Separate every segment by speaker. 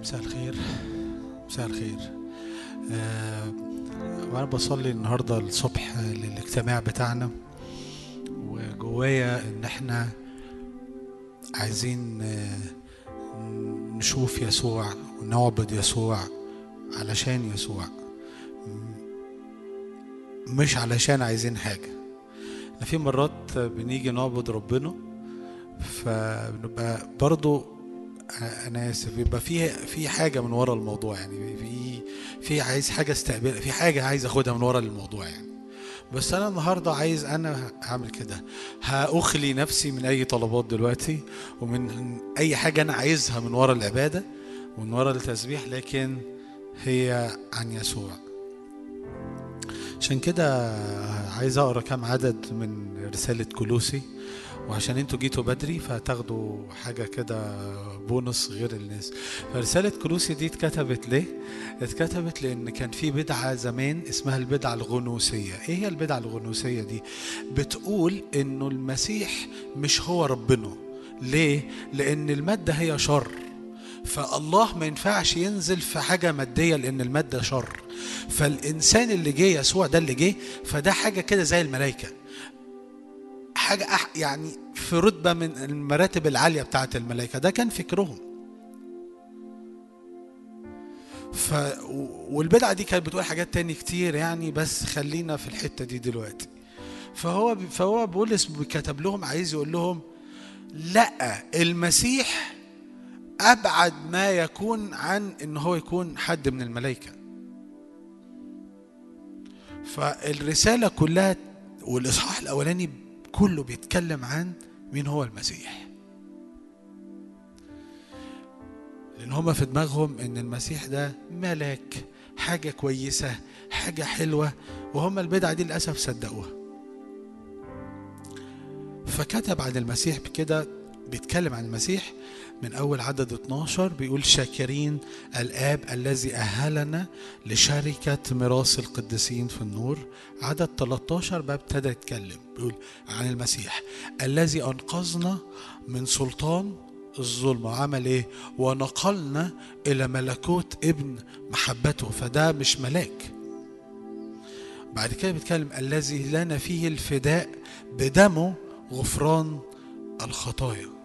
Speaker 1: مساء الخير. مساء الخير. آه وأنا بصلي النهارده الصبح للاجتماع بتاعنا وجوايا إن إحنا عايزين آه نشوف يسوع ونعبد يسوع علشان يسوع. مش علشان عايزين إحنا في مرات بنيجي نعبد ربنا فبنبقى برضو أنا آسف. بيبقى في في حاجة من ورا الموضوع يعني. في في عايز حاجة استقبل في حاجة عايز أخدها من ورا الموضوع يعني. بس أنا النهارده عايز أنا هعمل كده. هأخلي نفسي من أي طلبات دلوقتي ومن أي حاجة أنا عايزها من ورا العبادة ومن ورا التسبيح لكن هي عن يسوع. عشان كده عايز أقرأ كام عدد من رسالة كلوسي وعشان أنتوا جيتوا بدري فهتاخدوا حاجة كده بونص غير الناس فرسالة كلوسي دي اتكتبت ليه؟ اتكتبت لأن كان في بدعة زمان اسمها البدعة الغنوسية إيه هي البدعة الغنوسية دي؟ بتقول إنه المسيح مش هو ربنا ليه؟ لأن المادة هي شر فالله ما ينفعش ينزل في حاجة مادية لأن المادة شر فالإنسان اللي جه يسوع ده اللي جه فده حاجة كده زي الملائكة حاجة يعني في رتبة من المراتب العالية بتاعت الملائكة. ده كان فكرهم. ف والبدعة دي كانت بتقول حاجات تاني كتير يعني بس خلينا في الحتة دي دلوقتي. فهو فهو بولس كتب لهم عايز يقول لهم لا المسيح أبعد ما يكون عن إن هو يكون حد من الملائكة. فالرسالة كلها والإصحاح الأولاني كله بيتكلم عن مين هو المسيح. لأن هما في دماغهم إن المسيح ده ملاك حاجة كويسة حاجة حلوة وهم البدعة دي للأسف صدقوها. فكتب عن المسيح بكده بيتكلم عن المسيح من أول عدد 12 بيقول شاكرين الآب الذي أهلنا لشركة ميراث القديسين في النور. عدد 13 بقى ابتدى يتكلم بيقول عن المسيح الذي أنقذنا من سلطان الظلم وعمل إيه؟ ونقلنا إلى ملكوت ابن محبته فده مش ملاك. بعد كده بيتكلم الذي لنا فيه الفداء بدمه غفران الخطايا.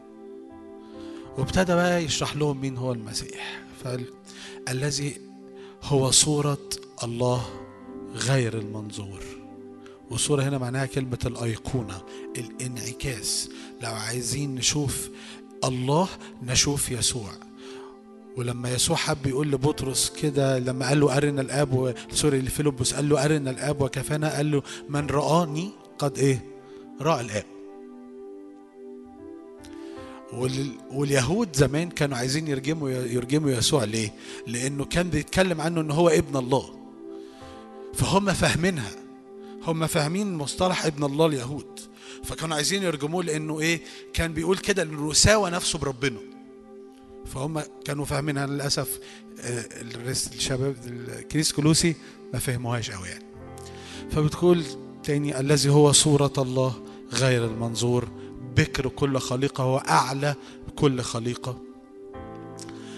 Speaker 1: وابتدى بقى يشرح لهم مين هو المسيح. فالذي هو صورة الله غير المنظور. والصورة هنا معناها كلمة الأيقونة الانعكاس. لو عايزين نشوف الله نشوف يسوع. ولما يسوع حب يقول لبطرس كده لما قال له أرنا الآب. سوري لفيلبس قال له أرنا الآب وكفانا قال له من رآني؟ قد إيه؟ رأى الآب. واليهود زمان كانوا عايزين يرجموا يرجموا يسوع ليه؟ لأنه كان بيتكلم عنه إن هو ابن الله. فهم فاهمينها. هم فاهمين مصطلح ابن الله اليهود. فكانوا عايزين يرجموه لأنه إيه؟ كان بيقول كده إنه ساوى نفسه بربنا. فهم كانوا فاهمينها للأسف الشباب الكنيس كلوسي ما فهموهاش قوي يعني. فبتقول تاني الذي هو صورة الله غير المنظور بكر كل خليقة هو أعلى كل خليقة.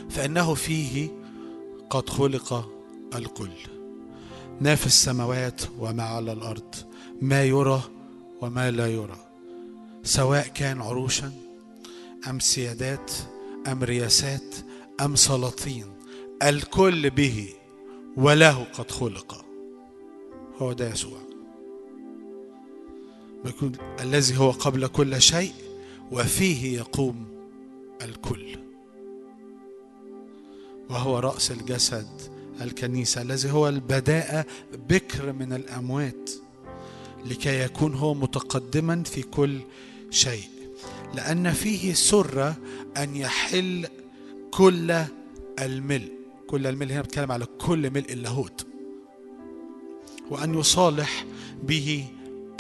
Speaker 1: فإنه فيه قد خلق الكل. ما في السماوات وما على الأرض. ما يرى وما لا يرى. سواء كان عروشا أم سيادات أم رياسات أم سلاطين. الكل به وله قد خلق. هو ده يسوع. بيكون الذي هو قبل كل شيء وفيه يقوم الكل. وهو رأس الجسد الكنيسة الذي هو البداءة بكر من الأموات لكي يكون هو متقدما في كل شيء. لأن فيه سر أن يحل كل الملء. كل الملء هنا بتكلم على كل ملء اللاهوت. وأن يصالح به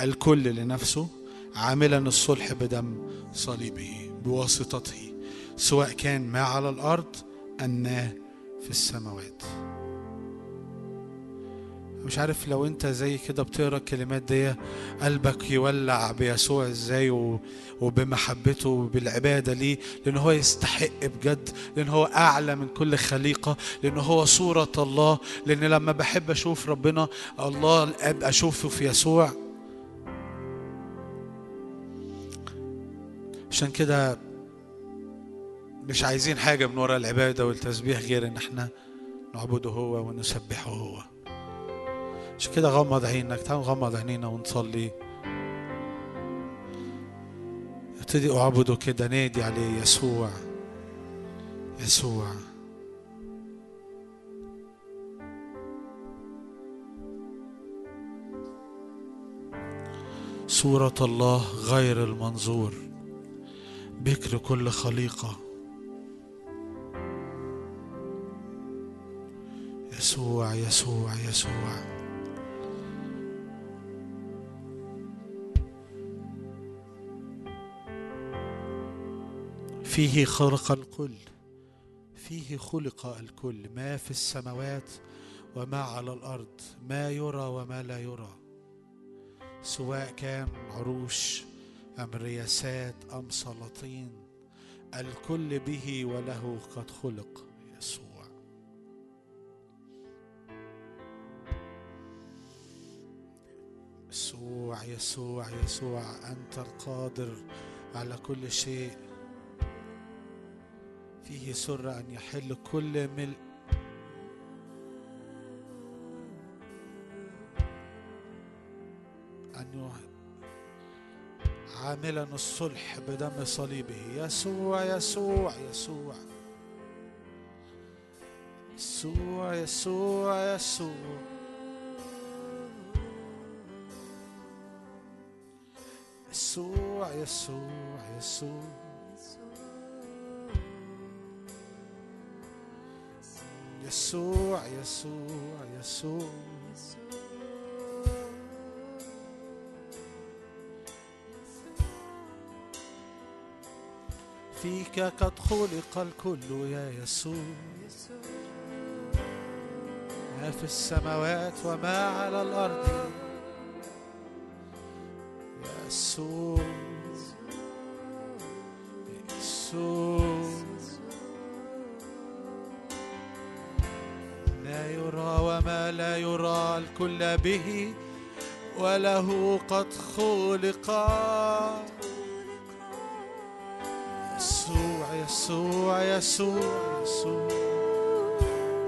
Speaker 1: الكل لنفسه عاملا الصلح بدم صليبه بواسطته سواء كان ما على الأرض ان في السماوات. مش عارف لو أنت زي كده بتقرأ الكلمات دي قلبك يولع بيسوع إزاي وبمحبته وبالعبادة ليه؟ لأن هو يستحق بجد لأن هو أعلى من كل خليقة لأن هو صورة الله. لأن لما بحب أشوف ربنا الله أشوفه في يسوع عشان كده مش عايزين حاجة من وراء العبادة والتسبيح غير إن إحنا نعبده هو ونسبحه هو. عشان كده غمض عينك تعال نغمض عينينا ونصلي. ابتدي أعبده كده نادي عليه يسوع يسوع. صورة الله غير المنظور. بكر كل خليقة. يسوع يسوع يسوع. فيه خلق الكل فيه خلق الكل ما في السماوات وما على الأرض ما يرى وما لا يرى. سواء كان عروش أم رياسات أم سلاطين؟ الكل به وله قد خلق. يسوع. يسوع يسوع يسوع أنت القادر على كل شيء. فيه سر أن يحل كل ملء أن عاملا الصلح بدم صليبه. يسوع يسوع يسوع. يسوع يسوع يسوع. يسوع يسوع يسوع. يسوع يسوع يسوع. فيك قد خلق الكل يا يسوع. ما في السماوات وما على الأرض يسوع يسوع. لا يرى وما لا يرى الكل به وله قد خلق. يسوع يسوع يسوع.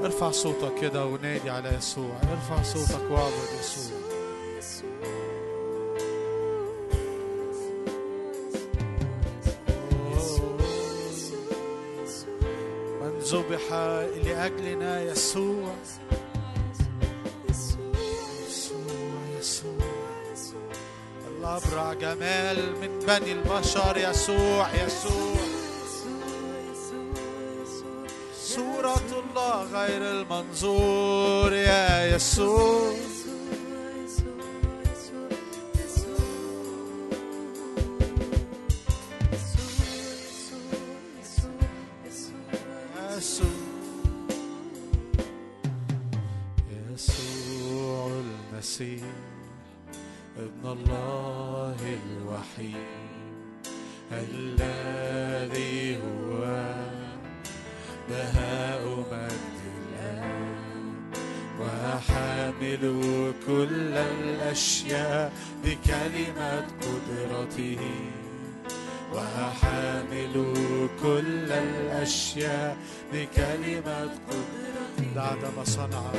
Speaker 1: ارفع صوتك كده ونادي على يسوع. ارفع صوتك واعبد يسوع. من ذبح لأجلنا يسوع. الأبرع جمال من بني البشر يسوع يسوع. غير المنظور يا يسوع. Sanaha.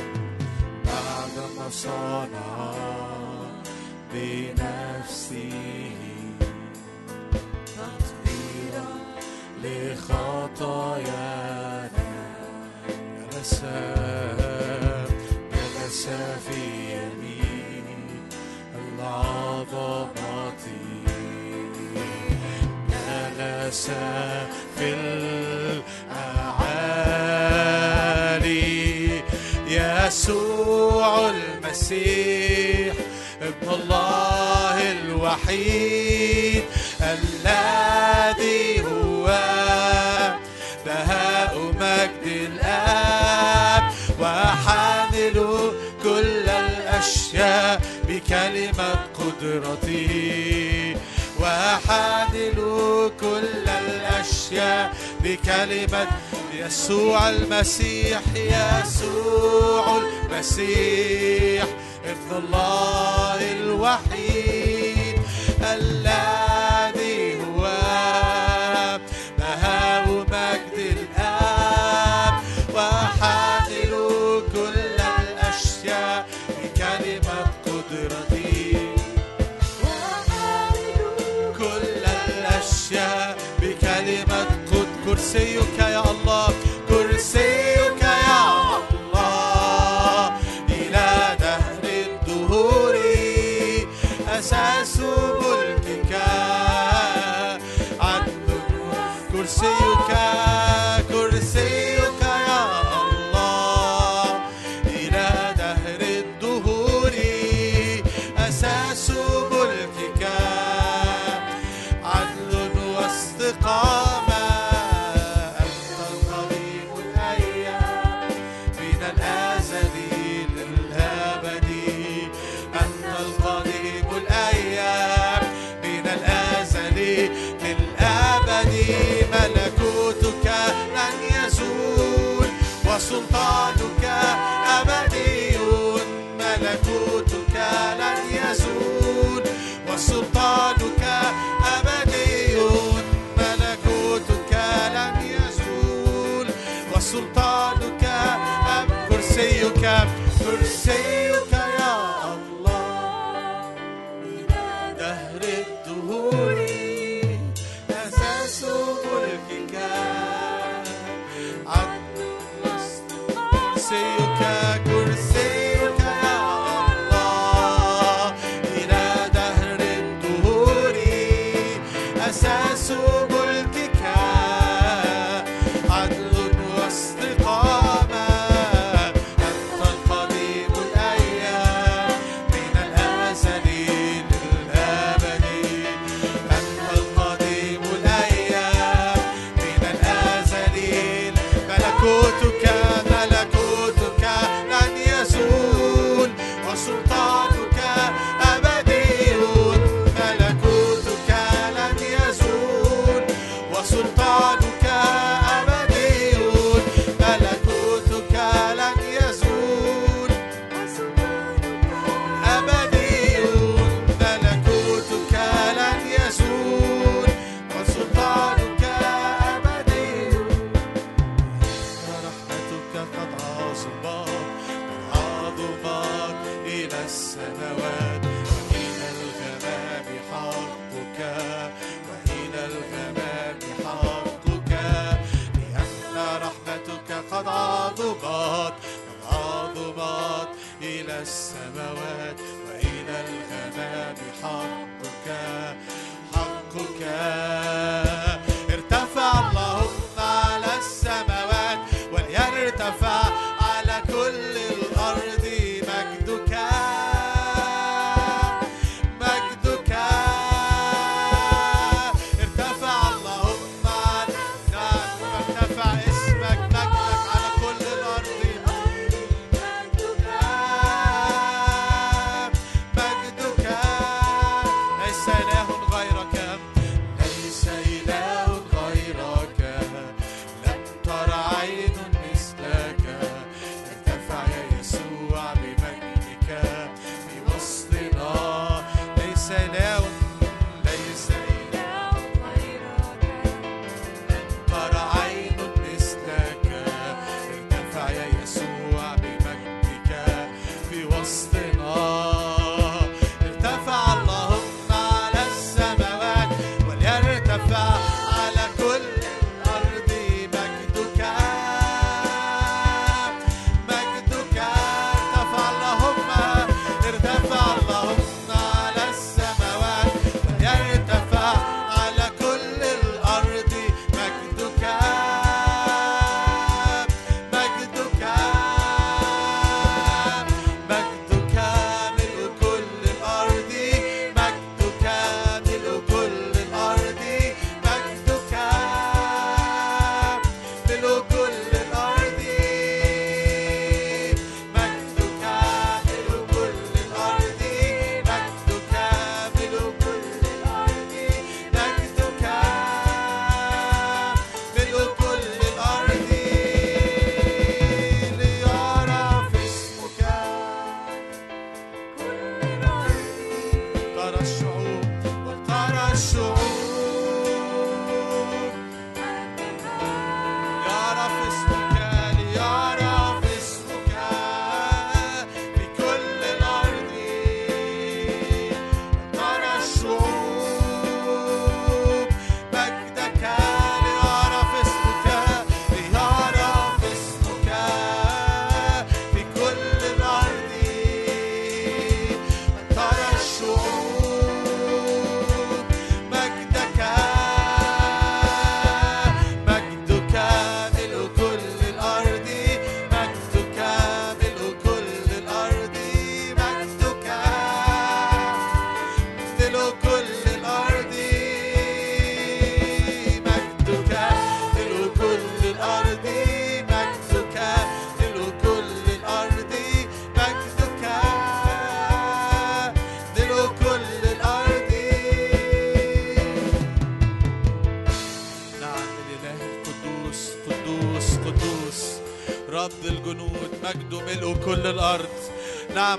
Speaker 1: الوحيد الذي هو بهاء مجد الآب وحامل كل الأشياء بكلمة قدرته وحامل كل الأشياء بكلمة يسوع المسيح يسوع المسيح ابن الله الوحيد. قد كرسيك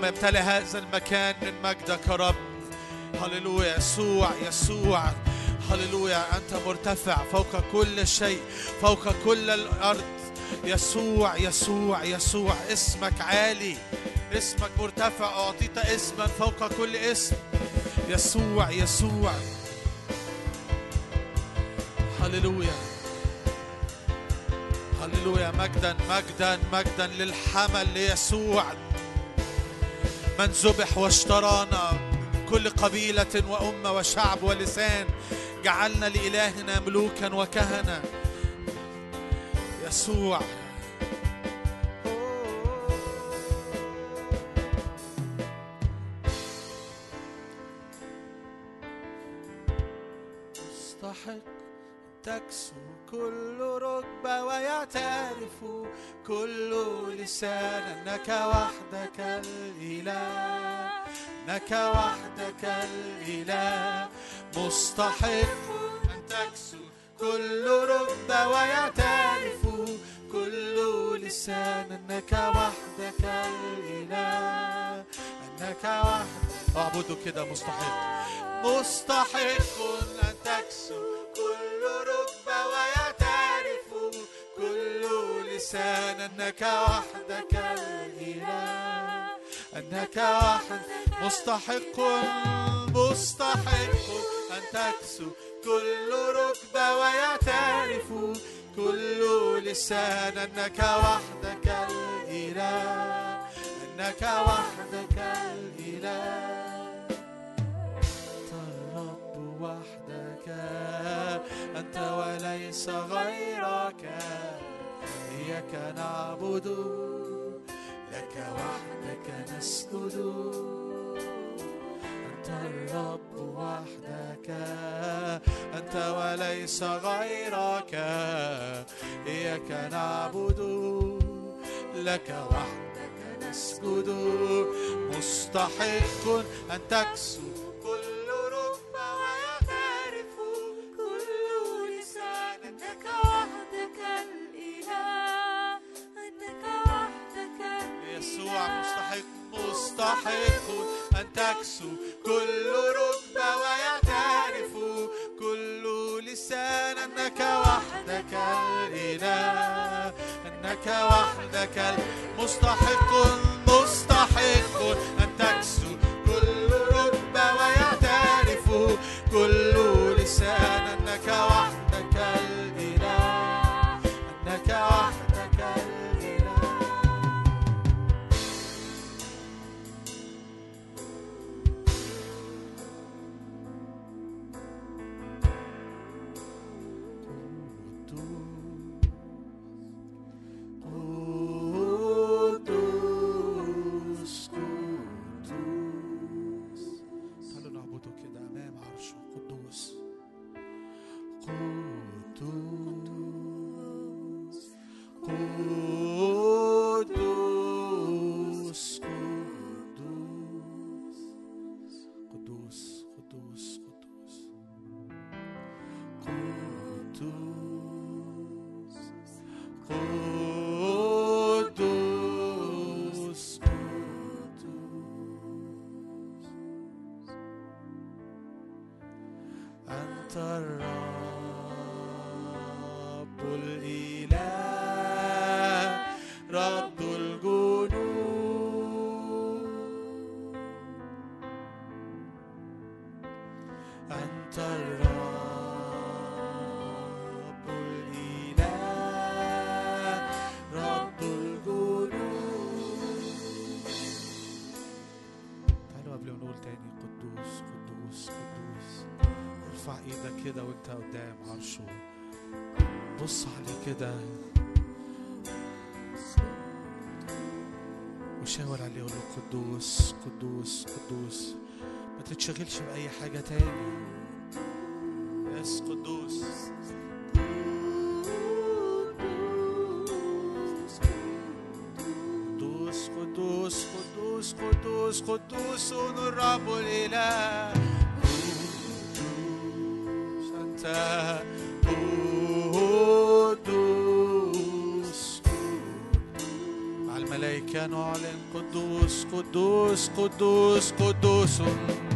Speaker 1: نعم يمتلئ هذا المكان من مجدك يا رب هللويا يسوع يسوع. هللويا أنت مرتفع فوق كل شيء فوق كل الأرض. يسوع يسوع يسوع اسمك عالي. اسمك مرتفع أعطيت اسما فوق كل اسم. يسوع يسوع. هللويا. هللويا مجدا مجدا مجدا للحمل ليسوع. من ذبح واشترانا كل قبيلة وأمة وشعب ولسان جعلنا لإلهنا ملوكا وكهنة. يسوع. مستحق تكسو كل ركبة ويعترف كل لسان أنك وحدك الإله أنك وحدك الإله. مستحق أن تكسو كل ركبة ويعترف كل لسان أنك وحدك الإله أنك وحدك. أعبدوا كده مستحق. مستحق أن تكسو كل ركبة ويعترف كل لسانا أنك وحدك الاله أنك وحد مستحق مستحق أن تكسو كل ركبة ويعترف. كل لسان أنك وحدك الاله أنك وحدك الاله أنت الرب وحدك أنت وليس غيرك. إياك نعبد لك وحدك نسجد. أنت الرب وحدك أنت وليس غيرك. إياك نعبد لك وحدك نسجد. مستحق أن تكسو. يسوع مستحق مستحق. أن تكسو كل ركبة ويعترف. كل لسان أنك وحدك الإله. أنك وحدك المستحق مستحق بص عليه كده. وشاور عليه وقول له قدوس قدوس قدوس. ما تتشغلش بأي حاجة تاني. نعلن قدوس قدوس قدوس قدوس, قدوس.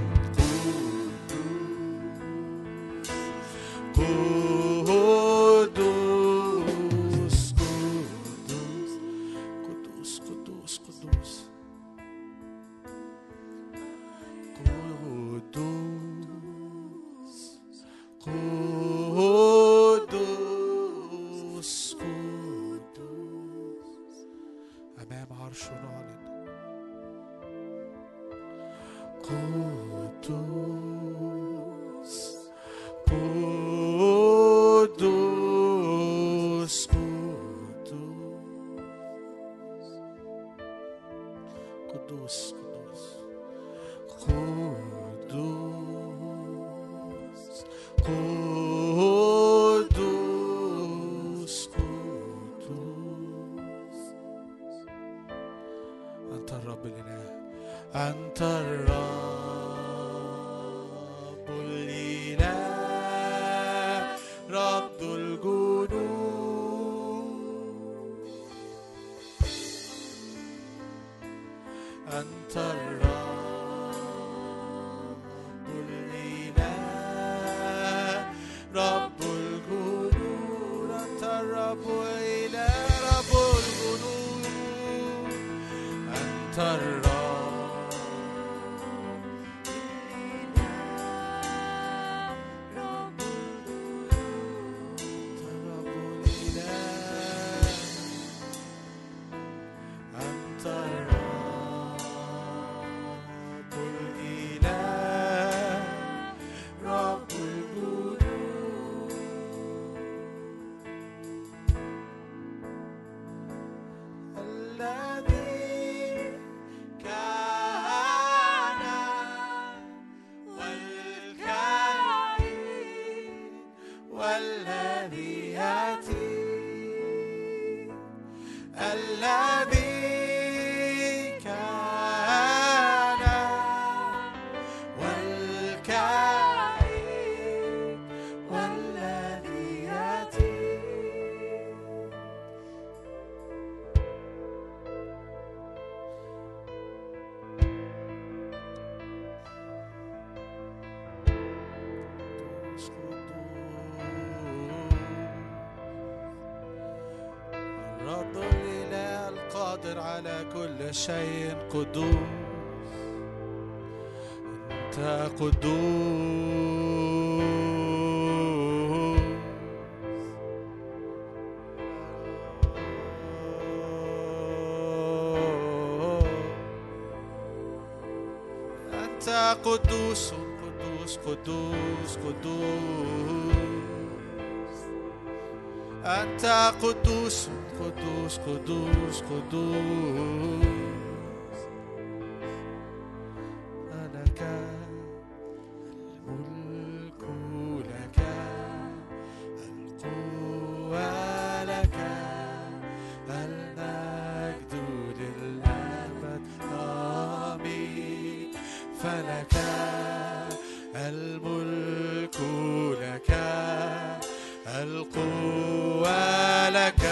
Speaker 1: شيء قدوس أنت قدوس. أنت قدوس قدوس قدوس قدوس. أنت قدوس قدوس قدوس قدوس. لك الملك لك القوة لك المجد للأبد آمين فلك الملك لك. القوة لك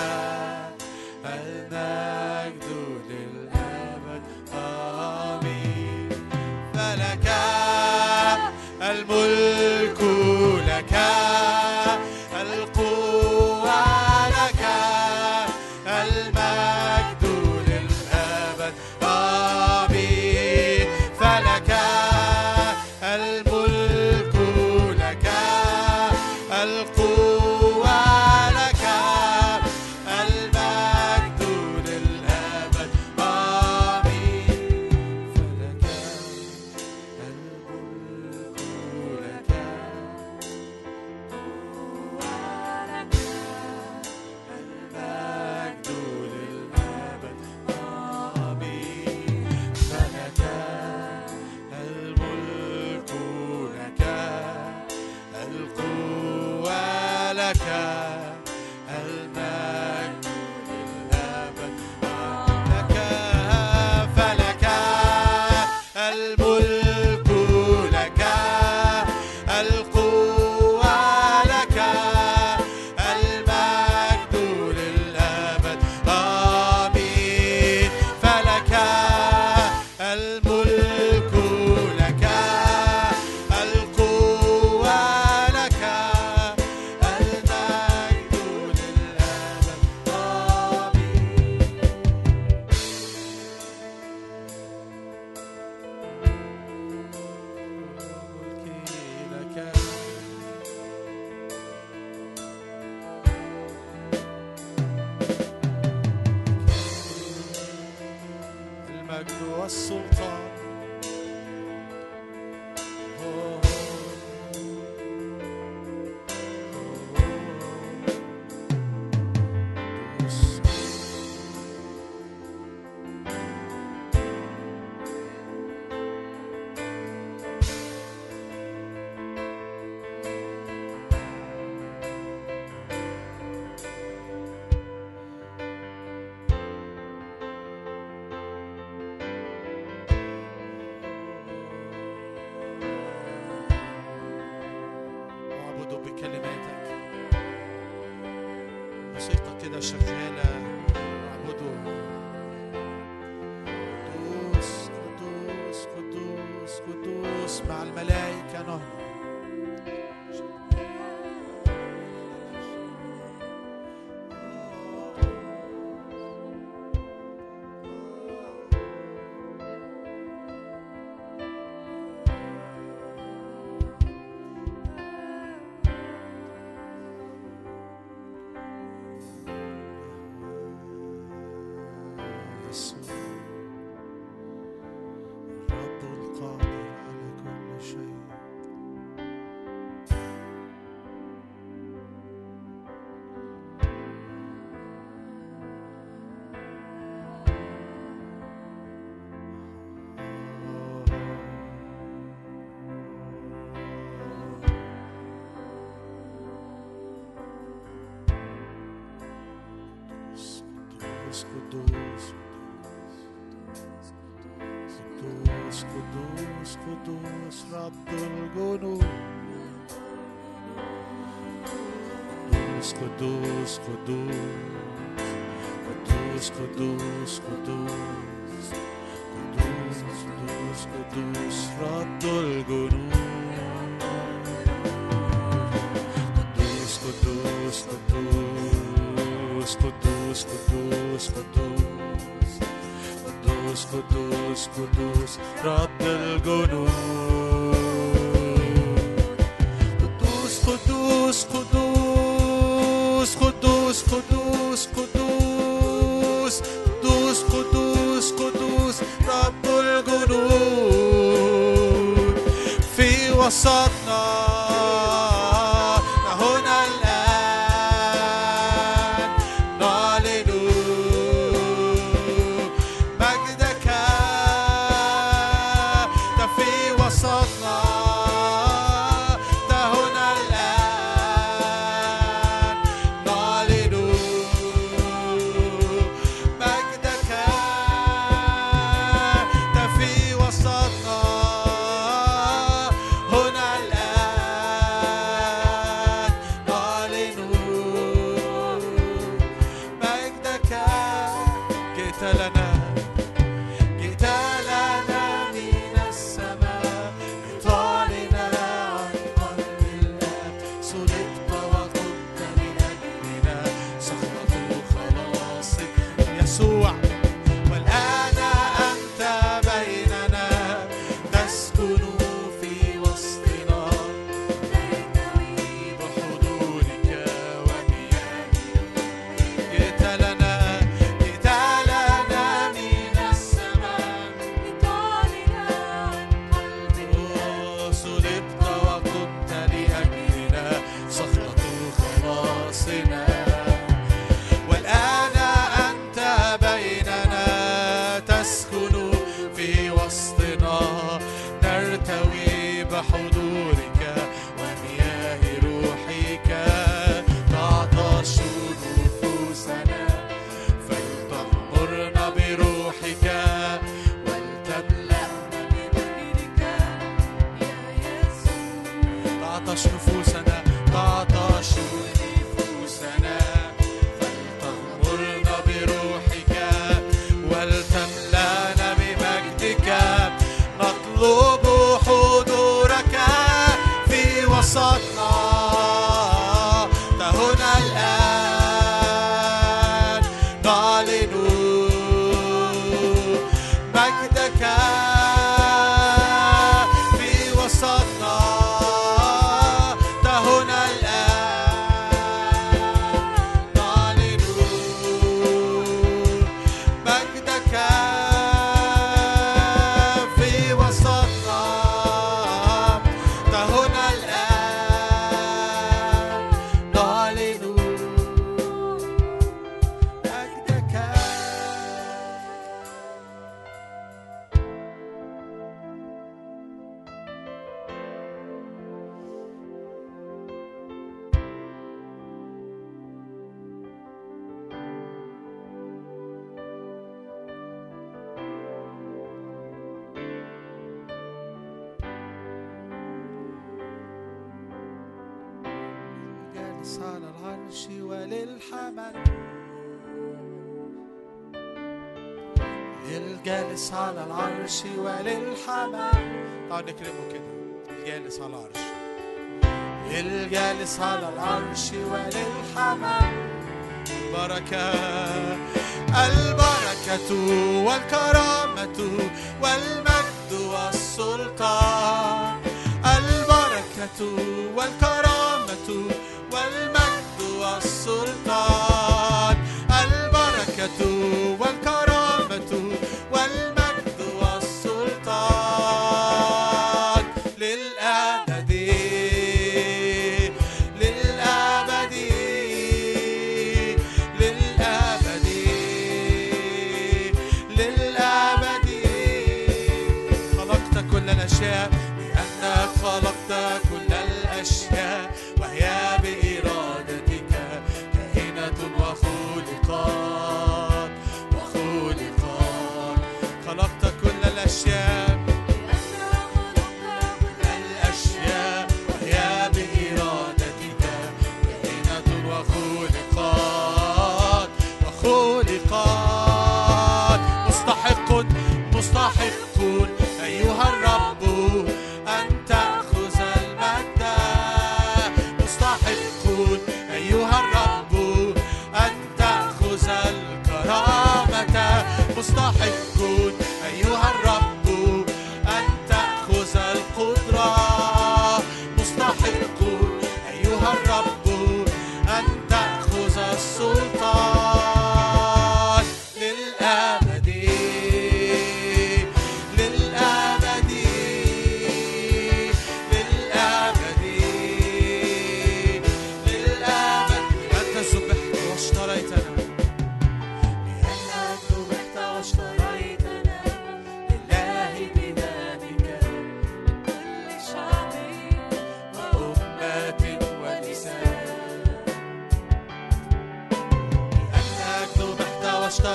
Speaker 1: conduz, conduz, conduz, conduz, conduz, conduz, conduz, rotul Conduz, conduz, conduz, conduz, conduz, conduz, conduz, conduz, conduz, rotul gunung.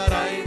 Speaker 1: I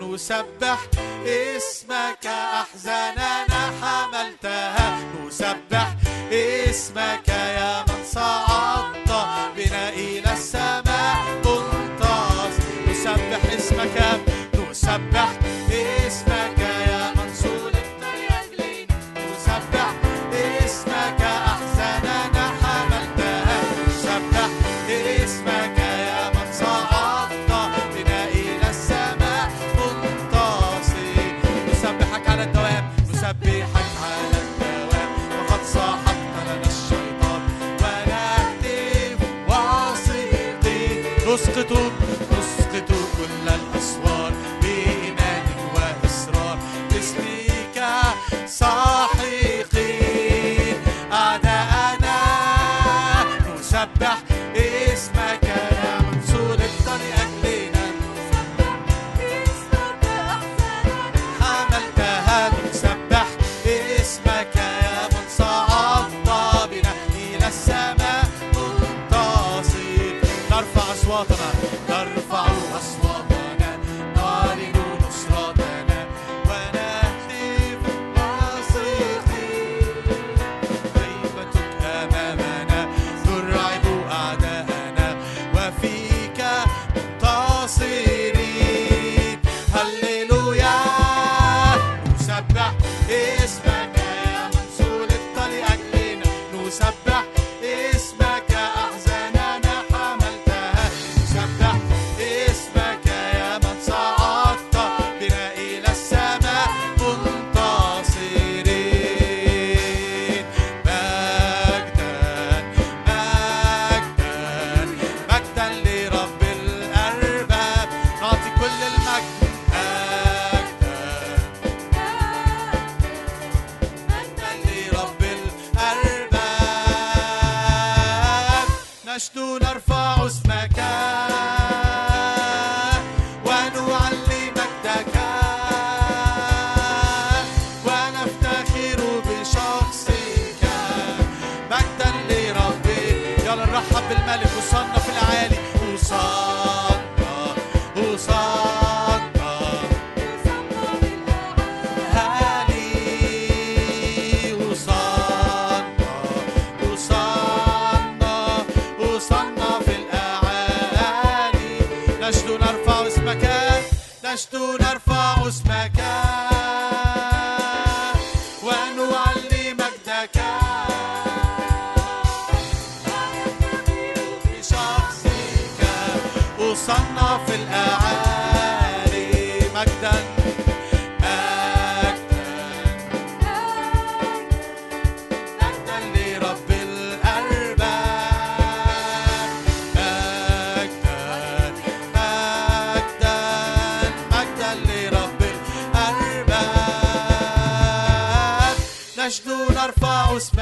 Speaker 1: نسبح اسمك أحزاننا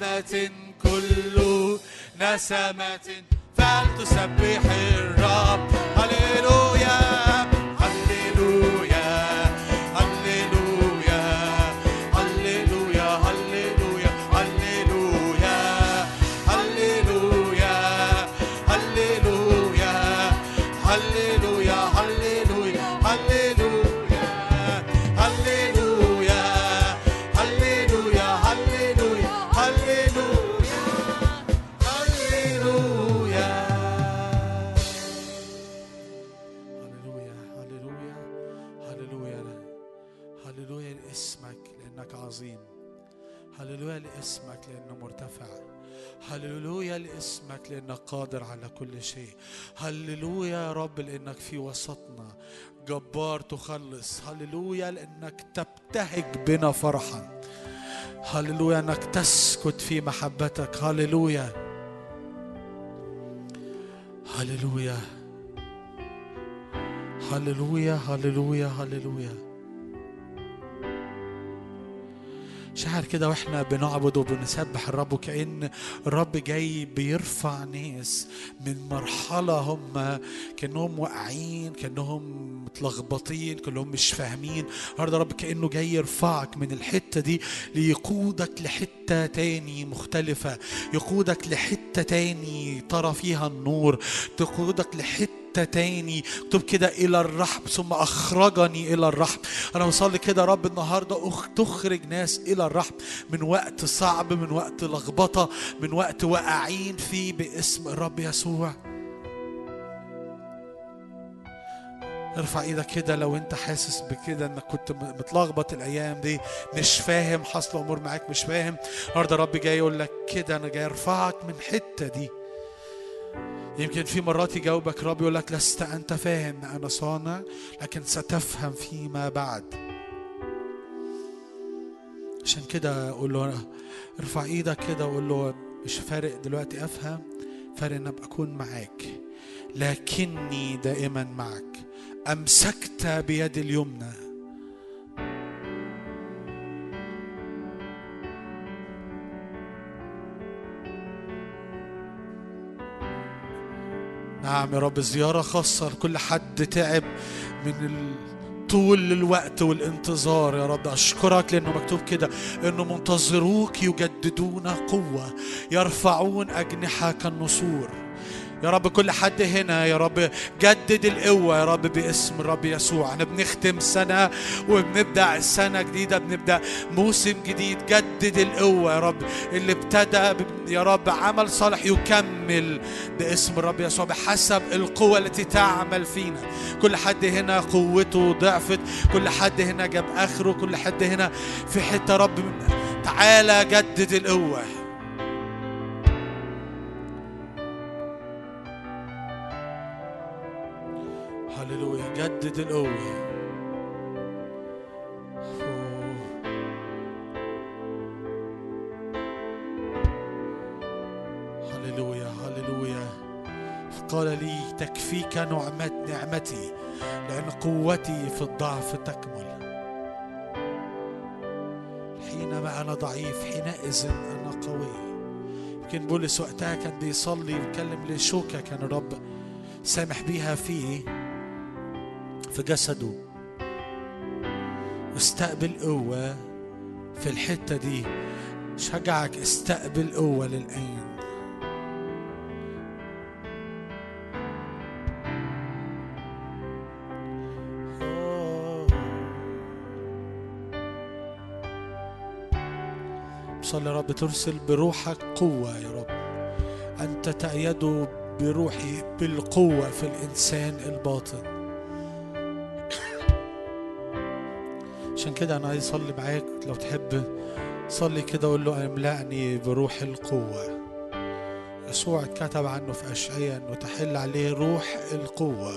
Speaker 1: نسمة كل نسمة فلتسبح الرب. هللويا. لانك قادر على كل شيء. هللويا يا رب لأنك في وسطنا. جبار تخلص. هللويا لأنك تبتهج بنا فرحا. هللويا أنك تسكت في محبتك. هللويا. هللويا. هللويا. هللويا. هللويا. شعر كده وإحنا بنعبد وبنسبح الرب وكأن الرب جاي بيرفع ناس من مرحلة هم كأنهم واقعين كأنهم متلخبطين كلهم مش فاهمين. النهارده الرب كأنه جاي يرفعك من الحتة دي ليقودك لحتة تاني مختلفة يقودك لحتة تاني ترى فيها النور تقودك لحتة تاني. اكتب كده إلى الرحب ثم أخرجني إلى الرحب. أنا بصلي كده رب النهاردة تخرج ناس إلى الرحب. من وقت صعب من وقت لخبطة من وقت واقعين فيه باسم الرب يسوع. ارفع إيدك كده لو أنت حاسس بكده إنك كنت متلخبط الأيام دي. مش فاهم حصل أمور معاك مش فاهم. النهارده الرب جاي يقول لك كده أنا جاي أرفعك من الحته دي. يمكن في مرات يجاوبك رب يقول لك لست أنت فاهم أنا صانع لكن ستفهم فيما بعد. عشان كده أقول له ارفع إيدك كده وقول له مش فارق دلوقتي أفهم فارق إن أبقى أكون معاك. لكني دائما معك. أمسكت بيد اليمنى. نعم يا رب زيارة خاصة لكل حد تعب من. طول الوقت والانتظار يا رب أشكرك لأنه مكتوب كده أنه منتظروك يجددون قوة يرفعون أجنحة كالنسور يا رب كل حد هنا يا رب جدد القوة يا رب باسم الرب يسوع. إحنا بنختم سنة وبنبدأ سنة جديدة بنبدأ موسم جديد. جدد القوة يا رب اللي ابتدى يا رب عمل صالح يكمل باسم الرب يسوع بحسب القوة التي تعمل فينا. كل حد هنا قوته ضعفت كل حد هنا جاب آخره كل حد هنا في حتة رب تعالى جدد القوة. هللويا جدد القوة. هللويا هللويا. قال لي تكفيك نعمت نعمتي لأن قوتي في الضعف تكمل. حينما أنا ضعيف حينئذ أنا قوي. يمكن بولس وقتها كان بيصلي ويتكلم لشوكة كان الرب سامح بيها فيه. في جسده. واستقبل قوة في الحتة دي. شجعك استقبل قوة للآن صلي يا رب ترسل بروحك قوة يا رب. أنت تأيده بروحي بالقوة في الإنسان الباطن. عشان كده أنا عايز أصلي معاك لو تحب صلي كده وقول له أملأني بروح القوة. يسوع اتكتب عنه في أشعياء أنه تحل عليه روح القوة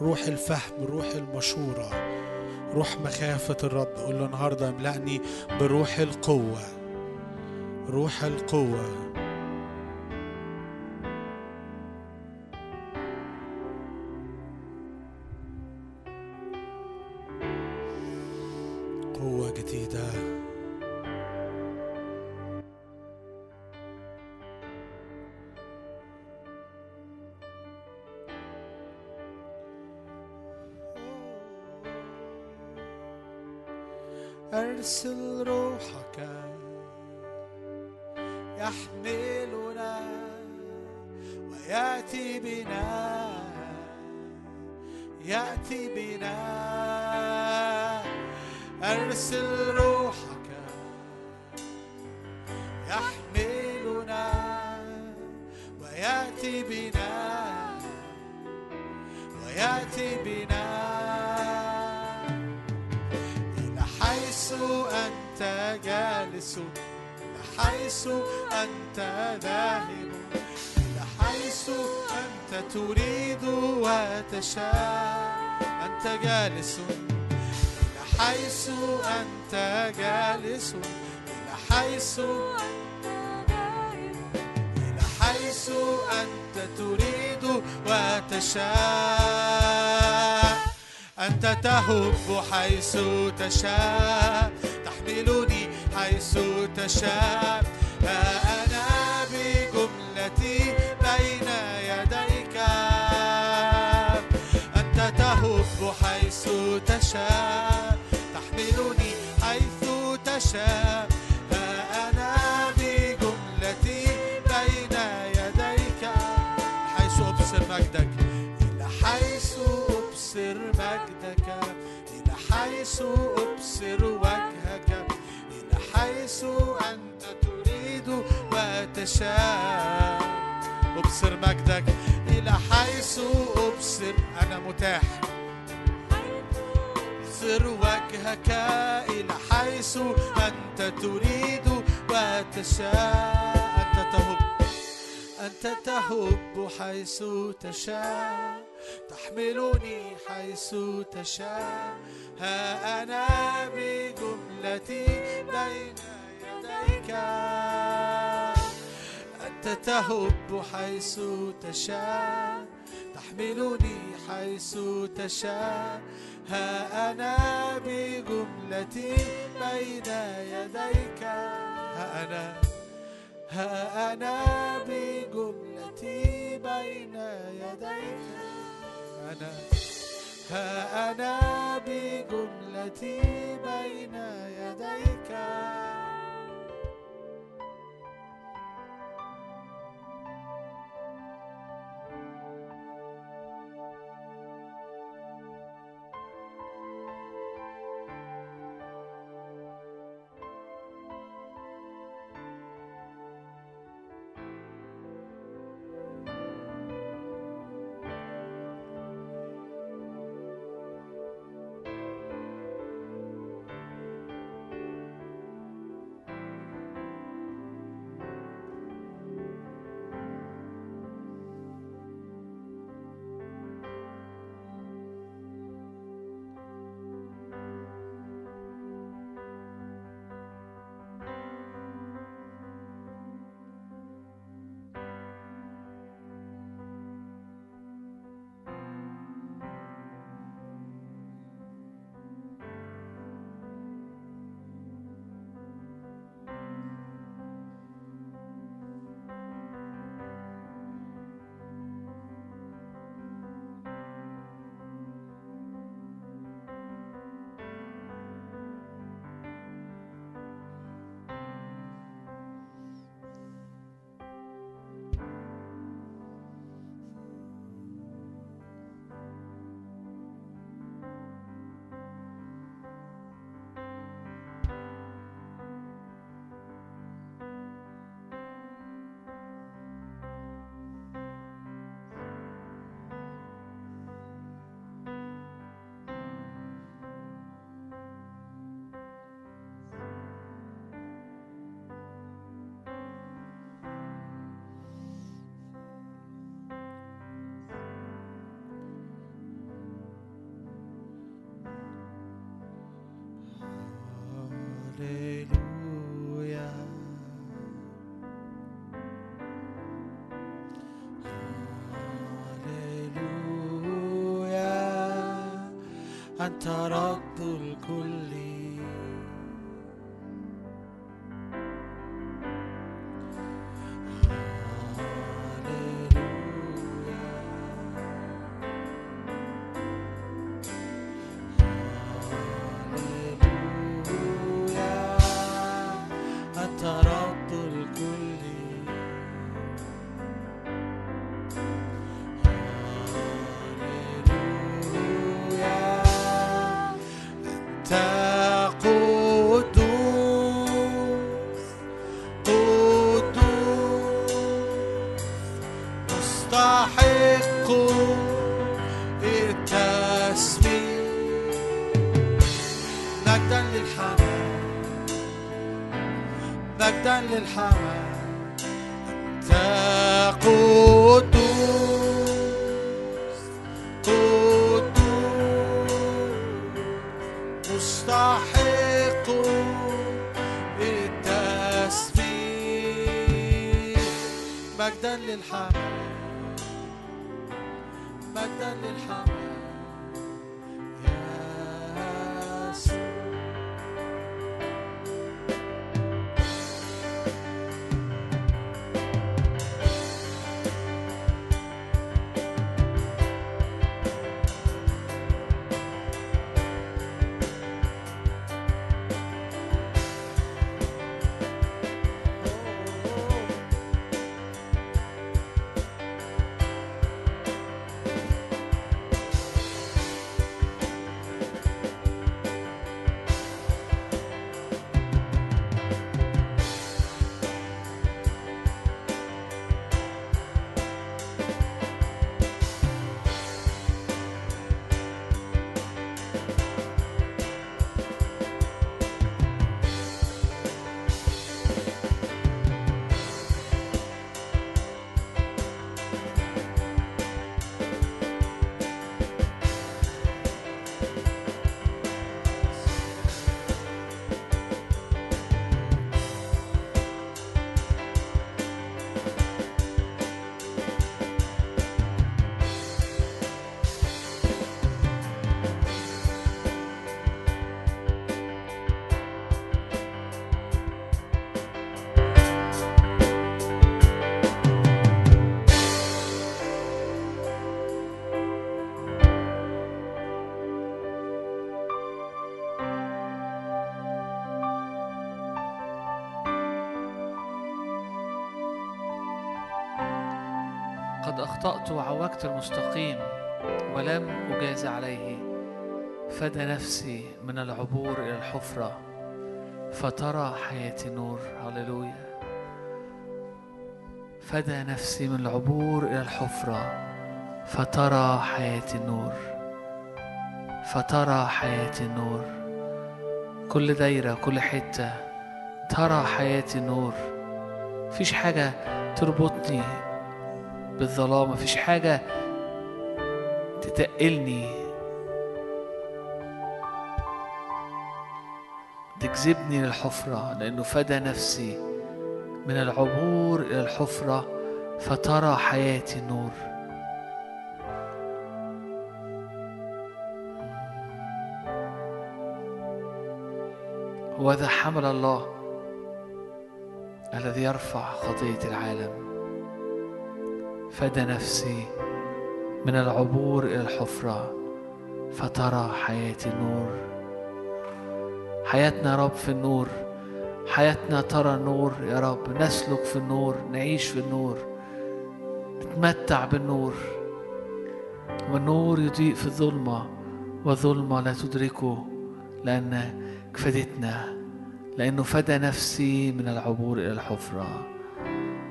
Speaker 1: روح الفهم روح المشورة روح مخافة الرب. قول له النهاردة أملأني بروح القوة روح القوة. تهب حيث تشاء تحملني حيث تشاء. ها أنا بجملتي بين يديك. أنت تهب حيث تشاء تحملني حيث تشاء. أبصر وجهك إلى حيث أنت تريد وتشاء. أبصر مجدك إلى حيث أبصر. أنا متاح. أبصر وجهك إلى حيث أنت تريد وتشاء. أنت تهب. أنت تهب حيث تشاء. تحملني حيث تشاء. ها أنا بجملتي بين يديك. أنت تهب حيث تشاء. تحملني حيث تشاء. ها أنا بجملتي بين يديك. ها أنا ها أنا بجملتي بين يديك. أنا؟ ها أنا بجملتي بين يديك. أنت رب الكل.
Speaker 2: أخطأت وعوجت المستقيم ولم أجاز عليه. فدى نفسي من العبور إلى الحفرة فترى حياتي نور. هللويا. فدى نفسي من العبور إلى الحفرة فترى حياتي النور فترى حياتي النور كل دايرة كل حتة ترى حياتي النور مفيش حاجة تربطني بالظلام مفيش حاجة تتقلني. تجذبني للحفرة لأنه فدى نفسي من العبور إلى الحفرة فترى حياتي النور وذا حمل الله الذي يرفع خطية العالم. فدى نفسي من العبور إلى الحفرة فترى حياتي النور. حياتنا يا رب في النور حياتنا ترى النور يا رب. نسلك في النور نعيش في النور نتمتع بالنور. والنور يضيء في الظلمة والظلمة لا تدركه لأن فدتنا لأنه فدى نفسي من العبور إلى الحفرة.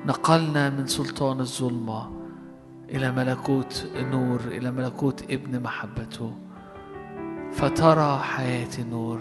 Speaker 2: نقلنا من سلطان الظلمة إلى ملكوت النور إلى ملكوت ابن محبته فترى حياتي النور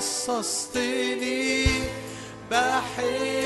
Speaker 1: خصصتني بحبك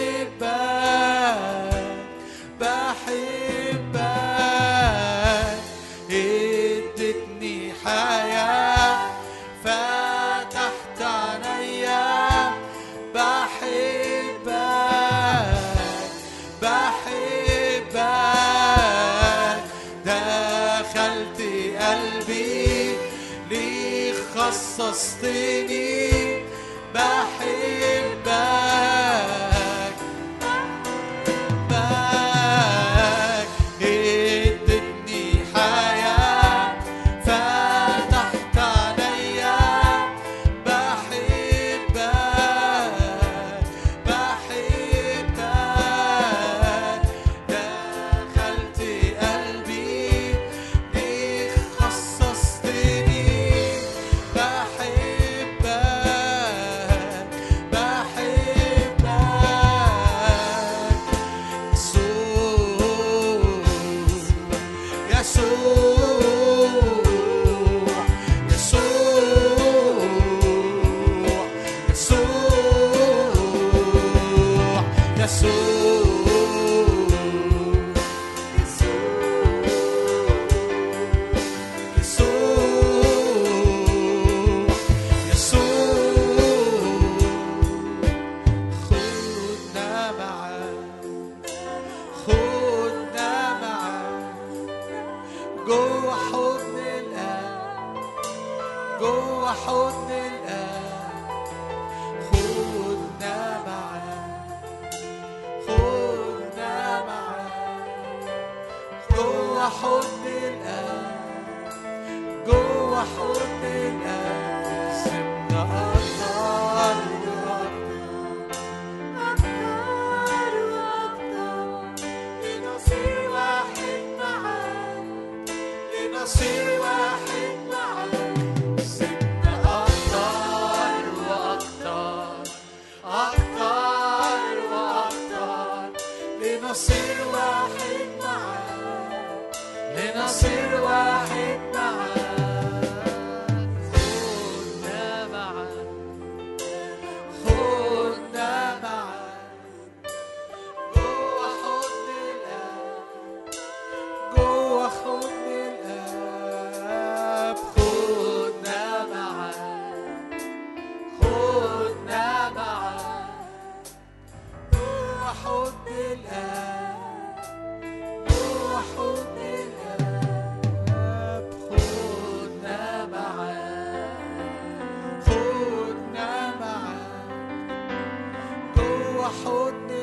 Speaker 1: جوه حضن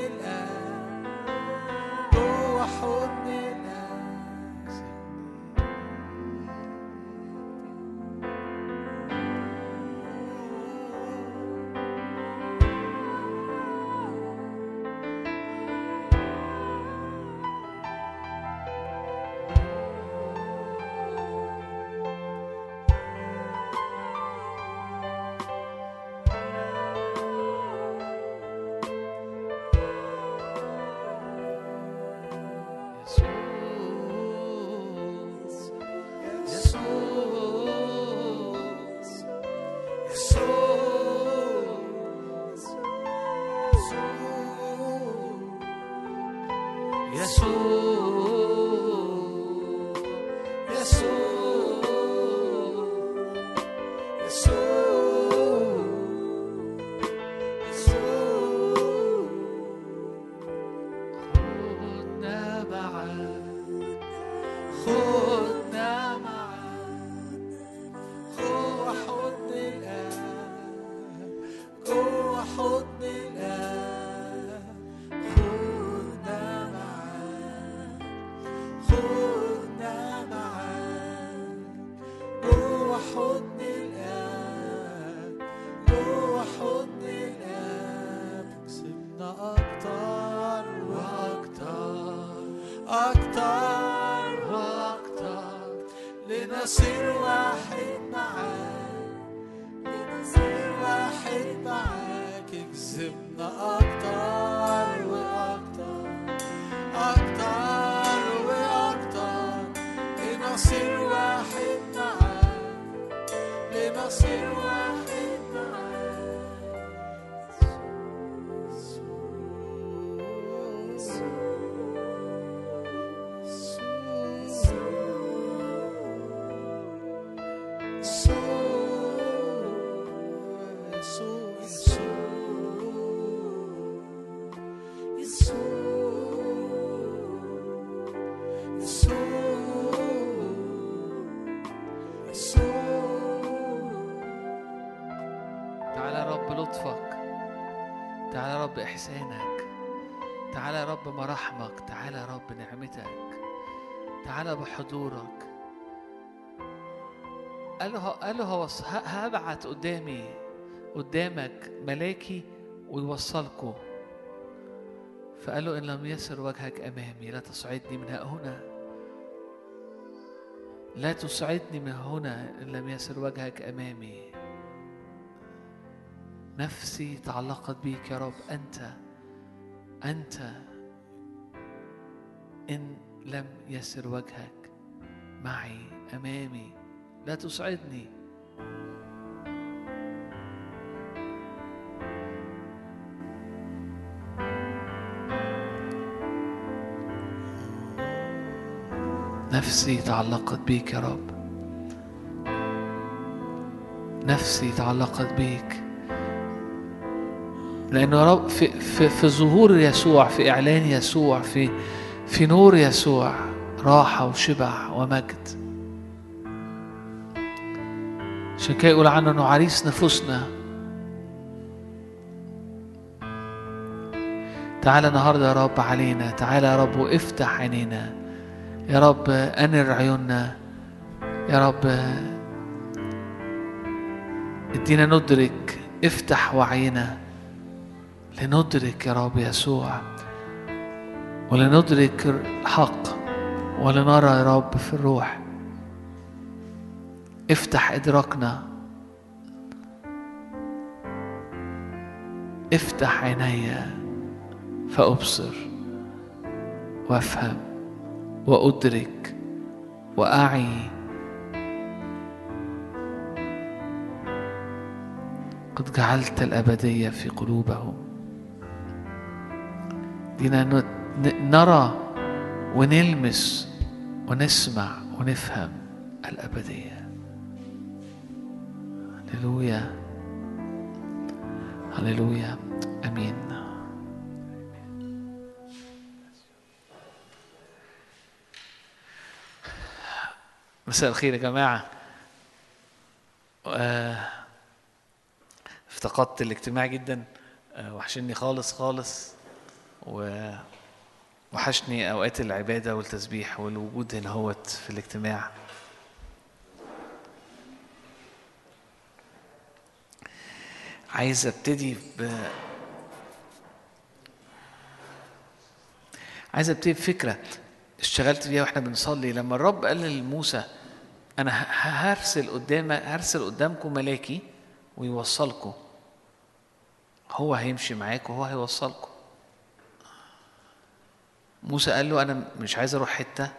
Speaker 2: بحضورك قال له قال هبعت قدامي قدامك ملاكي ويوصلكوا. فقال له إن لم يسر وجهك أمامي لا تصعدني من هنا. لا تصعدني من هنا إن لم يسر وجهك أمامي. نفسي تعلقت بيك يا رب. أنت أنت إن لم يسر وجهك معي أمامي. لا تصعدني نفسي تعلقت بيك يا رب. نفسي تعلقت بيك. لأنه رب في, في, في ظهور يسوع في إعلان يسوع في في نور يسوع راحة وشبع ومجد. عشان كده يقول عنه إنه عريس نفوسنا. تعالى النهارده يا رب علينا. تعالى يا رب وافتح عينينا. يا رب انر عيوننا. يا رب ادينا ندرك. افتح وعينا. لندرك يا رب يسوع. ولندرك الحق ولنرى يا رب في الروح. افتح إدراكنا. افتح عيني فأبصر وأفهم وأدرك وأعي. قد جعلت الأبدية في قلوبهم. دينا نرى ونلمس ونسمع ونفهم الأبدية. هللويا. هللويا. أمين. مساء الخير يا جماعة. آه، افتقدت الاجتماع جدا. آه، وحشني خالص خالص. و وحشني أوقات العبادة والتسبيح والوجود هنا هوت في الاجتماع. عايز أبتدي ب عايز أبتدي بفكرة اشتغلت فيها وإحنا بنصلي. لما الرب قال لموسى أنا هرسل قدام هرسل قدامكم ملاكي ويوصلكم. هو هيمشي معاكم وهو هيوصلكم. موسى قال له أنا مش عايز أروح حتة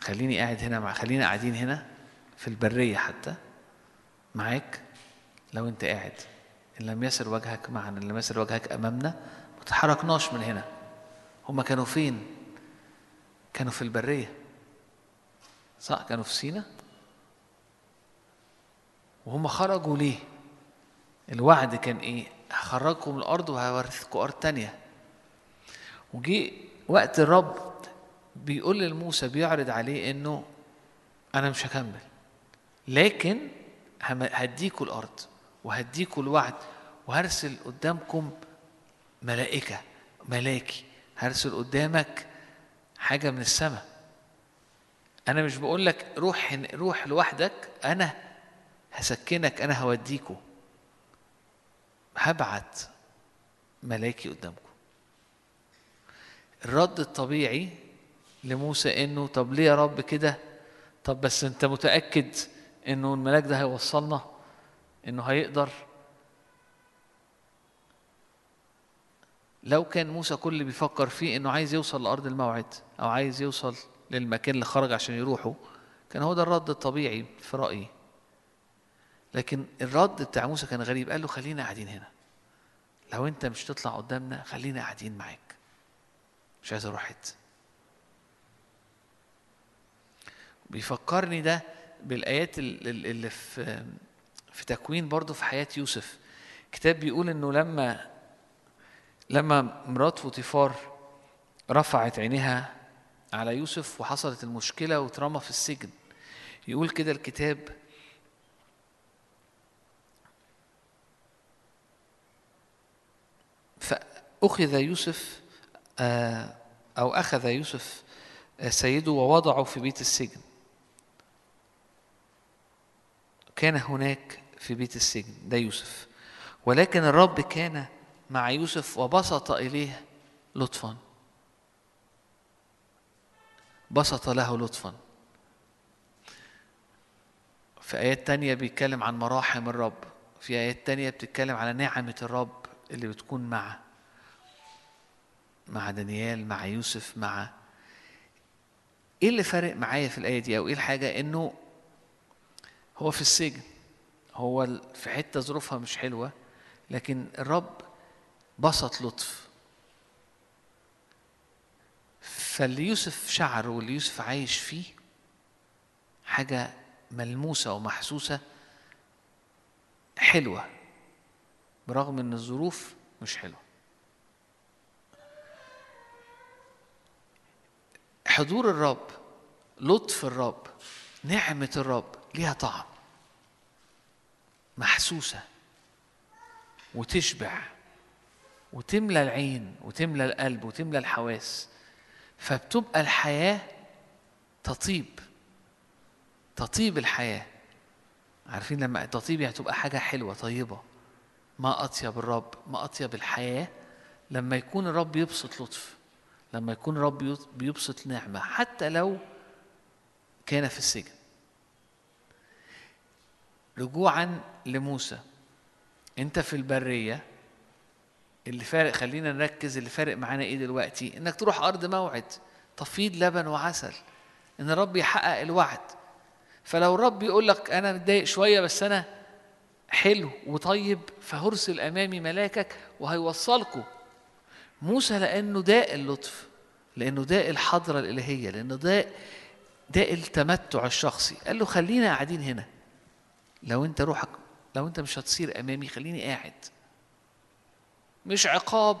Speaker 2: خليني قاعد هنا مع خلينا قاعدين هنا في البرية حتى معاك لو أنت قاعد. إن لم يسر وجهك معنا إن لم يسر وجهك أمامنا ما تحركناش من هنا. هما كانوا فين؟ كانوا في البرية. صح؟ كانوا في سينا؟ وهم خرجوا ليه؟ الوعد كان إيه؟ هخرجكم من الأرض وهورثكم أرض تانية. وجي وقت الرب بيقول لموسى بيعرض عليه إنه أنا مش هكمل. لكن هديكوا الأرض وهديكوا الوعد وهرسل قدامكم ملائكة ملاكي. هرسل قدامك حاجة من السماء. أنا مش بقول لك روح روح لوحدك أنا هسكنك أنا هوديكوا. هبعت ملاكي قدامكم. الرد الطبيعي لموسى إنه طب ليه يا رب كده؟ طب بس أنت متأكد إنه الملاك ده هيوصلنا؟ إنه هيقدر؟ لو كان موسى كل اللي بيفكر فيه إنه عايز يوصل لأرض الموعد أو عايز يوصل للمكان اللي خرج عشان يروحه كان هو ده الرد الطبيعي في رأيي. لكن الرد بتاع موسى كان غريب قال له خلينا قاعدين هنا. لو أنت مش تطلع قدامنا خلينا قاعدين معاك. مش عايز أروح حتة. بيفكرني ده بالآيات ال- ال- اللي في في تكوين برضه في حياة يوسف. كتاب بيقول إنه لما لما مرات فوتيفار رفعت عينيها على يوسف وحصلت المشكلة واترمى في السجن يقول كده الكتاب فأخذ يوسف أو أخذ يوسف آه، سيده ووضعه في بيت السجن. كان هناك في بيت السجن ده يوسف. ولكن الرب كان مع يوسف وبسط إليه لطفا. بسط له لطفا. في آيات تانية بيتكلم عن مراحم الرب. في آيات تانية بتتكلم على نعمة الرب اللي بتكون معه. مع دانيال مع يوسف مع إيه اللي فارق معايا في الآية دي أو إيه الحاجة؟ إنه هو في السجن هو في حتة ظروفها مش حلوة لكن الرب بسط لطف. فاللي يوسف شعر واللي يوسف عايش فيه حاجة ملموسة ومحسوسة حلوة برغم إن الظروف مش حلوة. حضور الرب لطف الرب نعمة الرب ليها طعم. محسوسة وتشبع وتملى العين وتملى القلب وتملى الحواس. فبتبقى الحياة تطيب تطيب الحياة. عارفين لما تطيب يعني تبقى حاجة حلوة طيبة. ما أطيب الرب ما أطيب الحياة. لما يكون الرب يبسط لطف. لما يكون الرب بيبسط نعمة حتى لو كان في السجن. رجوعا لموسى. أنت في البرية اللي فارق خلينا نركز اللي فارق معانا إيه دلوقتي؟ إنك تروح أرض موعد تفيض لبن وعسل إن الرب يحقق الوعد. فلو الرب يقول لك أنا متضايق شوية بس أنا حلو وطيب فهرسل أمامي ملاكك وهيوصلكم موسى لأنه داء اللطف لأنه داء الحضرة الإلهية لأنه داء داء التمتع الشخصي. قال له خلينا قاعدين هنا. لو أنت روحك لو أنت مش هتصير أمامي خليني قاعد. مش عقاب.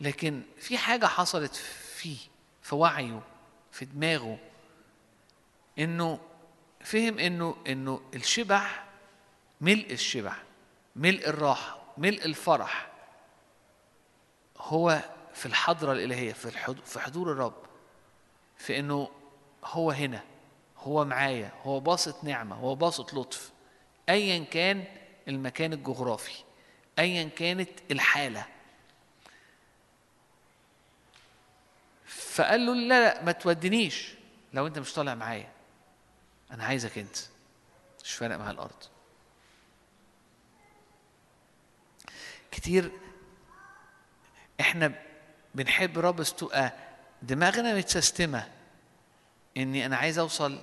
Speaker 2: لكن في حاجة حصلت فيه في وعيه في دماغه إنه فهم إنه إنه الشبع ملء الشبع ملء الراحة ملء الفرح. هو في الحضرة الإلهية في في حضور الرب في إنه هو هنا هو معايا هو باسط نعمة هو باسط لطف ايا كان المكان الجغرافي ايا كانت الحالة. فقال له لا لا ما تودنيش. لو أنت مش طالع معايا أنا عايزك أنت. مش فارق معايا الأرض. كتير إحنا بنحب رب بس تبقى دماغنا متسيستمة إني أنا عايز أوصل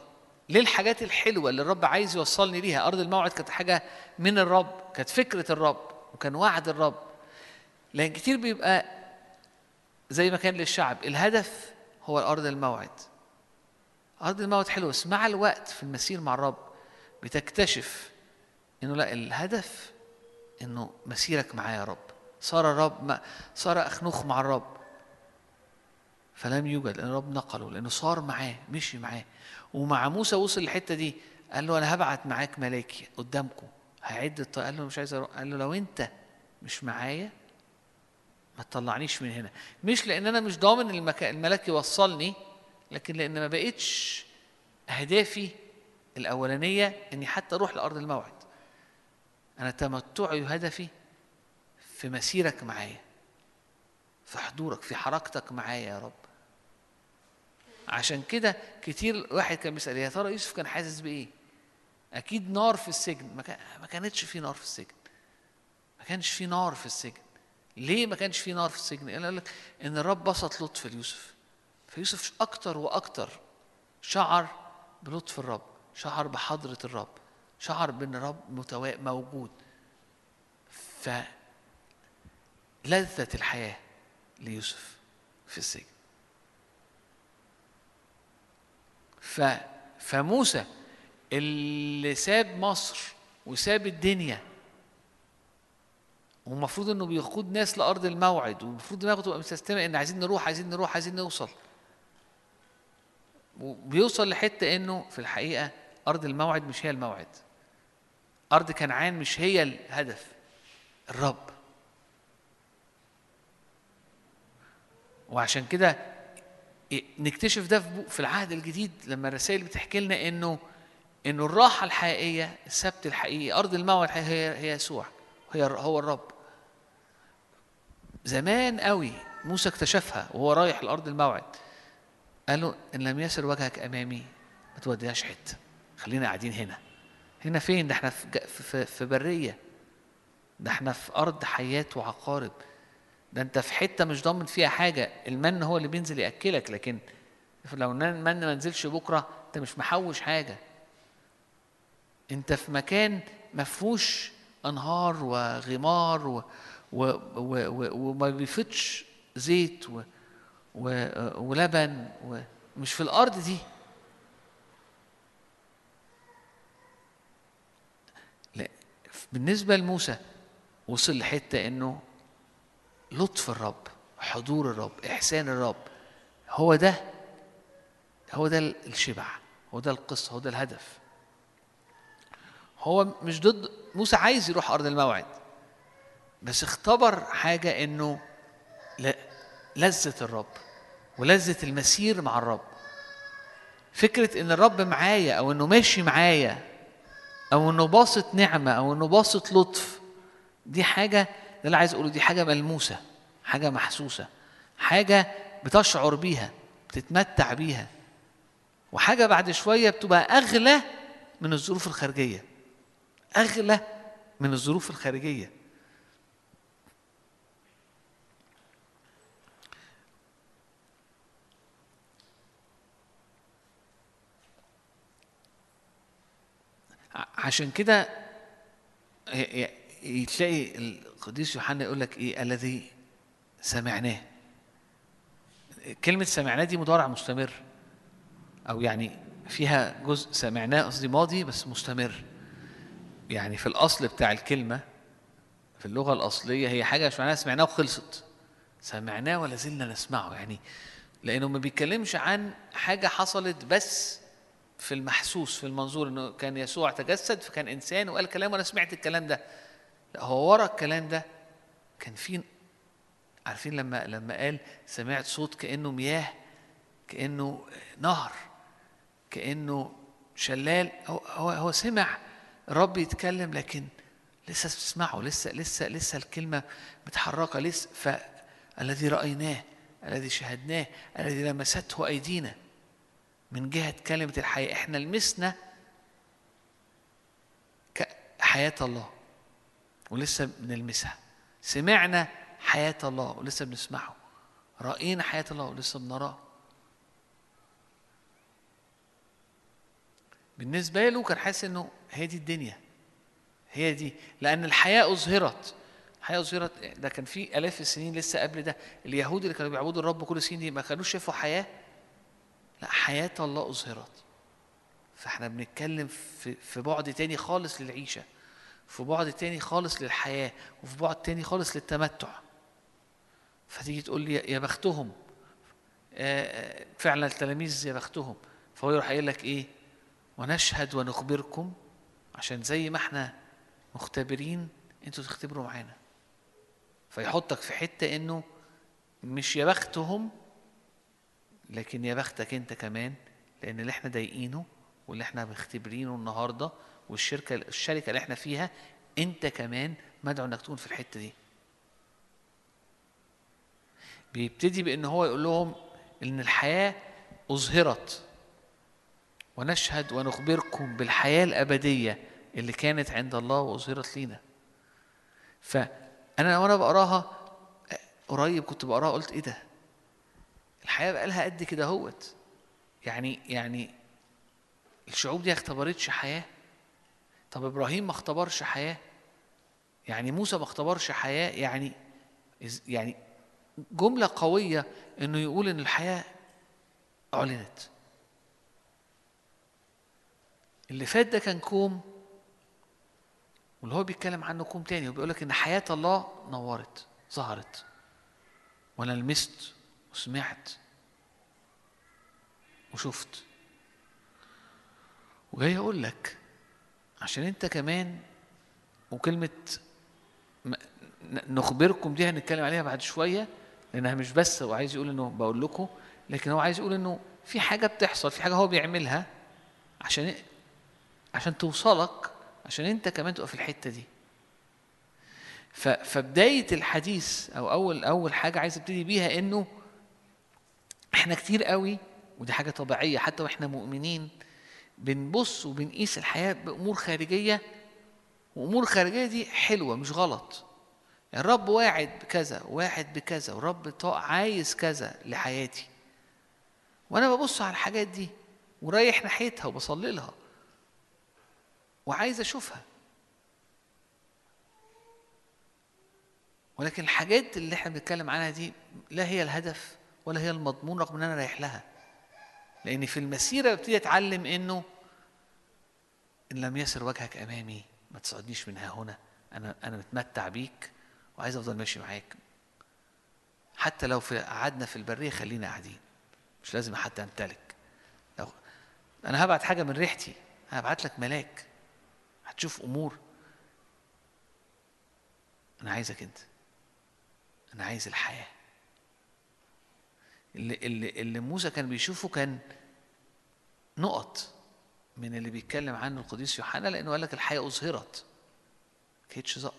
Speaker 2: للحاجات الحلوة اللي الرب عايز يوصلني ليها أرض الموعد كانت حاجة من الرب كانت فكرة الرب وكان وعد الرب. لكن كتير بيبقى زي ما كان للشعب الهدف هو الأرض الموعد. أرض الموعد حلوة بس مع الوقت في المسير مع الرب بتكتشف إنه لا الهدف إنه مسيرك معايا يا رب. صار الرب صار أخنوخ مع الرب. فلم يوجد لأن الرب نقله لأنه صار معاه مشي معاه. ومع موسى وصل الحته دي قال له أنا هبعت معاك ملاكي قدامكم. هيعد الطريق قال له مش عايز أروح. قال له لو أنت مش معايا ما تطلعنيش من هنا. مش لأن أنا مش ضامن المكان الملاك يوصلني لكن لأن ما بقتش أهدافي الأولانية إني حتى أروح لأرض الموعد. أنا تمتعي وهدفي في مسيرك معايا في حضورك في حركتك معايا يا رب. عشان كده كتير واحد كان بيسأل يا ترى يوسف كان حاسس بإيه؟ أكيد نار في السجن. ما, كان ما كانتش في نار في السجن. ما كانش في نار في السجن. ليه ما كانش في نار في السجن؟ قال لك إن الرب بسط لطف ليوسف. فيوسف أكتر وأكتر شعر بلطف الرب شعر بحضرة الرب شعر بإن الرب. موجود. ف لذة الحياة ليوسف في السجن. ف فموسى اللي ساب مصر وساب الدنيا ومفروض إنه بيقود ناس لأرض الموعد والمفروض دماغه تبقى مستسلمة إن عايزين نروح عايزين نروح عايزين نوصل. وبيوصل لحتة إنه في الحقيقة أرض الموعد مش هي الموعد. أرض كنعان مش هي الهدف. الرب. وعشان كده نكتشف ده في العهد الجديد لما الرسائل بتحكي لنا انه إنه الراحة الحقيقية السبت الحقيقي أرض الموعد هي هي يسوع هي هو الرب. زمان قوي موسى اكتشفها وهو رايح لأرض الموعد. قال له إن لم يسر وجهك أمامي ما توديهاش حتة. خلينا قاعدين هنا. هنا فين؟ ده إحنا في, في, برية. ده إحنا في أرض حيات وعقارب. ده انت في حتة مش ضامن فيها حاجة المن هو اللي بينزل يأكلك لكن لو المن ما نزلش بكرة انت مش محوش حاجة. انت في مكان ما فيهوش انهار وغمار و و و و وما بيفيضش زيت و و ولبن ومش في الأرض دي. لا بالنسبة لموسى وصل لحتة إنه لطف الرب حضور الرب إحسان الرب. هو ده هو ده الشبع هو ده القصة هو ده الهدف. هو مش ضد موسى عايز يروح أرض الموعد بس اختبر حاجة إنه لذة الرب ولذة المسير مع الرب. فكرة إن الرب معايا أو إنه ماشي معايا أو إنه باسط نعمة أو إنه باسط لطف دي حاجة ده اللي عايز أقوله دي حاجة ملموسة حاجة محسوسة حاجة بتشعر بيها بتتمتع بيها. وحاجة بعد شوية بتبقى أغلى من الظروف الخارجية أغلى من الظروف الخارجية. ع- عشان كده تلاقي القديس يوحنا يقول لك إيه؟ الذي سمعناه. كلمة سمعناه دي مضارع مستمر. أو يعني فيها جزء سمعناه قصدي ماضي بس مستمر. يعني في الأصل بتاع الكلمة في اللغة الأصلية هي حاجة مش معناها سمعناه وخلصت. سمعناه ولا زلنا نسمعه. يعني لأنه ما بيتكلمش عن حاجة حصلت بس في المحسوس في المنظور إنه كان يسوع تجسد فكان إنسان وقال كلام وأنا سمعت الكلام ده. لا هو ورا الكلام ده كان في عارفين لما لما قال سمعت صوت كأنه مياه كأنه نهر كأنه شلال هو هو, هو سمع الرب يتكلم لكن لسه بتسمعه لسه لسه لسه الكلمة متحركة لسه فالذي رأيناه الذي شاهدناه الذي لمسته أيدينا من جهة كلمة الحياة. إحنا لمسنا حياة الله. ولسه بنلمسها. سمعنا حياة الله ولسه بنسمعه. رأينا حياة الله ولسه بنراه. بالنسبة له كان حاسس إنه هي دي الدنيا. هي دي. لأن الحياة أظهرت. الحياة أظهرت. ده كان في آلاف السنين لسه قبل ده. اليهود اللي كانوا بيعبدوا الرب كل السنين دي ما كانوش شافوا حياة. لا حياة الله أظهرت. فإحنا بنتكلم في في بعد تاني خالص للعيشة. في بعد تاني خالص للحياة وفي بعد تاني خالص للتمتع. فتيجي تقول لي يا بختهم. آه، آه، فعلا التلاميذ يا بختهم. فهو يروح قايل لك إيه؟ ونشهد ونخبركم عشان زي ما إحنا مختبرين أنتوا تختبروا معانا. فيحطك في حتة إنه مش يا بختهم لكن يا بختك أنت كمان لأن اللي إحنا ضايقينه واللي إحنا مختبرينه النهارده والشركة الشركة اللي إحنا فيها انت كمان مدعو انك تكون في الحتة دي. بيبتدي بان هو يقول لهم ان الحياة اظهرت. ونشهد ونخبركم بالحياة الأبدية اللي كانت عند الله واظهرت لينا. فأنا وأنا بقراها قريب كنت بقراها قلت إيه ده؟ الحياة بقالها قد كده هوت يعني يعني الشعوب دي اختبرتش حياة. طب إبراهيم ما اختبرش حياة؟ يعني موسى ما اختبرش حياة؟ يعني يعني جملة قوية إنه يقول إن الحياة أعلنت. اللي فات ده كان كوم واللي هو بيتكلم عنه كوم تاني وبيقول لك إن حياة الله نورت ظهرت. وأنا لمست وسمعت وشفت. وجاي أقول لك عشان انت كمان وكلمة نخبركم دي هنتكلم عليها بعد شوية لأنها مش بس هو عايز يقول إنه بقول لكم لكن هو عايز يقول إنه في حاجة بتحصل في حاجة هو بيعملها عشان عشان توصلك عشان انت كمان تبقى في الحتة دي. فبداية الحديث أو أول أول حاجة عايز أبتدي بيها إنه إحنا كتير قوي ودي حاجة طبيعية حتى وإحنا مؤمنين بنبص وبنقيس الحياة بأمور خارجية وأمور خارجية دي حلوة مش غلط. الرب واعد بكذا واعد بكذا ورب عايز كذا لحياتي. وأنا ببص على الحاجات دي ورايح ناحيتها وبصلي لها وعايز أشوفها. ولكن الحاجات اللي إحنا بنتكلم عنها دي لا هي الهدف ولا هي المضمون رغم إن أنا رايح لها. لأن في المسيرة ببتدي اتعلم إنه إن لم يسر وجهك أمامي ما تصعدنيش من ها هنا. أنا أنا متمتع بيك وعايز أفضل ماشي معاك. حتى لو في قعدنا في البرية خلينا قاعدين. مش لازم حتى امتلك أنا هبعت حاجة من ريحتي. هبعت لك ملاك. هتشوف أمور. أنا عايزك أنت. أنا عايز الحياة. اللي, اللي, اللي موسى كان بيشوفه كان نقط من اللي بيتكلم عنه القديس يوحنا لأنه قال لك الحقيقة أظهرت. ما كانتش ظاهره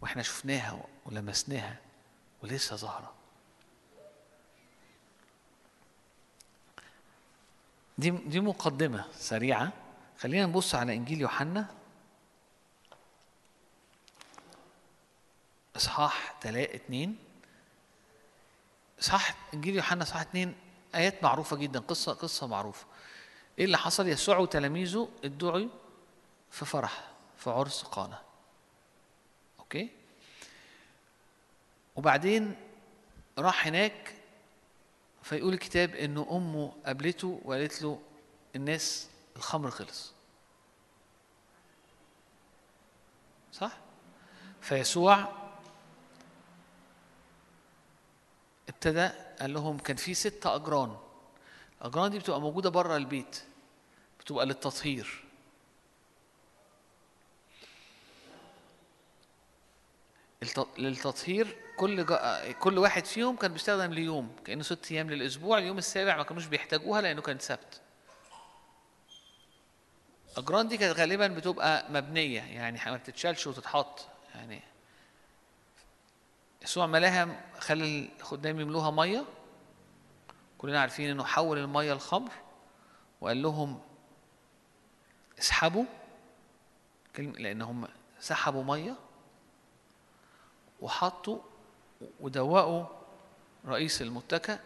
Speaker 2: وإحنا شفناها ولمسناها ولسه ظاهرة. دي دي مقدمة سريعة. خلينا نبص على إنجيل يوحنا. إصحاح 3 2 صح انجيل يوحنا صح اثنين آيات معروفة جدا قصة قصة معروفة. إيه اللي حصل؟ يسوع وتلاميذه ادعوا في فرح في عرس قانا. أوكي؟ وبعدين راح هناك فيقول الكتاب ان أمه قابلته وقالت له الناس الخمر خلص. صح؟ فيسوع ابتدى قال لهم كان في ست أجران الأجران دي بتبقى موجودة بره البيت بتبقى للتطهير للتطهير كل. كل واحد فيهم كان بيستخدم ليوم كأنه ست أيام للأسبوع اليوم السابع ما كانوش بيحتاجوها لأنه كان سبت الأجران دي كانت غالبا بتبقى مبنية يعني ما بتتشالش وتتحط يعني يسوع ملاها خلى الخدام يملوها مية. كلنا عارفين إنه حول المية لخمر وقال لهم اسحبوا. لأن هم سحبوا مية وحطوا ودوقوا رئيس المتكأ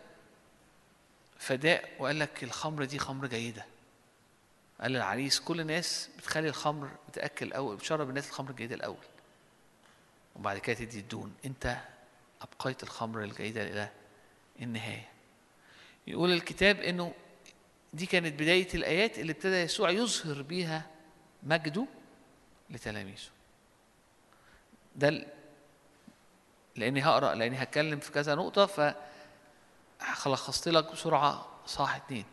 Speaker 2: فداء وقال لك الخمر دي خمر جيدة. قال للعريس كل الناس بتخلي الخمر بتاكل الأول بتشرب الناس الخمر الجيدة الأول. وبعد كده تدي الدون انت أبقيت الخمر الجيدة إلى النهاية. يقول الكتاب إنه دي كانت بداية الآيات اللي ابتدى يسوع يظهر بيها مجده لتلاميذه. ده لأني هقرأ لأني هتكلم في كذا نقطة ف لخصت لك بسرعة صح اتنين.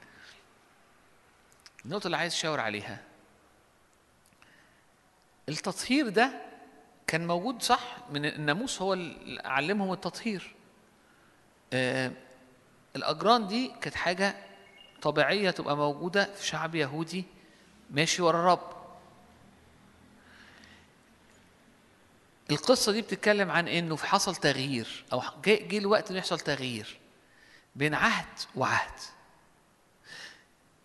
Speaker 2: النقطة اللي عايز اشاور عليها. التطهير ده كان موجود صح؟ من الناموس هو اللي علمهم التطهير. آه الأجران دي كانت حاجة طبيعية تبقى موجودة في شعب يهودي ماشي ورا الرب القصة دي بتتكلم عن إنه في حصل تغيير أو جه الوقت إنه يحصل تغيير بين عهد وعهد.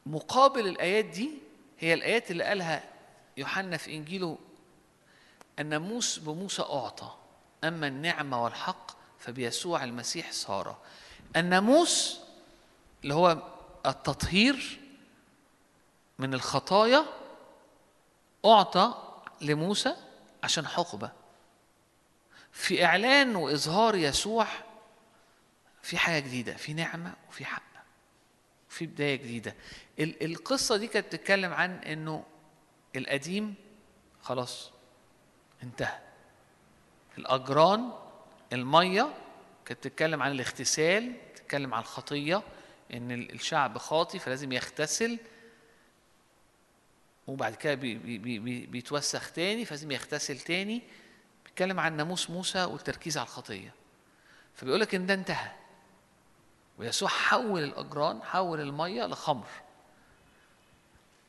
Speaker 2: مقابل الآيات دي هي الآيات اللي قالها يوحنا في إنجيله الناموس بموسى أعطى أما النعمة والحق فبيسوع المسيح صار. الناموس اللي هو التطهير من الخطايا أعطى لموسى عشان حقبة. في إعلان وإظهار يسوع في حاجة جديدة في نعمة وفي حق في بداية جديدة. ال- القصة دي كانت بتتكلم عن إنه القديم خلاص انتهى. الأجران المية كانت بتتكلم عن الاغتسال بتتكلم عن الخطية إن ال- الشعب خاطي فلازم يغتسل وبعد كده بي بي بي بيتوسخ تاني فلازم يغتسل تاني. بيتكلم عن ناموس موسى والتركيز على الخطية. فبيقول لك إن ده انتهى. ويسوع حول الأجران حول المية لخمر.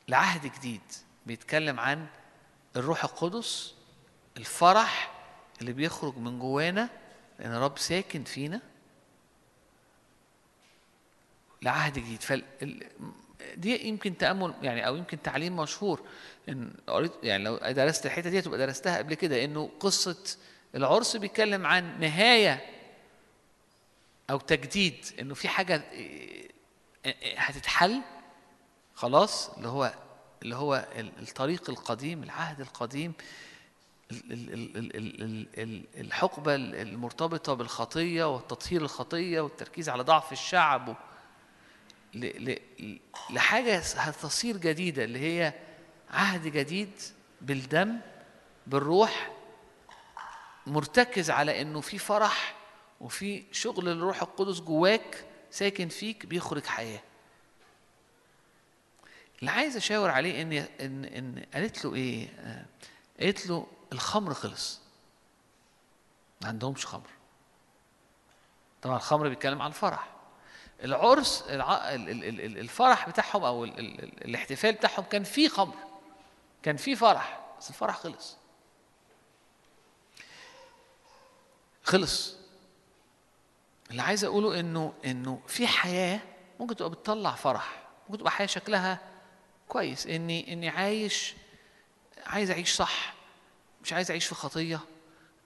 Speaker 2: لعهد جديد. بيتكلم عن الروح القدس الفرح اللي بيخرج من جوانا لأن الرب ساكن فينا. لعهد جديد. فال ال- دي يمكن تأمل يعني أو يمكن تعليم مشهور. إن قريت يعني لو درست الحتة دي تبقى درستها قبل كده. إنه قصة العرس بيتكلم عن نهاية أو تجديد. إنه في حاجة إيه، إيه، هتتحل خلاص اللي هو اللي هو ال- الطريق القديم العهد القديم. ال- ال- ال- ال- ال- ال- ال- الحقبه المرتبطه بالخطيه والتطهير الخطيه والتركيز على ضعف الشعب و- ل- ل- لحاجه هتصير جديده اللي هي عهد جديد بالدم بالروح مرتكز على انه في فرح وفي شغل الروح القدس جواك ساكن فيك بيخرج حياه اللي عايز اشاور عليه ان ان ان قالت له إيه آه، قالت له الخمر خلص. ما عندهمش خمر. طبعا الخمر بيتكلم عن الفرح. العرس الع... ال- ال- ال- ال- الفرح بتاعهم أو ال... ال... ال- الاحتفال بتاعهم كان فيه خمر. كان فيه فرح بس الفرح خلص. خلص. اللي عايز أقوله إنه إنه في حياة ممكن تبقى بتطلع فرح. ممكن تبقى حياة شكلها كويس. إني إني عايش عايز أعيش صح. مش عايز أعيش في خطية.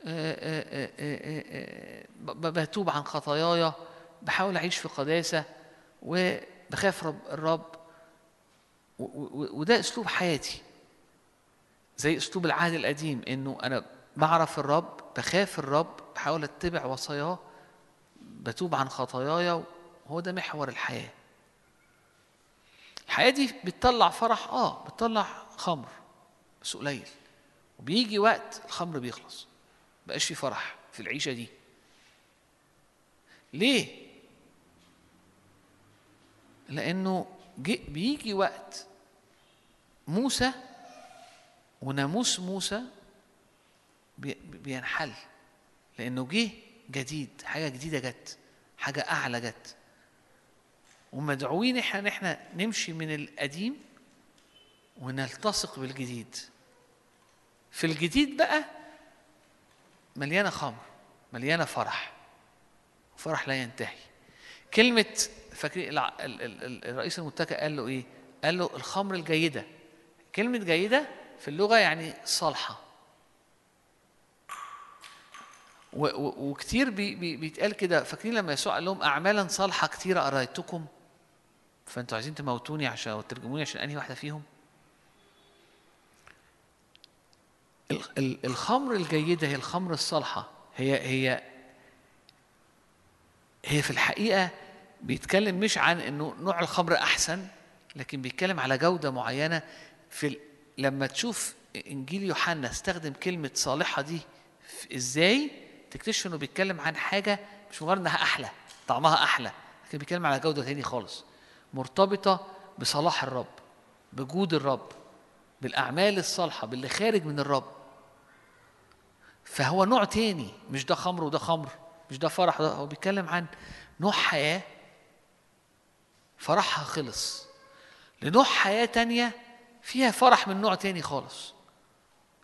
Speaker 2: آه، آه، آه، بتوب عن خطاياي بحاول أعيش في قداسة وبخاف رب الرب. وده أسلوب حياتي. زي أسلوب العهد القديم إنه أنا بعرف الرب بخاف الرب بحاول أتبع وصاياه. بتوب عن خطاياي وهو ده محور الحياة. الحياة دي بتطلع فرح آه بتطلع خمر بس قليل. وبيجي وقت الخمر بيخلص بقاش في فرح في العيشة دي. ليه؟ لأنه جي بيجي وقت موسى وناموس موسى بي- بينحل لأنه جه جديد حاجة جديدة جت حاجة أعلى جت. ومدعوين إحنا إن إحنا نمشي من القديم ونلتصق بالجديد. في الجديد بقى مليانة خمر مليانة فرح فرح لا ينتهي. كلمة فاكرين الرئيس المتكئ قال له إيه؟ قال له الخمر الجيدة. كلمة جيدة في اللغة يعني صالحة. وكتير بي بي بيتقال كده. فاكرين لما يسوع قال لهم اعمالا صالحة كتيره أرأيتكم؟ فأنتوا عايزين تموتوني عشان أو ترجموني عشان أنهي واحدة فيهم ال- ال- الخمر الجيدة هي الخمر الصالحة هي هي هي في الحقيقة بيتكلم مش عن إنه نوع الخمر أحسن لكن بيتكلم على جودة معينة في. لما تشوف إنجيل يوحنا استخدم كلمة صالحة دي إزاي تكتشف إنه بيتكلم عن حاجة مش مجرد إنها أحلى طعمها أحلى لكن بيتكلم على جودة تاني خالص مرتبطة بصلاح الرب بجود الرب بالأعمال الصالحة باللي خارج من الرب فهو نوع تاني مش ده خمر وده خمر مش ده فرح ده هو بيتكلم عن نوع حياة فرحها خلص. لنوع حياة تانية فيها فرح من نوع تاني خالص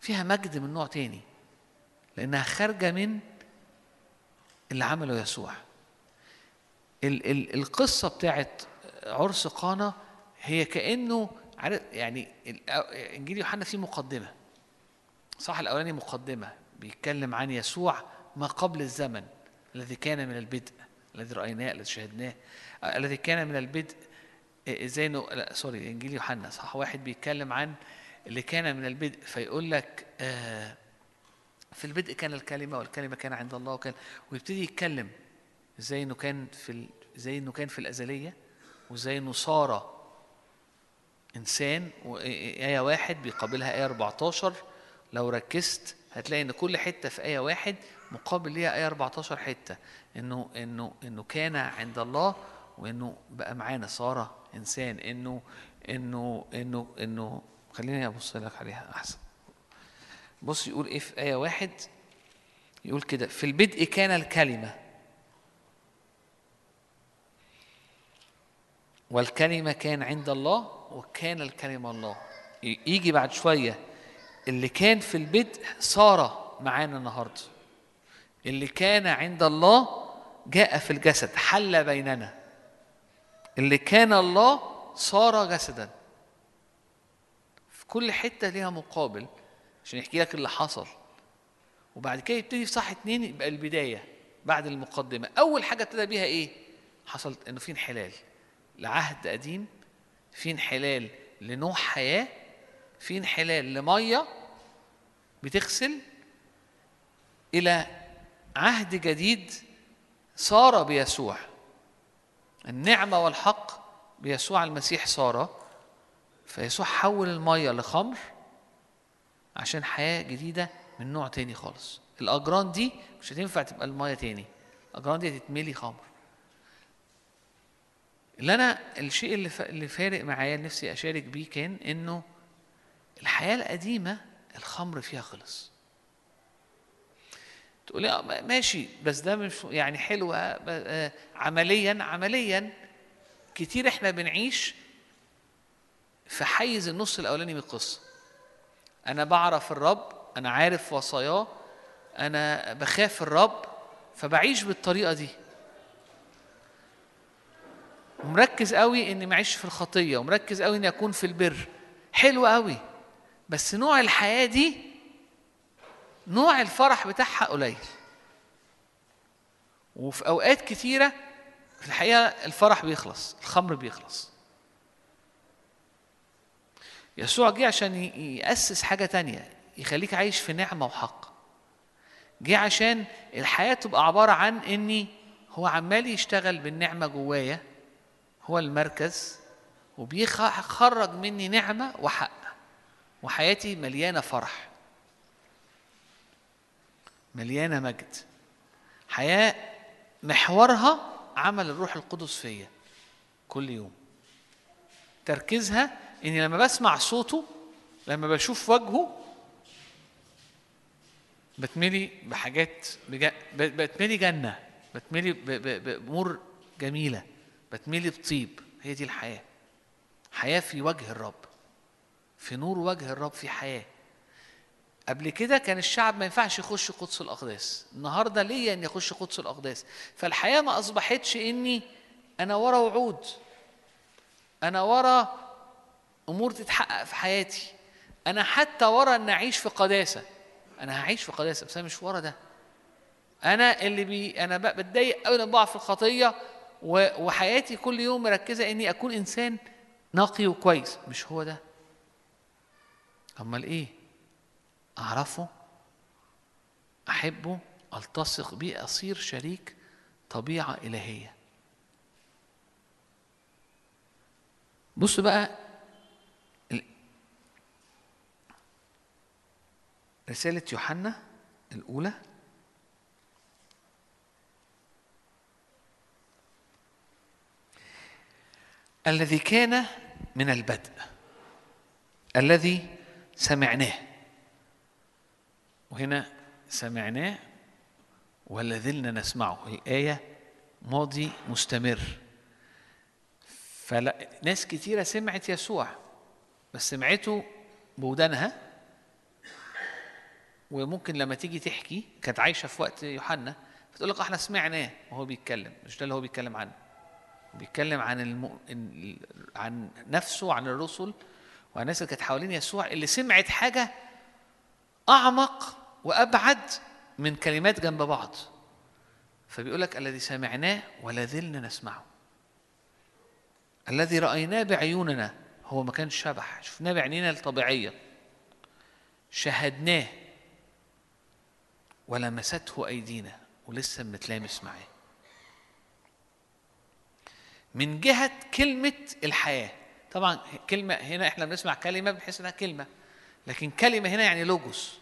Speaker 2: فيها مجد من نوع تاني لأنها خارجة من اللي عمله يسوع ال ال القصة بتاعت عرس قانا هي كأنه يعني إنجيل يوحنا فيه مقدمة. صح الأولاني مقدمة. بيتكلم عن يسوع ما قبل الزمن الذي كان من البدء الذي رأيناه الذي شاهدناه الذي كان من البدء آه، إزاي إنه لا سوري انجيل يوحنا صح واحد بيتكلم عن اللي كان من البدء فيقول لك آه في البدء كان الكلمة والكلمة كان عند الله وكان ويبتدي يتكلم إزاي إنه كان في ال... إزاي إنه كان في الأزلية وإزاي إنه صار إنسان وآية واحد بيقابلها آية 14 لو ركزت هتلاقي إن كل حتة في آية واحد مقابل ليها آية 14 حتة. إنه إنه إنه كان عند الله وإنه بقى معانا. صار إنسان. إنه إنه إنه إنه خليني أبص لك عليها أحسن. بص يقول إيه في آية واحد؟ يقول كده في البدء كان الكلمة. والكلمة كان عند الله وكان الكلمة الله. يجي بعد شوية. اللي كان في البدء صار معانا النهاردة. اللي كان عند الله جاء في الجسد حل بيننا. اللي كان الله صار جسدا. في كل حتة ليها مقابل عشان يحكي لك اللي حصل. وبعد كده يبتدي في صح اتنين يبقى البداية بعد المقدمة. أول حاجة ابتدى بيها إيه؟ حصلت إنه في انحلال. لعهد قديم في انحلال لنوع حياة في انحلال لمية بتغسل إلى عهد جديد صار بيسوع. النعمة والحق بيسوع المسيح صار فيسوع حول المية لخمر عشان حياة جديدة من نوع تاني خالص. الأجران دي مش هتنفع تبقى المية تاني. الأجران دي هتتملي خمر. اللي أنا الشيء اللي فارق معايا نفسي أشارك بيه كان إنه الحياة القديمة الخمر فيها خلص. تقولي آه، ما- ماشي بس ده مش يعني حلوة ب- آه، عمليا عمليا كتير إحنا بنعيش في حيز النص الأولاني من القصة. أنا بعرف الرب أنا عارف وصاياه أنا بخاف الرب فبعيش بالطريقة دي. ومركز قوي إني ما اعيش في الخطية ومركز قوي إني أكون في البر. حلو قوي. بس نوع الحياة دي نوع الفرح بتاعها قليل. وفي أوقات كتيرة في الحقيقة الفرح بيخلص الخمر بيخلص. يسوع جه عشان يأسس حاجة تانية يخليك عايش في نعمة وحق. جه عشان الحياة تبقى عبارة عن إني هو عمال يشتغل بالنعمة جوايا هو المركز وبيخرج مني نعمة وحق. وحياتي مليانة فرح. مليانة مجد. حياة محورها عمل الروح القدس فيا كل يوم. تركيزها إني لما بسمع صوته لما بشوف وجهه بتملي بحاجات بتملي جنة بتملي ب... ب... بأمور جميلة بتملي بطيب. هي دي الحياة. حياة في وجه الرب. في نور وجه الرب في حياة. قبل كده كان الشعب ما ينفعش يخش قدس الأقداس. النهاردة ليا أن يخش قدس الأقداس؟ فالحياة ما أصبحتش إني أنا ورا وعود. أنا ورا أمور تتحقق في حياتي. أنا حتى ورا أن أعيش في قداسة. أنا هعيش في قداسة بس أنا مش ورا ده. أنا اللي بي أنا بتضايق قوي لما بقع في الخطية وحياتي كل يوم مركزة إني أكون إنسان نقي وكويس. مش هو ده. امال إيه أعرفه أحبه ألتصق بيه أصير شريك طبيعة إلهية. بص بقى رسالة يوحنا الأولى. الذي كان من البدء الذي سمعناه. وهنا سمعناه ولا زلنا نسمعه. الآية ماضي مستمر. فلا ناس كتيرة سمعت يسوع بس سمعته بودانها. وممكن لما تيجي تحكي كانت عايشة في وقت يوحنا فتقول لك إحنا سمعناه وهو بيتكلم. مش ده اللي هو بيتكلم عنه. بيتكلم عن الم... ال- عن نفسه عن الرسل وعن الناس اللي كانت حوالين يسوع اللي سمعت حاجة أعمق وأبعد من كلمات جنب بعض. فبيقول لك الذي سمعناه ولا زلنا نسمعه. الذي رأيناه بعيوننا هو ما كانش شبح. شفناه بعينينا الطبيعية. شاهدناه ولمسته أيدينا ولسه بنتلامس معاه. من جهة كلمة الحياة طبعا كلمة هنا إحنا بنسمع كلمة بنحس إنها كلمة لكن كلمة هنا يعني لوجوس.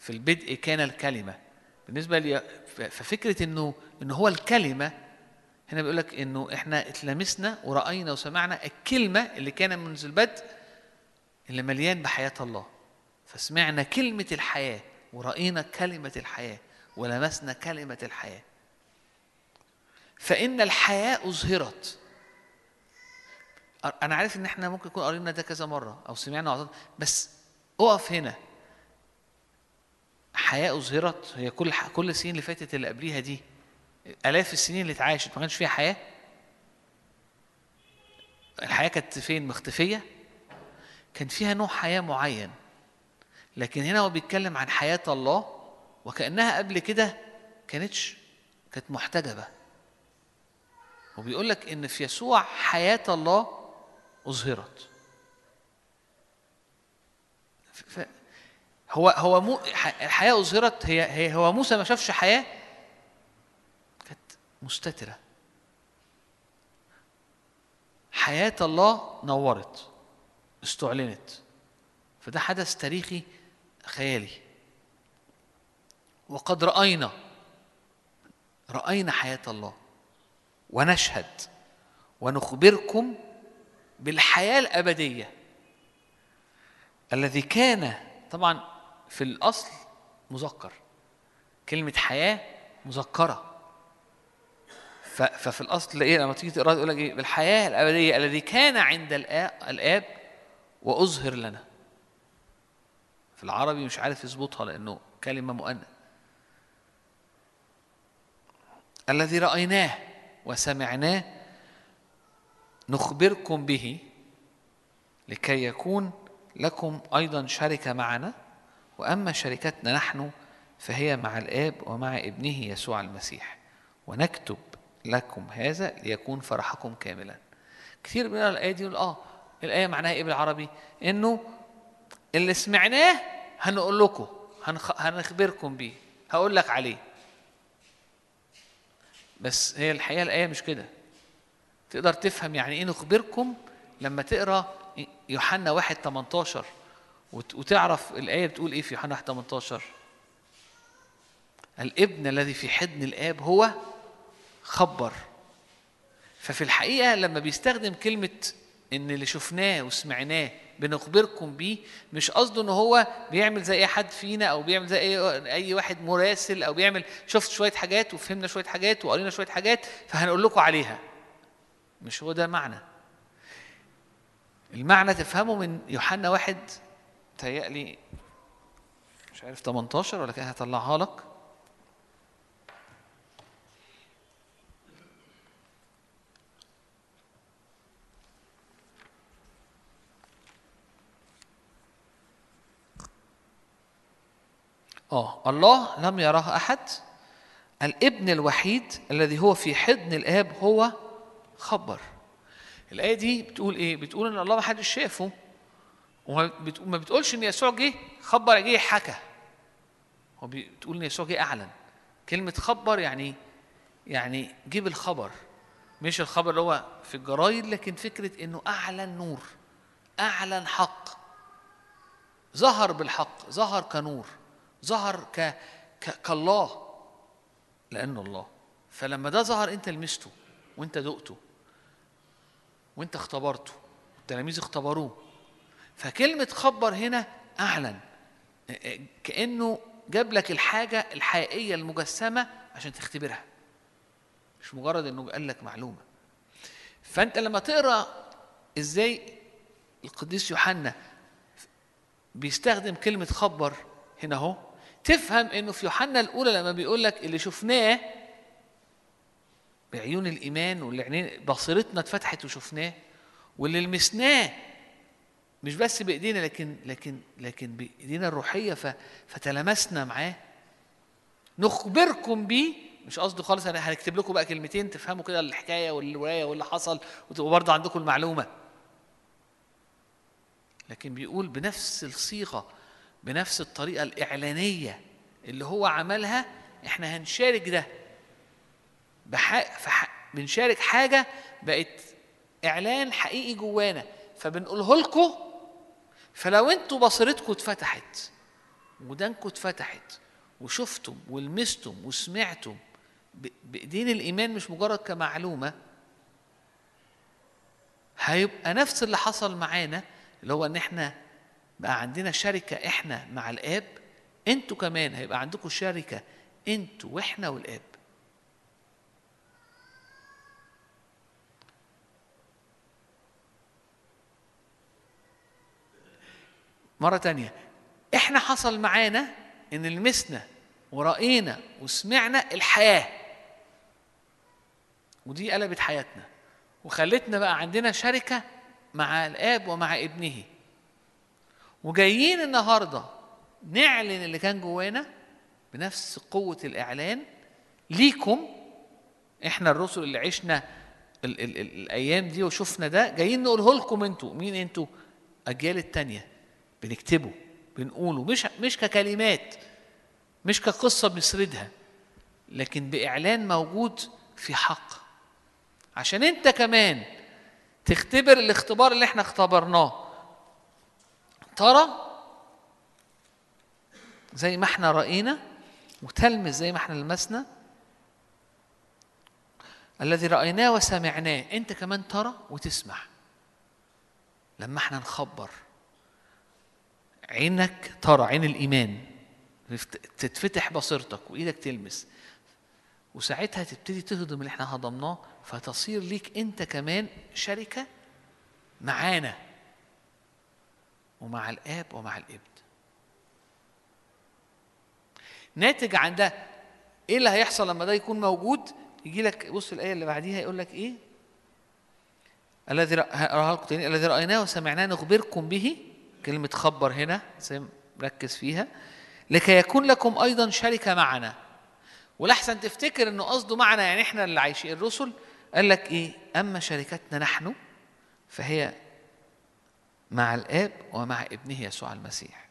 Speaker 2: في البدء كان الكلمة. بالنسبة لي ف- ففكرة إنه إنه هو الكلمة هنا بيقول لك إنه إحنا اتلمسنا ورأينا وسمعنا الكلمة اللي كان منذ البدء اللي مليان بحياة الله. فسمعنا كلمة الحياة ورأينا كلمة الحياة ولمسنا كلمة الحياة. فإن الحياة أظهرت. أنا عارف إن إحنا ممكن نكون قرينا ده كذا مرة أو سمعنا وعظات بس أقف هنا. حياة أظهرت هي كل كل السنين اللي فاتت اللي قبليها دي آلاف السنين اللي اتعاشت ما كانش فيها حياة؟ الحياة كانت فين؟ مختفية؟ كان فيها نوع حياة معين. لكن هنا هو بيتكلم عن حياة الله وكأنها قبل كده كانتش كانت محتجبة. وبيقول لك إن في يسوع حياة الله أظهرت. هو هو مو الحياة أظهرت هي هي هو موسى ما شافش حياة كانت مستترة. حياة الله نورت استعلنت. فده حدث تاريخي خيالي. وقد رأينا رأينا حياة الله. ونشهد. ونخبركم بالحياة الأبدية. الذي كان طبعا في الأصل مذكر. كلمة حياة مذكرة. ففي الأصل إيه؟ لما تيجي تقرأ يقول لك إيه؟ بالحياة الأبدية. الذي كان عند الآ- الآب وأظهر لنا. في العربي مش عارف يظبطها لأنه كلمة مؤنث. الذي رأيناه وسمعناه نخبركم به لكي يكون لكم أيضا شركة معنا وأما شركتنا نحن فهي مع الآب ومع ابنه يسوع المسيح. ونكتب لكم هذا ليكون فرحكم كاملا. كثير من الآية دي يقول آه الآية معناها إيه بالعربي؟ إنه اللي سمعناه هنقول لكم هنخ... هنخبركم بيه هقول لك عليه. بس هي الحقيقة الآية مش كده. تقدر تفهم يعني إيه نخبركم لما تقرأ يوحنا 1 18 وت- وتعرف الآية بتقول إيه في يوحنا 1 18 الابن الذي في حضن الآب هو خبر. ففي الحقيقة لما بيستخدم كلمة إن اللي شفناه وسمعناه بنخبركم بيه مش قصده إن هو بيعمل زي أي حد فينا أو بيعمل زي أي أي واحد مراسل أو بيعمل شفت شوية حاجات وفهمنا شوية حاجات وقرينا شوية حاجات فهنقول لكم عليها. مش هو ده معنى المعنى تفهمه من يوحنا واحد تهيألي مش عارف 18 ولا كده هطلعها لك. آه الله لم يراه أحد. الابن الوحيد الذي هو في حضن الآب هو خبر. الآية دي بتقول إيه؟ بتقول إن الله ما حدش شافه وما بت- ما بتقولش إن يسوع جه خبر جه حكى. هو بتقول إن يسوع جه أعلن. كلمة خبر يعني يعني جيب الخبر مش الخبر اللي هو في الجرايد لكن فكرة إنه أعلن نور. أعلن حق. ظهر بالحق. ظهر كنور. ظهر ك... ك... كالله. لأنه الله. فلما ده ظهر أنت لمسته وأنت دقته. وانت اختبرته. التلاميذ اختبروه. فكلمة خبر هنا أعلن. كأنه جاب لك الحاجة الحقيقية المجسمة عشان تختبرها. مش مجرد إنه قال لك معلومة. فأنت لما تقرأ إزاي القديس يوحنا بيستخدم كلمة خبر هنا أهو تفهم إنه في يوحنا الأولى لما بيقول لك اللي شفناه بعيون الإيمان واللي بصيرتنا اتفتحت وشفناه واللي لمسناه مش بس بإيدينا لكن لكن لكن بإيدينا الروحية ف- فتلمسنا معاه. نخبركم بيه مش قصده خالص أنا هنكتب لكم بقى كلمتين تفهموا كده الحكاية والرواية واللي حصل وتبقوا برضه عندكم المعلومة. لكن بيقول بنفس الصيغة بنفس الطريقة الإعلانية اللي هو عملها إحنا هنشارك ده. بنشارك حاجة بقت إعلان حقيقي جوانا فبنقوله لكم فلو أنتوا بصيرتكم اتفتحت ودانكم اتفتحت وشفتم ولمستم وسمعتم. بإيدين الإيمان مش مجرد كمعلومة هيبقى نفس اللي حصل معانا اللي هو إن إحنا بقى عندنا شركة إحنا مع الآب أنتوا كمان هيبقى عندكم شركة أنتوا وإحنا والآب مرة تانية. إحنا حصل معانا إن لمسنا ورأينا وسمعنا الحياة. ودي قلبت حياتنا. وخلتنا بقى عندنا شركة مع الآب ومع ابنه. وجايين النهاردة نعلن اللي كان جوانا بنفس قوة الإعلان ليكم. إحنا الرسل اللي عشنا ال ال ال الأيام دي وشفنا ده جايين نقوله لكم أنتوا. مين أنتوا؟ أجيال التانية. بنكتبه بنقوله مش مش ككلمات مش كقصة بنسردها لكن بإعلان موجود في حق. عشان أنت كمان تختبر الاختبار اللي إحنا اختبرناه. ترى زي ما إحنا رأينا وتلمس زي ما إحنا لمسنا الذي رأيناه وسمعناه أنت كمان ترى وتسمع. لما إحنا نخبر عينك ترى عين الإيمان تتفتح بصيرتك وإيدك تلمس. وساعتها تبتدي تهضم اللي إحنا هضمناه فتصير ليك أنت كمان شركة معانا ومع الآب ومع الإبن. ناتج عن ده إيه اللي هيحصل لما ده يكون موجود؟ يجي لك بص الآية اللي بعديها يقول لك إيه؟ الذي رأ- هقراها لكم تاني الذي رأيناه وسمعناه نخبركم به كلمة خبر هنا مركز فيها. لكي يكون لكم أيضا شركة معنا. ولحسن تفتكر إنه قصده معنا يعني إحنا اللي عايشين الرسل. قال لك إيه؟ أما شركتنا نحن فهي مع الآب ومع ابنه يسوع المسيح.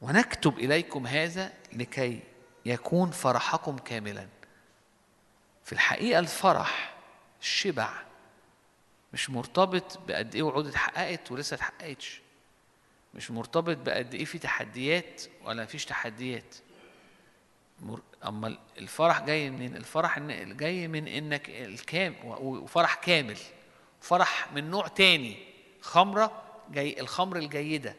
Speaker 2: ونكتب إليكم هذا لكي يكون فرحكم كاملا. في الحقيقة الفرح الشبع مش مرتبط بقد إيه وعود اتحققت ولسه اتحققتش. مش مرتبط بقد إيه في تحديات ولا مفيش تحديات. مر... أما الفرح جاي منين؟ الفرح. جاي من إنك الكام وفرح كامل. فرح من نوع تاني. خمرة جاي الخمر الجيدة.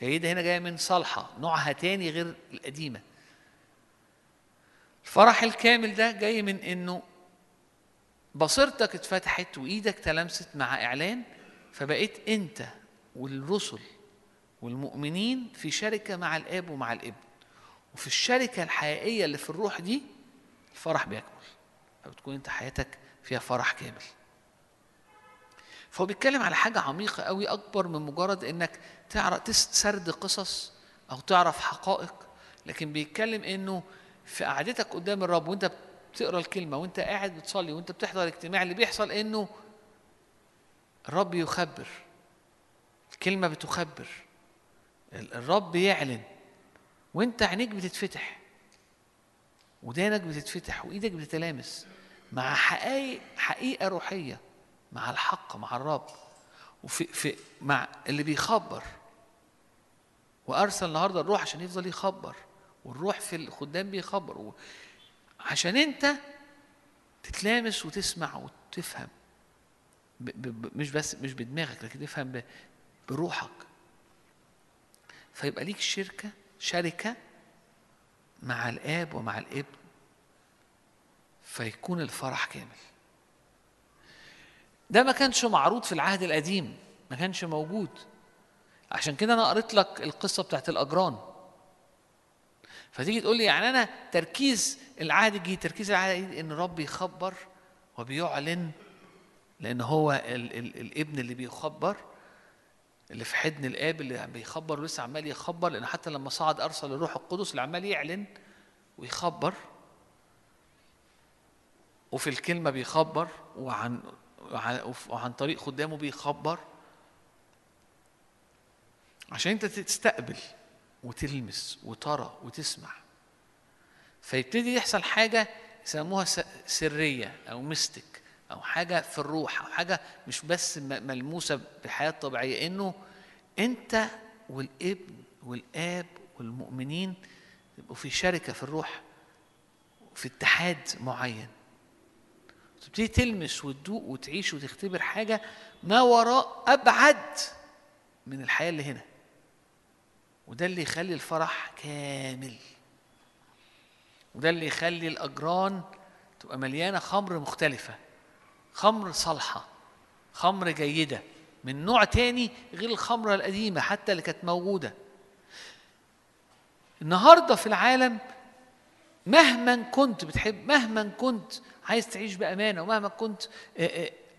Speaker 2: جيدة هنا جاية من صالحة نوعها تاني غير القديمة. الفرح الكامل ده جاي من إنه بصيرتك اتفتحت وإيدك تلمست مع إعلان فبقيت أنت والرسل والمؤمنين في شركة مع الآب ومع الابن. وفي الشركة الحقيقية اللي في الروح دي الفرح بيكمل. فبتكون أنت حياتك فيها فرح كامل. فهو بيتكلم على حاجة عميقة قوي أكبر من مجرد إنك تعرف تسرد قصص أو تعرف حقائق لكن بيتكلم إنه في قعدتك قدام الرب وأنت بتقرا الكلمة وأنت قاعد بتصلي وأنت بتحضر الاجتماع اللي بيحصل إنه الرب يخبر. الكلمة بتخبر. الرب يعلن وانت عينيك بتتفتح. ودانك بتتفتح. وايدك بتتلامس. مع حقائق حقيقة روحية. مع الحق مع الرب. وفي في مع اللي بيخبر. وأرسل النهارده الروح عشان يفضل يخبر. والروح في الخدام بيخبر. عشان انت تتلامس وتسمع وتفهم. ب ب مش بس مش بدماغك لكن تفهم بروحك. فيبقى ليك شركة شركة مع الآب ومع الابن فيكون الفرح كامل. ده ما كانش معروض في العهد القديم ما كانش موجود. عشان كده أنا قريت لك القصة بتاعت الأجران. فتيجي تقول لي يعني أنا تركيز العهد الجديد تركيز العهد الجديد إن الرب يخبر وبيعلن لأن هو ال ال الابن اللي بيخبر اللي في حضن الآب اللي بيخبر ولسه عمال يخبر لأن حتى لما صعد أرسل الروح القدس اللي عمال يعلن ويخبر. وفي الكلمة بيخبر وعن وعن, طريق خدامه بيخبر. عشان أنت تستقبل وتلمس وترى وتسمع. فيبتدي يحصل حاجة يسموها سرية أو ميستيك أو حاجة في الروح أو حاجة مش بس ملموسة بالحياة الطبيعيه إنه أنت والابن والآب والمؤمنين يبقوا في شركة في الروح في اتحاد معين. تبتدي تلمس وتدوق وتعيش وتختبر حاجة ما وراء أبعد من الحياة اللي هنا. وده اللي يخلي الفرح كامل. وده اللي يخلي الأجران تبقى مليانة خمر مختلفة. خمر صالحة خمر جيدة من نوع تاني غير الخمرة القديمة حتى اللي كانت موجودة. النهارده في العالم مهما كنت بتحب مهما كنت عايز تعيش بأمانة ومهما كنت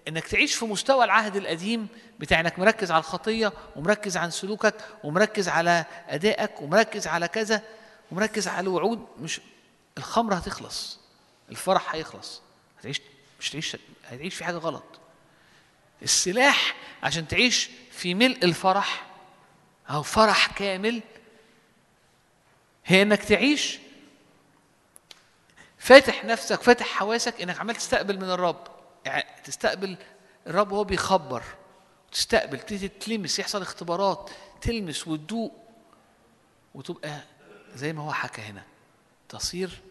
Speaker 2: إنك تعيش في مستوى العهد القديم بتاع إنك مركز على الخطية ومركز عن سلوكك ومركز على أدائك ومركز على كذا ومركز على الوعود مش الخمر هتخلص الفرح هيخلص. هتعيش مش تعيش هتعيش في حاجة غلط. السلاح عشان تعيش في ملء الفرح أو فرح كامل هي إنك تعيش فاتح نفسك فاتح حواسك إنك عمال تستقبل من الرب. يعني تستقبل الرب وهو بيخبر. تستقبل تلمس يحصل اختبارات تلمس وتدوق وتبقى زي ما هو حكى هنا. تصير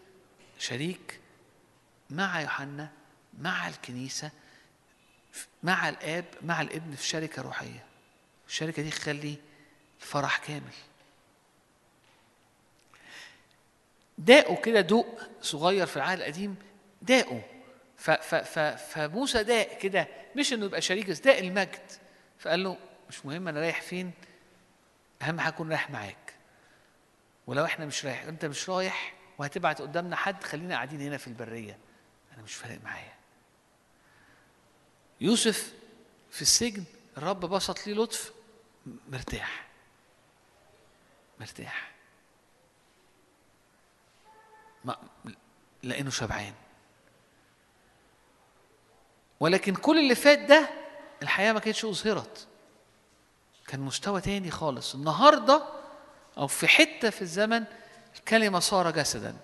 Speaker 2: شريك مع يوحنا مع الكنيسة مع الآب مع الابن في شركة روحية. الشركة دي تخلي الفرح كامل. داقوا كده دوق صغير في العهد القديم داقوا. فموسى داق كده مش إنه يبقى شريك بس داق المجد. فقال له مش مهم أنا رايح فين أهم حاجة أكون رايح معاك. ولو إحنا مش رايح أنت مش رايح وهتبعت قدامنا حد خلينا قاعدين هنا في البرية. أنا مش فارق معايا. يوسف في السجن الرب بسط ليه لطف. مرتاح. مرتاح. ما لأنه شبعان. ولكن كل اللي فات ده الحياة ما كانتش أظهرت. كان مستوى تاني خالص. النهارده أو في حتة في الزمن الكلمة صار جسدا.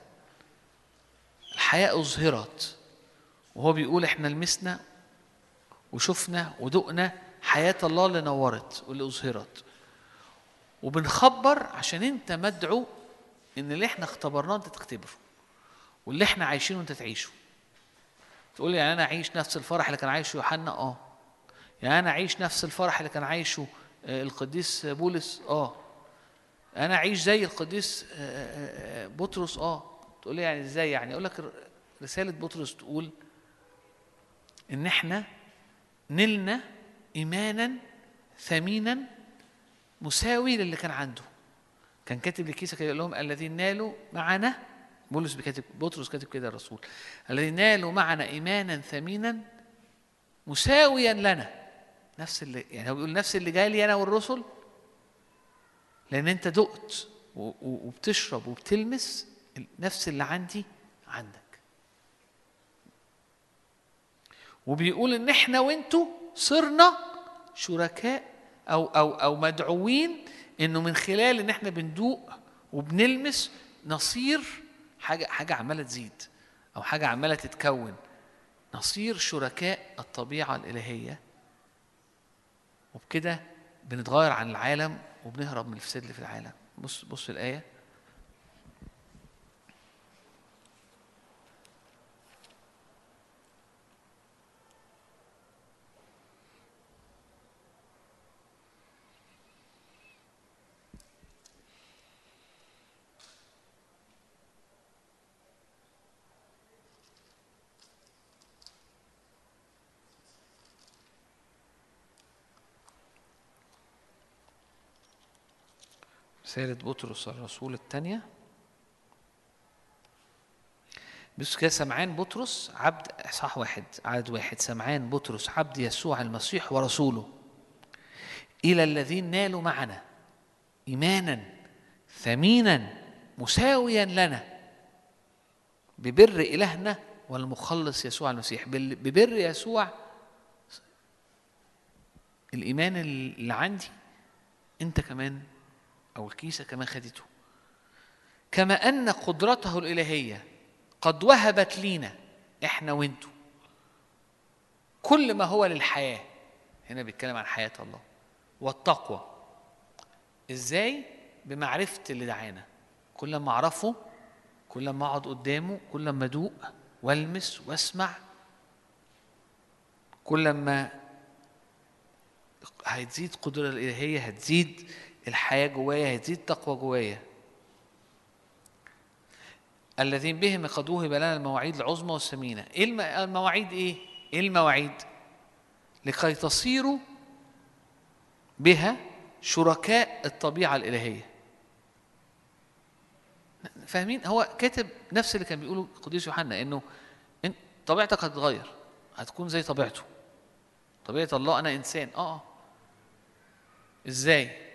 Speaker 2: الحياة أظهرت. وهو بيقول إحنا لمسنا وشفنا ودقنا حياة الله اللي نورت واللي أظهرت. وبنخبر عشان أنت مدعو إن اللي إحنا اختبرناه أنت تختبره. واللي إحنا عايشينه أنت تعيشه. تقول لي يعني أنا أعيش نفس الفرح اللي كان عايشه يوحنا؟ آه. يعني أنا أعيش نفس الفرح اللي كان عايشه آه، القديس بولس؟ آه. أنا اعيش زي القديس آه، آه، آه، بطرس. آه. تقول لي يعني إزاي يعني؟ أقول لك رسالة بطرس تقول إن إحنا نلنا ايمانا ثمينا مساوي للي كان عنده. كان كاتب لكيسة كده يقول لهم الذين نالوا معنا بولس بكاتب بطرس كاتب كده الرسول الذين نالوا معنا ايمانا ثمينا مساويا لنا. نفس اللي يعني هو بيقول نفس اللي جاي لي أنا والرسل لأن أنت دقت وبتشرب وبتلمس نفس اللي عندي عندك. وبيقول إن إحنا وأنتوا صرنا شركاء أو أو أو مدعوين إنه من خلال إن إحنا بندوق وبنلمس نصير حاجة حاجة عمالة تزيد أو حاجة عمالة تتكون. نصير شركاء الطبيعة الإلهية. وبكده بنتغير عن العالم وبنهرب من الفساد اللي في العالم. بص بص الآية. رسالة بطرس الرسول الثانية بص كده سمعان بطرس عبد صح واحد عدد واحد. سمعان بطرس عبد يسوع المسيح ورسوله. إلى الذين نالوا معنا إيمانا ثمينا مساويا لنا. ببر إلهنا والمخلص يسوع المسيح. ببر يسوع الإيمان اللي عندي أنت كمان أو الكيسة كمان خدته. كما أن قدرته الإلهية قد وهبت لينا إحنا وإنتوا كل ما هو للحياة. هنا بيتكلم عن حياة الله. والتقوى. إزاي؟ بمعرفة اللي دعانا. كل ما أعرفه كل ما أقعد قدامه كل ما أدوق وألمس وأسمع كل ما هتزيد قدرة الإلهية هتزيد الحياة جوايا هتزيد تقوى جوايا الذين بهم قد وهب لنا المواعيد العظمى والثمينة إيه الم- المواعيد إيه؟ إيه المواعيد؟ لكي تصيروا بها شركاء الطبيعة الإلهية فاهمين؟ هو كاتب نفس اللي كان بيقوله القديس يوحنا إنه إن طبيعتك هتتغير هتكون زي طبيعته طبيعة الله أنا إنسان آه آه إزاي؟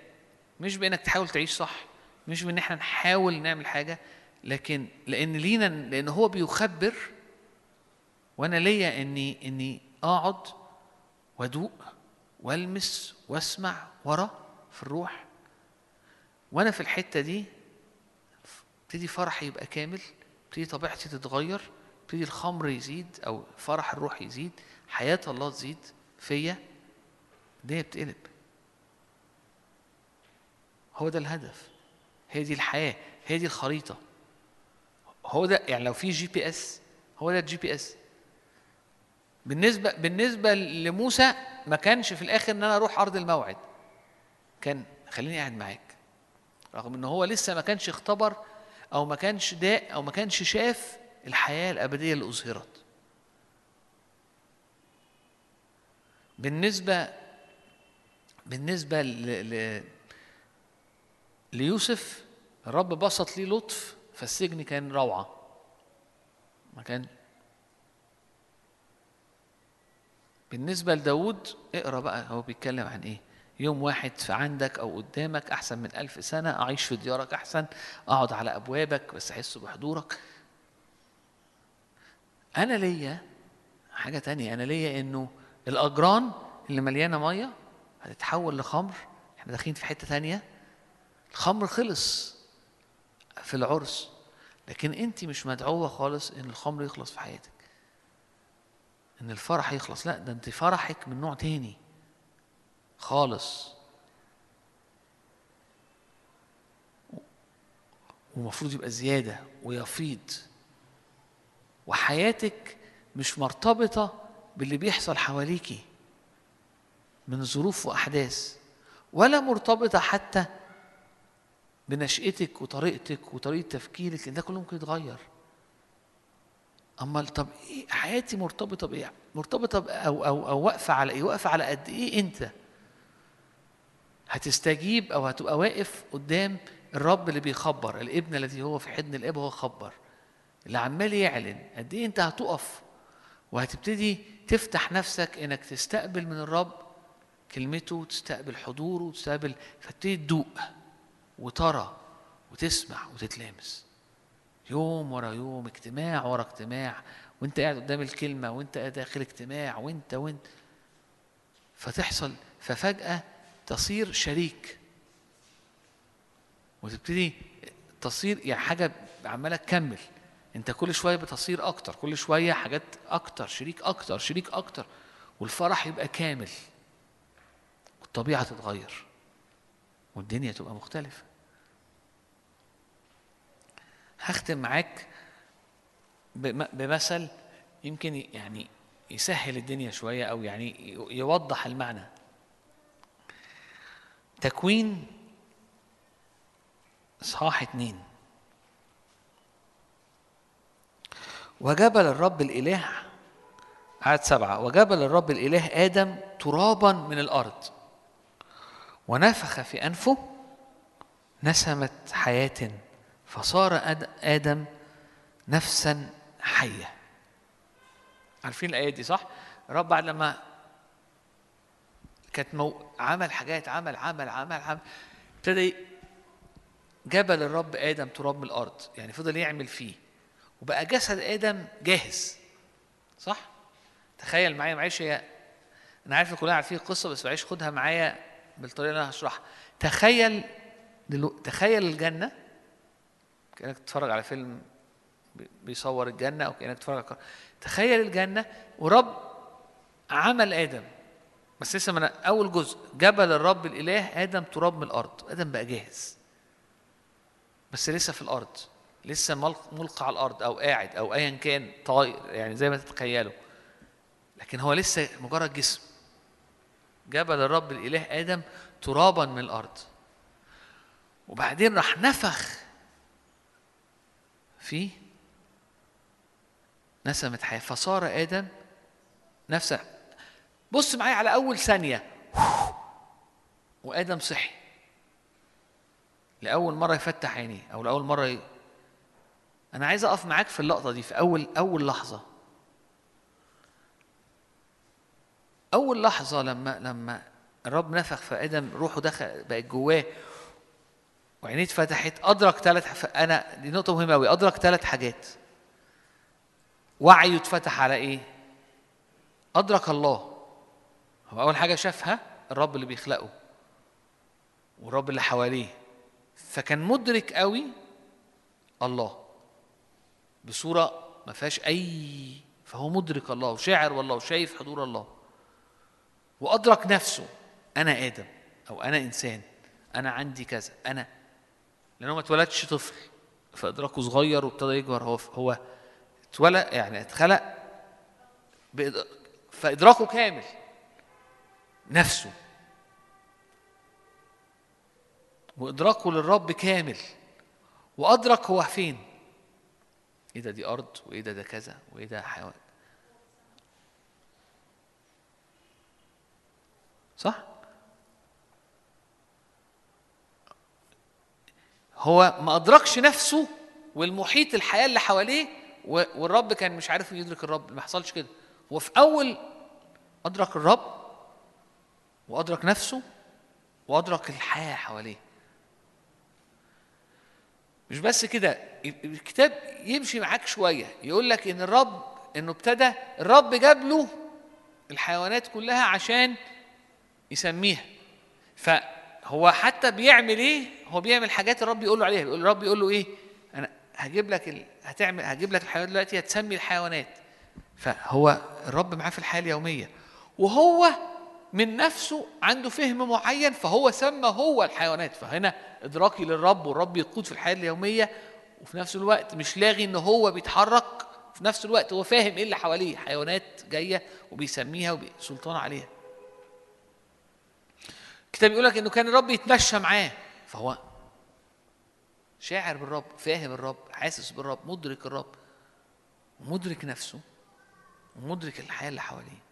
Speaker 2: مش بإنك تحاول تعيش صح مش بإن إحنا نحاول نعمل حاجة لكن لأن لينا لأن هو بيخبر وأنا ليا إني إني أقعد وأدوق وألمس وأسمع ورا في الروح. وأنا في الحتة دي ابتدي فرحي يبقى كامل ابتدي طبيعتي تتغير ابتدي الخمر يزيد أو فرح الروح يزيد حياة الله تزيد فيا الدنيا بتقلب. هو ده الهدف. هي دي الحياة هي دي الخريطة. هو ده يعني لو في GPS هو ده ال GPS. بالنسبة بالنسبة لموسى ما كانش في الآخر إن أنا أروح أرض الموعد. كان خليني قاعد معاك. رغم إن هو لسه ما كانش اختبر أو ما كانش داق أو ما كانش شاف الحياة الأبدية اللي أظهرت. بالنسبة بالنسبة ل... ل... ليوسف الرب بسط ليه لطف فالسجن كان روعة. ما كان. بالنسبة لداود اقرأ بقى هو بيتكلم عن إيه. يوم واحد في عندك أو قدامك أحسن من ألف سنة أعيش في ديارك أحسن أقعد على أبوابك بس أحس بحضورك. أنا ليا حاجة تانية أنا ليا إنه الأجران اللي مليانة مية هتتحول لخمر. إحنا داخلين في حتة تانية. الخمر خلص في العرس. لكن انت مش مدعوة خالص ان الخمر يخلص في حياتك. ان الفرح يخلص. لا ده انت فرحك من نوع تاني خالص. ومفروض يبقى زيادة ويفيض. وحياتك مش مرتبطة باللي بيحصل حواليكي من ظروف وأحداث ولا مرتبطة حتى بنشأتك وطريقتك وطريقة تفكيرك ده كله ممكن يتغير. أمال طب إيه؟ حياتي مرتبطة بإيه؟ مرتبطة ب- أو أو أو واقفة على إيه؟ واقفة على قد إيه أنت؟ هتستجيب أو هتبقى واقف قدام الرب اللي بيخبر الابن الذي هو في حضن الاب هو خبر اللي عمال يعلن قد إيه أنت هتقف وهتبتدي تفتح نفسك إنك تستقبل من الرب كلمته وتستقبل حضوره وتستقبل فتبتدي تدوق. وترى وتسمع وتتلامس. يوم ورا يوم اجتماع ورا اجتماع وانت قاعد قدام الكلمة وانت داخل اجتماع وانت وانت. فتحصل ففجأة تصير شريك. وتبتدي تصير يعني حاجة عمالة تكمل. انت كل شوية بتصير أكتر كل شوية حاجات أكتر شريك أكتر شريك أكتر. والفرح يبقى كامل. والطبيعة تتغير. والدنيا تبقى مختلفة. هختم معاك بم- بمثل يمكن يعني يسهل الدنيا شوية أو يعني يوضح المعنى. تكوين إصحاح اتنين. وجبل الرب الإله عدد سبعة. وجبل الرب الإله آدم ترابا من الأرض. ونفخ في أنفه نسمة حياة. فصار آد- آدم نفسا حية. عارفين الآية دي صح؟ الرب بعد لما كانت مو... عمل حاجات عمل عمل عمل عمل ابتدى جبل الرب آدم تراب من الأرض. يعني فضل يعمل فيه. وبقى جسد آدم جاهز. صح؟ تخيل معايا معلش هي أنا عارف كلنا عارفين القصة بس معلش خدها معايا بالطريقة اللي أنا هشرحها. تخيل دلو... تخيل الجنة كأنك تتفرج على فيلم بي- بيصور الجنة أو كأنك تتفرج على تخيل الجنة ورب عمل آدم. بس لسه من أول جزء جبل الرب الإله آدم تراب من الأرض. آدم بقى جاهز. بس لسه في الأرض. لسه ملق- ملقى على الأرض أو قاعد أو أيا كان طاير يعني زي ما تتخيلوا. لكن هو لسه مجرد جسم. جبل الرب الإله آدم ترابا من الأرض. وبعدين راح نفخ فيه نسمة حياة. فصار آدم نفسه بص معايا على أول ثانية. وآدم صحي. لأول مرة يفتح عينيه أو لأول مرة ي... أنا عايز أقف معاك في اللقطة دي في أول أول لحظة. أول لحظة لما لما الرب نفخ في آدم روحه دخل بقت جواه. وعينيه اتفتحت أدرك ثلاث أنا دي نقطة مهمة أوي أدرك ثلاث حاجات. وعيه اتفتح على إيه؟ أدرك الله. هو أول حاجة شافها الرب اللي بيخلقه والرب اللي حواليه. فكان مدرك قوي الله بصورة ما فيهاش أي فهو مدرك الله وشاعر والله وشايف حضور الله. وأدرك نفسه أنا آدم أو أنا إنسان أنا عندي كذا أنا لأنه ما اتولدش طفل فإدراكه صغير وابتدى يكبر هو هو اتولد يعني اتخلق فإدراكه كامل نفسه. وإدراكه للرب كامل. وأدرك هو فين. إيه ده دي أرض وإيه ده ده كذا وإيه ده حيوان. صح؟ هو ما أدركش نفسه والمحيط الحياة اللي حواليه والرب كان مش عارف يدرك الرب ما حصلش كده. هو في أول أدرك الرب وأدرك نفسه وأدرك الحياة حواليه. مش بس كده الكتاب يمشي معاك شوية يقول لك إن الرب إنه ابتدى الرب جاب له الحيوانات كلها عشان يسميها. فهو حتى بيعمل إيه؟ هو بيعمل حاجات الرب يقول له عليها. بيقول الرب يقول له إيه؟ أنا هجيب لك ال... هتعمل هجيب لك الحيوانات دلوقتي هتسمي الحيوانات. فهو الرب معاه في الحياة اليومية. وهو من نفسه عنده فهم معين فهو سمى هو الحيوانات. فهنا إدراكي للرب والرب يقود في الحياة اليومية وفي نفس الوقت مش لاغي إن هو بيتحرك في نفس الوقت هو فاهم إيه اللي حواليه. حيوانات جاية وبيسميها وسلطان عليها. الكتاب يقول لك إنه كان الرب يتمشى معاه. فهو شاعر بالرب فاهم الرب حاسس بالرب مدرك الرب ومدرك نفسه ومدرك الحياة اللي حواليه.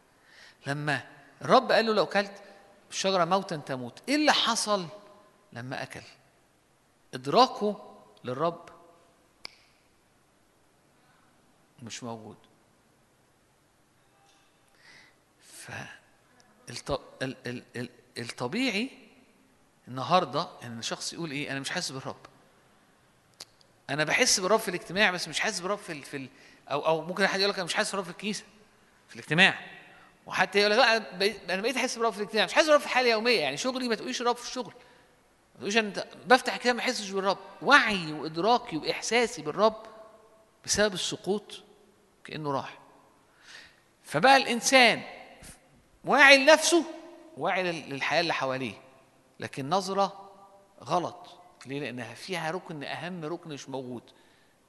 Speaker 2: لما الرب قال له لو أكلت الشجره موتا تموت إيه اللي حصل؟ لما أكل. إدراكه للرب مش موجود. ف الط... ال... ال... ال... الطبيعي النهارده إن الشخص يقول إيه؟ أنا مش حاسس بالرب. أنا بحس بالرب في الاجتماع بس مش حاسس بالرب في ال... في ال... أو أو ممكن حد يقول لك أنا مش حاسس بالرب في الكنيسة في الاجتماع. وحتى يقول لك لا أنا بقيت, أحس بالرب في الاجتماع. مش حاسس بالرب في الحياة اليومية. يعني شغلي ما تقوليش الرب في الشغل. ما تقوليش أنت بفتح كده ما أحسش بالرب. وعي وإدراكي وإحساسي بالرب بسبب السقوط كأنه راح. فبقى الإنسان واعي لنفسه واعي لل- للحياة اللي حواليه لكن نظرة غلط. ليه؟ لأنها فيها ركن أهم ركن مش موجود.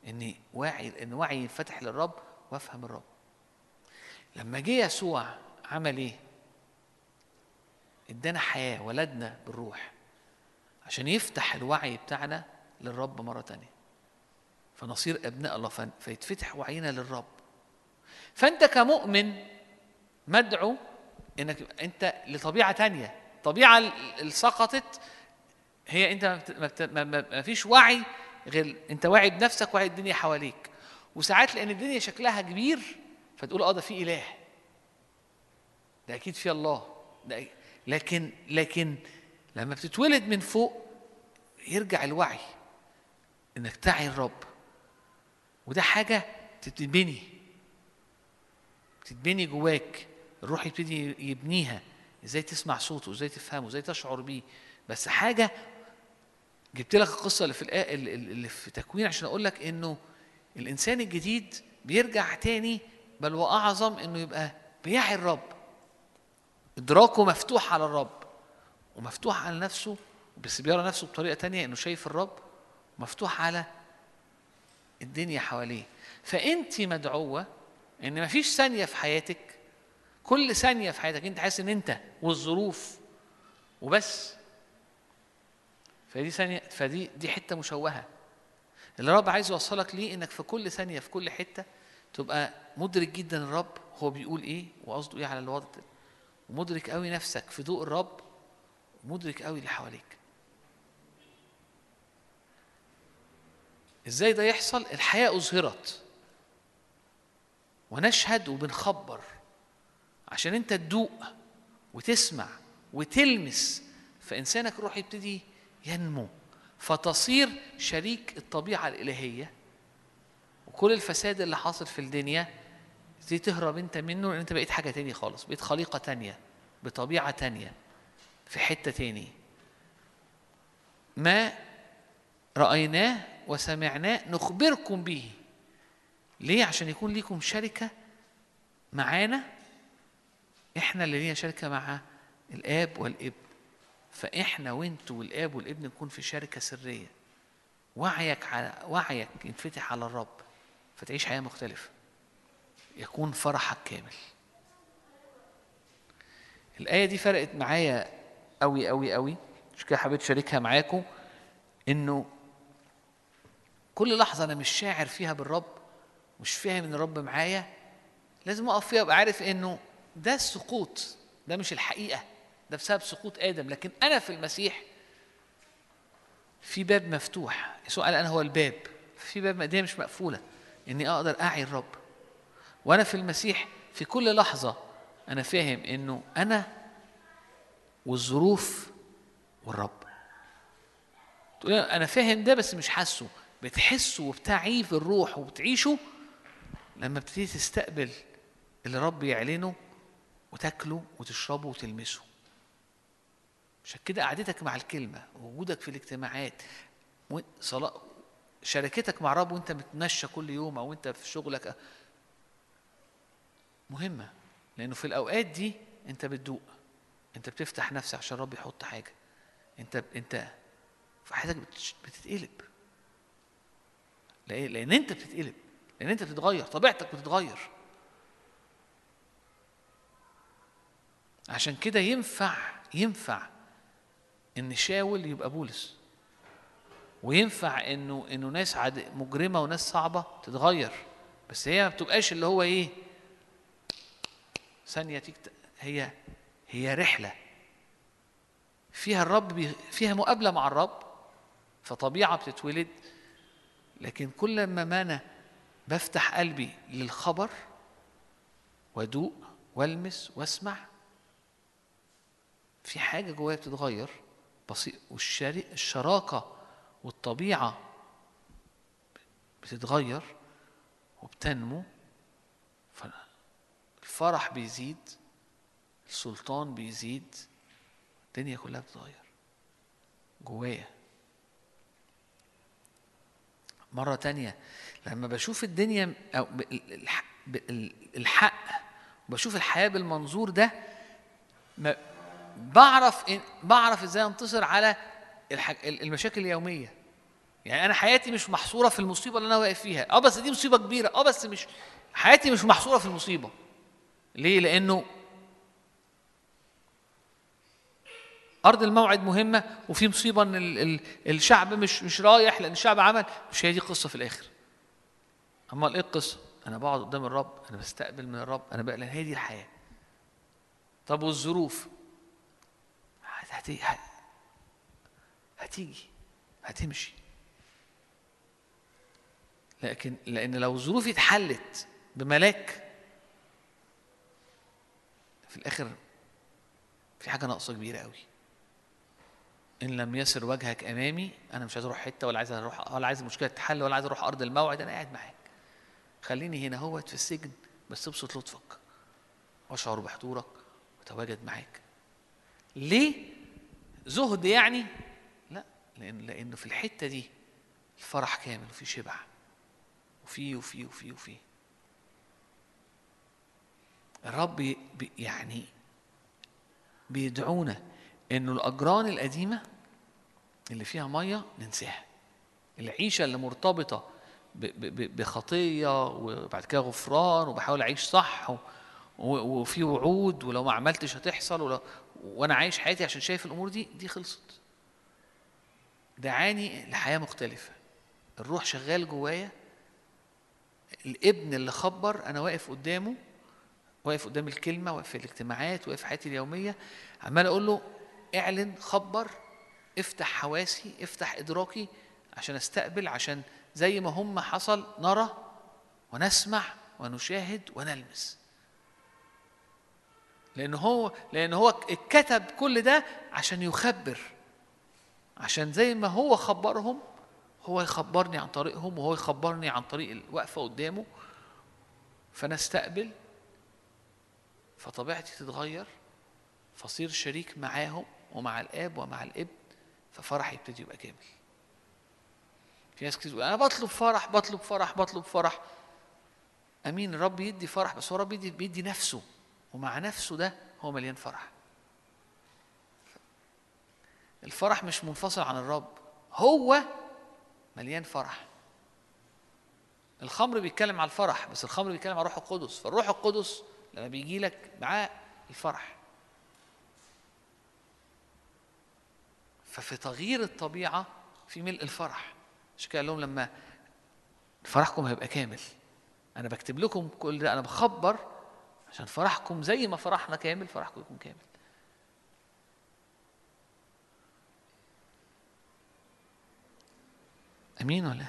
Speaker 2: اني واعي إن وعي ينفتح للرب وأفهم الرب. لما جه يسوع عمل إيه؟ إدانا حياة ولدنا بالروح عشان يفتح الوعي بتاعنا للرب مرة تانية. فنصير أبناء الله فيتفتح وعينا للرب. فأنت كمؤمن مدعو إنك أنت لطبيعة تانية. الطبيعه اللي سقطت هي أنت ما, فيش وعي غير أنت واعي بنفسك واعي الدنيا حواليك. وساعات لأن الدنيا شكلها كبير فتقول آه ده في إله. ده أكيد في الله. ده لكن لكن لما بتتولد من فوق يرجع الوعي إنك تعي الرب. وده حاجة تتبني. تتبني جواك. الروح يبتدي يبنيها. إزاي تسمع صوته إزاي تفهمه إزاي تشعر بيه. بس حاجة جبت لك القصة اللي في اللي في تكوين عشان أقول لك إنه الإنسان الجديد بيرجع تاني بل وأعظم إنه يبقى بيعي الرب. إدراكه مفتوح على الرب ومفتوح على نفسه بس بيرى نفسه بطريقة تانية إنه شايف الرب مفتوح على الدنيا حواليه. فانت مدعوة إن مفيش ثانية في حياتك كل ثانية في حياتك انت حاسس ان انت والظروف وبس. فدي ثانية فدي دي حتة مشوهة. اللي الرب عايز يوصلك ليه انك في كل ثانية في كل حتة تبقى مدرك جدا الرب هو بيقول إيه وقصده إيه على الوضع. ومدرك قوي نفسك في ضوء الرب ومدرك قوي اللي حواليك. إزاي ده يحصل؟ الحياة أظهرت. ونشهد وبنخبر. عشان انت تدوق وتسمع وتلمس فإنسانك الروحي يبتدي ينمو. فتصير شريك الطبيعة الإلهية وكل الفساد اللي حاصل في الدنيا تبتدي تهرب انت منه لأن انت بقيت حاجة تاني خالص بقيت خليقة تانية بطبيعة تانية في حتة تاني. ما رأيناه وسمعناه نخبركم به. ليه؟ عشان يكون ليكم شركة معانا إحنا اللي لينا شركة مع الآب والابن. فإحنا وانتوا والآب والابن نكون في شركة سرية. وعيك على وعيك ينفتح على الرب فتعيش حياة مختلفة. يكون فرحك كامل. الآية دي فرقت معايا أوي أوي أوي. مش كده حبيت أشاركها معاكم؟ إنه كل لحظة أنا مش شاعر فيها بالرب مش فاهم إن الرب معايا لازم أقف فيها أبقى عارف إنه ده السقوط ده مش الحقيقة ده بسبب سقوط آدم. لكن أنا في المسيح في باب مفتوح. يسوع قال أنا هو الباب؟ في باب دي مش مقفولة. إني أقدر أعي الرب. وأنا في المسيح في كل لحظة أنا فاهم إنه أنا والظروف والرب. تقول أنا فاهم ده بس مش حاسه. بتحسه وبتعيه في الروح وبتعيشه لما بتبتدي تستقبل اللي رب يعلنه وتاكله وتشربه وتلمسه. عشان كده قعدتك مع الكلمة وجودك في الاجتماعات صلاة شركتك مع رب وانت بتمشى كل يوم أو انت في شغلك. مهمة لأنه في الأوقات دي أنت بتدوق أنت بتفتح نفسك عشان رب يحط حاجة. أنت أنت في حياتك بتتقلب. لأن أنت بتتقلب لأن أنت بتتغير طبيعتك بتتغير. عشان كده ينفع ينفع إن شاول يبقى بولس. وينفع إنه إنه ناس عاد مجرمة وناس صعبة تتغير. بس هي ما بتبقاش اللي هو إيه ثانية تيجي هي هي رحلة. فيها الرب بي فيها مقابلة مع الرب فطبيعة بتتولد. لكن كل ما أنا بفتح قلبي للخبر وأدوق وألمس وأسمع في حاجة جوايا بتتغير بسيط والشري- الشراكة والطبيعة بتتغير وبتنمو فالفرح بيزيد السلطان بيزيد الدنيا كلها بتتغير جوايا. مرة تانية لما بشوف الدنيا أو الحق بشوف الحياة بالمنظور ده بعرف إن بعرف إزاي انتصر على الح- المشاكل اليومية. يعني أنا حياتي مش محصورة في المصيبة اللي أنا واقف فيها. آه بس دي مصيبة كبيرة. آه بس مش حياتي مش محصورة في المصيبة. ليه؟ لأنه أرض الموعد مهمة وفي مصيبة إن ال ال الشعب مش مش رايح لأن الشعب عمل. مش هي دي القصة في الآخر. أمال إيه القصة؟ أنا بقعد قدام الرب أنا بستقبل من الرب أنا بقى هي دي الحياة. طب والظروف؟ هت- هت- هت- هتيجي هتمشي. لكن لأن لو ظروفي اتحلت بملاك في الآخر في حاجة ناقصة كبيرة قوي إن لم يسر وجهك أمامي أنا مش عايز أروح حتة ولا عايز أروح ولا عايز المشكلة تتحل ولا عايز أروح أرض الموعد أنا قاعد معاك. خليني هنا هوت في السجن بس ابسط لطفك وأشعر بحضورك وتواجد معاك. ليه؟ زهد يعني؟ لا لأن لأنه في الحتة دي الفرح كامل وفي شبع. وفي وفي وفي وفي. الرب يعني بيدعونا إنه الأجران القديمة اللي فيها مية ننساها. العيشة اللي مرتبطة بخطية وبعد كده غفران وبحاول أعيش صح وفي وعود ولو ما عملتش هتحصل ولو وأنا عايش حياتي عشان شايف الأمور دي دي خلصت. دعاني لحياة مختلفة. الروح شغال جوايا. الابن اللي خبر أنا واقف قدامه واقف قدام الكلمة واقف في الاجتماعات واقف في حياتي اليومية عمال أقول له اعلن خبر افتح حواسي افتح إدراكي عشان أستقبل عشان زي ما هم حصل نرى ونسمع ونشاهد ونلمس. لأن هو لأن هو اتكتب كل ده عشان يخبر. عشان زي ما هو خبرهم هو يخبرني عن طريقهم وهو يخبرني عن طريق الوقفة قدامه. فانا استقبل فطبيعتي تتغير. فصير شريك معاهم ومع الآب ومع الابن ففرحي يبتدي يبقى كامل. في ناس كتير أنا بطلب فرح بطلب فرح بطلب فرح. أمين الرب يدي فرح بس هو الرب بيدي, بيدي نفسه. ومع نفسه ده هو مليان فرح. الفرح مش منفصل عن الرب هو مليان فرح. الخمر بيتكلم على الفرح بس الخمر بيتكلم على الروح القدس فالروح القدس لما بيجي لك معاه الفرح. ففي تغيير الطبيعة في ملء الفرح. عشان كده لهم لما فرحكم هيبقى كامل. أنا بكتب لكم كل ده أنا بخبر عشان فرحكم زي ما فرحنا كامل فرحكم يكون كامل. أمين ولا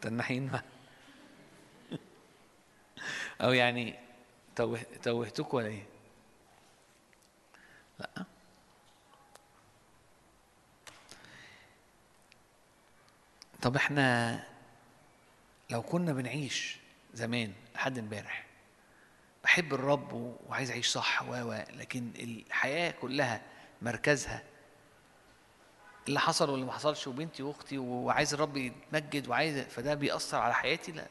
Speaker 2: تنحين ما أو يعني توه توهتك ولا إيه؟ لأ. طب إحنا لو كنا بنعيش زمان لحد امبارح بحب الرب وعايز أعيش صح و لكن الحياة كلها مركزها اللي حصل واللي ما حصلش وبنتي وأختي وعايز الرب يتمجد وعايز فده بيأثر على حياتي؟ لا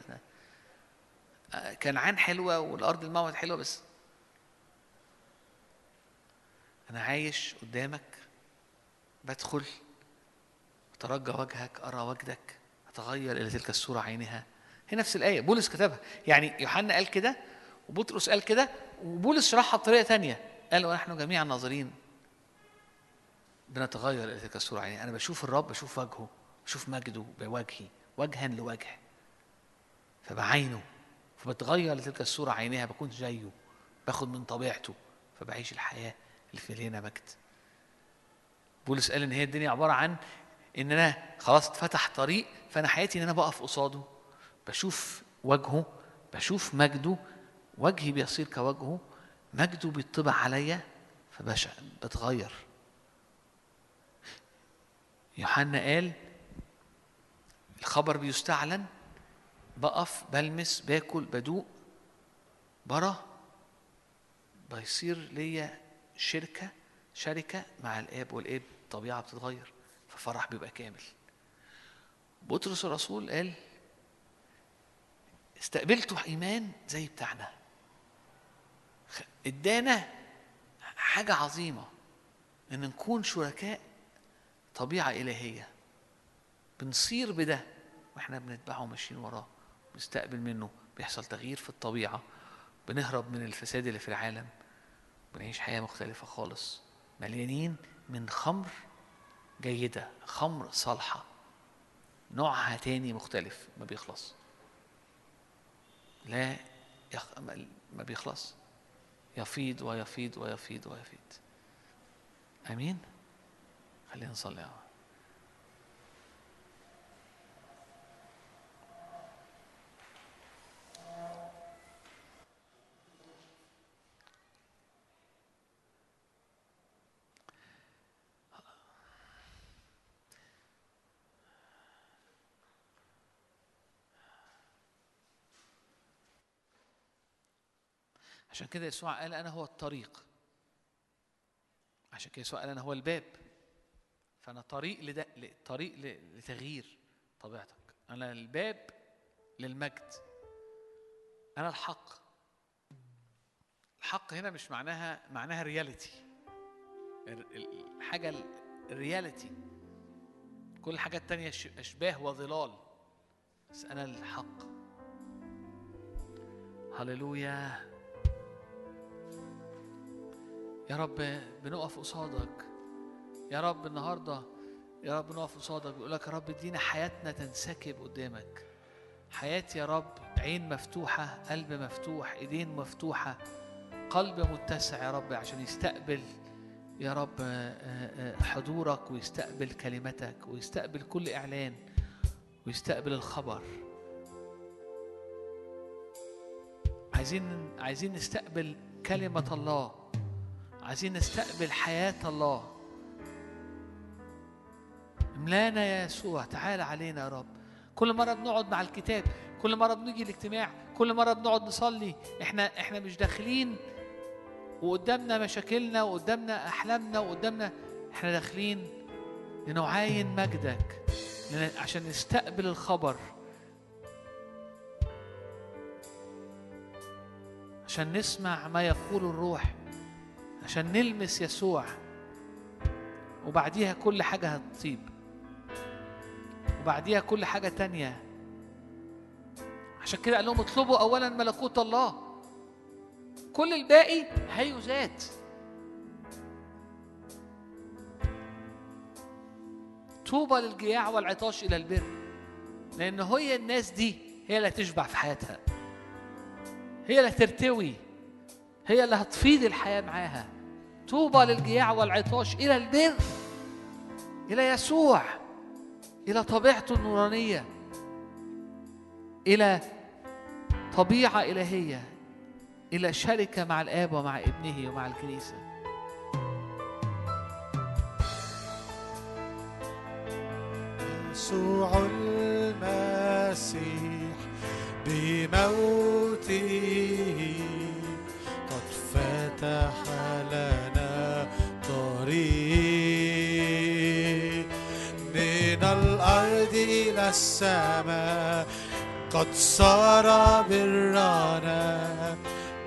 Speaker 2: كنعان حلوة والأرض الموت حلوة بس أنا عايش قدامك بدخل أترجى وجهك أرى وجدك أتغير إلى تلك الصورة عينها. هي نفس الآية بولس كتبها. يعني يوحنا قال كده وبطرس قال كده وبولس شرحها بطريقة تانية. قال ونحن جميعا ناظرين بنتغير إلى تلك الصورة عينها. أنا بشوف الرب بشوف وجهه بشوف مجده بوجهي وجها لوجه. فبعينه فبتغير لتلك الصورة عينها بكون زيه باخد من طبيعته فبعيش الحياة اللي في مليانة مجد. بولس قال إن هي الدنيا عبارة عن إن أنا خلاص اتفتح طريق فأنا حياتي إن أنا بقف قصاده بشوف وجهه بشوف مجده وجهي بيصير كوجهه مجده بيطبع عليا فبشع بتغير. يوحنا قال الخبر بيستعلن بقف بلمس باكل بدوق برا بيصير ليا شركة شركة مع الآب والآب الطبيعة بتتغير ففرح بيبقى كامل. بطرس الرسول قال استقبلتوا إيمان زي بتاعنا. ادانا حاجة عظيمة إن نكون شركاء طبيعة إلهية. بنصير بده وإحنا بنتبعه وماشيين وراه بنستقبل منه بيحصل تغيير في الطبيعة بنهرب من الفساد اللي في العالم بنعيش حياة مختلفة خالص مليانين من خمر جيدة خمر صالحة. نوعها تاني مختلف ما بيخلص. لا يخ... ما- بيخلص. يفيض ويفيض ويفيض ويفيض. آمين؟ خلينا نصلي يا عشان كده يسوع قال أنا هو الطريق. عشان كده يسوع قال أنا هو الباب. فأنا طريق لده طريق لتغيير طبيعتك. أنا الباب للمجد. أنا الحق. الحق هنا مش معناها معناها رياليتي الحاجة ال- الرياليتي كل الحاجات التانية أشباه وظلال. بس أنا الحق. هللويا. يا رب بنقف قصادك. يا رب النهارده يا رب نقف قصادك. بيقول لك يا رب ادينا حياتنا تنسكب قدامك. حياتي يا رب عين مفتوحة قلب مفتوح ايدين مفتوحة قلب متسع يا رب عشان يستقبل يا رب آه، آه، حضورك ويستقبل كلمتك ويستقبل كل إعلان ويستقبل الخبر. عايزين عايزين نستقبل كلمة الله. عايزين نستقبل حياة الله. املانا يا يسوع تعال علينا يا رب. كل مرة بنقعد مع الكتاب كل مرة بنيجي الاجتماع كل مرة بنقعد نصلي إحنا إحنا مش داخلين وقدامنا مشاكلنا وقدامنا أحلامنا وقدامنا إحنا داخلين لنعاين مجدك عشان نستقبل الخبر. عشان نسمع ما يقول الروح. عشان نلمس يسوع. وبعديها كل حاجة هتطيب وبعديها كل حاجة تانية. عشان كده قال لهم اطلبوا أولا ملكوت الله. كل الباقي هيزاد طوبى للجياع والعطاش إلى البر. لأن هي الناس دي هي اللي هتشبع في حياتها. هي اللي هترتوي. هي اللي هتفيض الحياة معاها. طوبى للجياع والعطاش إلى البر إلى يسوع إلى طبيعته النورانية إلى طبيعة إلهية إلى شركة مع الآب ومع ابنه ومع الكنيسة.
Speaker 1: يسوع المسيح بموته قد فتح لك السماء قد صار برنا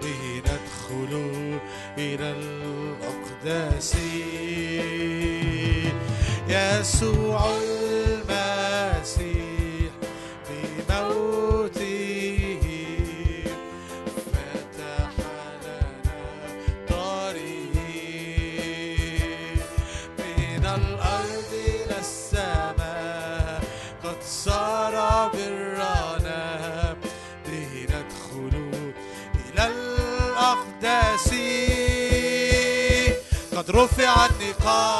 Speaker 1: لندخل إلى الأقداس يسوع رافع النقاب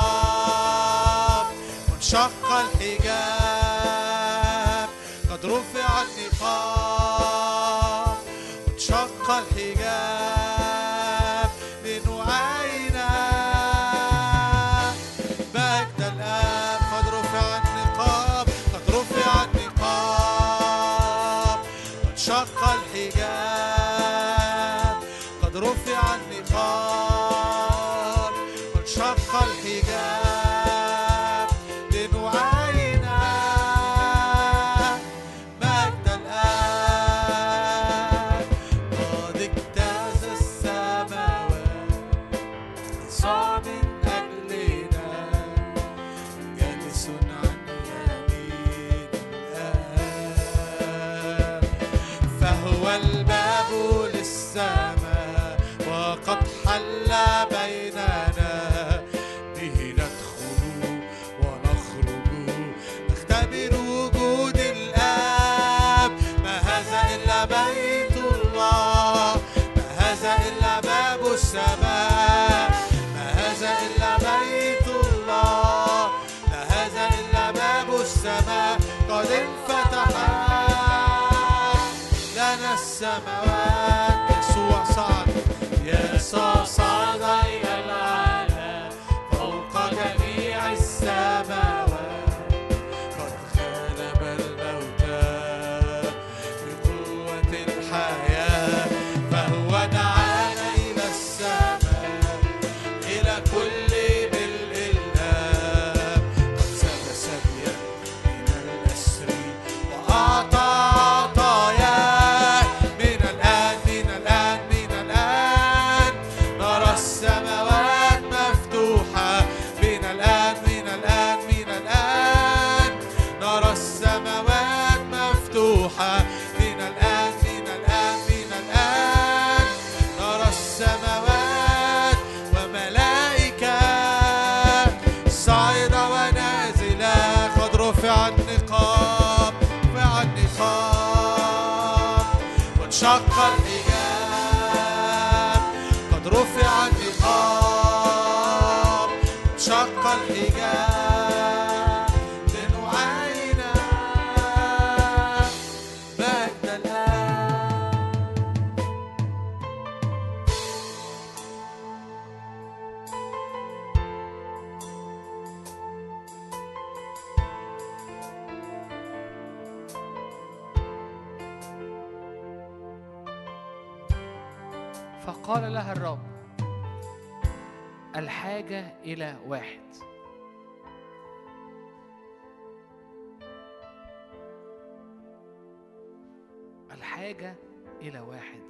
Speaker 2: حاجة إلى واحد.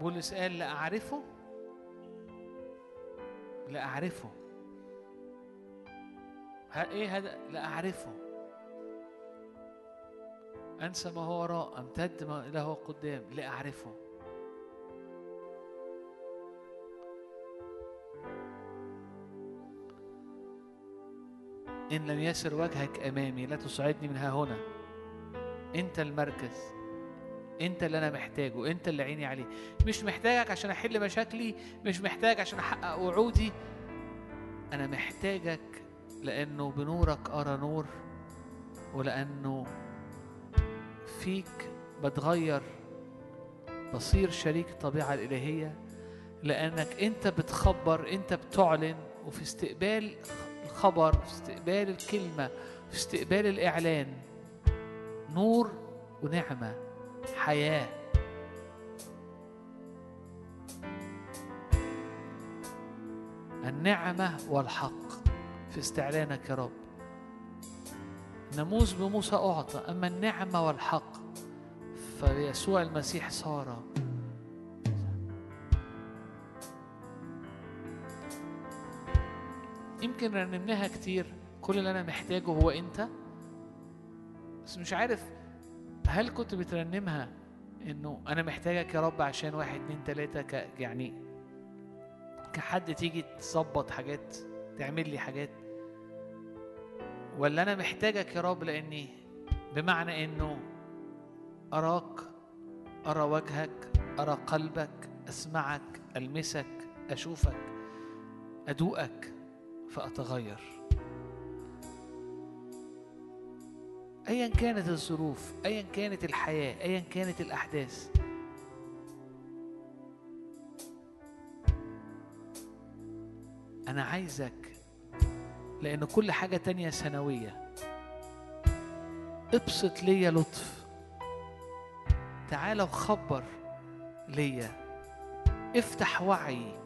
Speaker 2: بولس قال لأعرفه لأعرفه إيه هذا؟ لأعرفه أنسى ما هو وراء أمتد ما له قدام. لأعرفه إن لم يسر وجهك أمامي لا تصعدني من ها هنا. انت المركز. انت اللي أنا محتاجه انت اللي عيني عليه. مش محتاجك عشان احل مشاكلي مش محتاج عشان احقق وعودي. أنا محتاجك لأنه بنورك ارى نور ولأنه فيك بتغير بصير شريك الطبيعة الإلهية. لانك انت بتخبر انت بتعلن وفي استقبال الخبر في استقبال الكلمة في استقبال الإعلان نور ونعمة حياة. النعمة والحق في استعلانك يا رب. ناموس بموسى أعطى أما النعمة والحق فيسوع المسيح صار. يمكن رنمناها كتير كل اللي أنا محتاجه هو أنت. بس مش عارف هل كنت بترنمها إنه أنا محتاجك يا رب عشان واحد اتنين تلاتة ك يعني كحد تيجي تظبط حاجات تعمل لي حاجات؟ ولا أنا محتاجك يا رب لأني بمعنى إنه أراك أرى وجهك أرى قلبك أسمعك ألمسك أشوفك أدوقك فأتغير. ايا كانت الظروف ايا كانت الحياة ايا كانت الأحداث. أنا عايزك لأن كل حاجة تانية سنوية. ابسط ليا لطف. تعالى وخبر ليا. افتح وعي.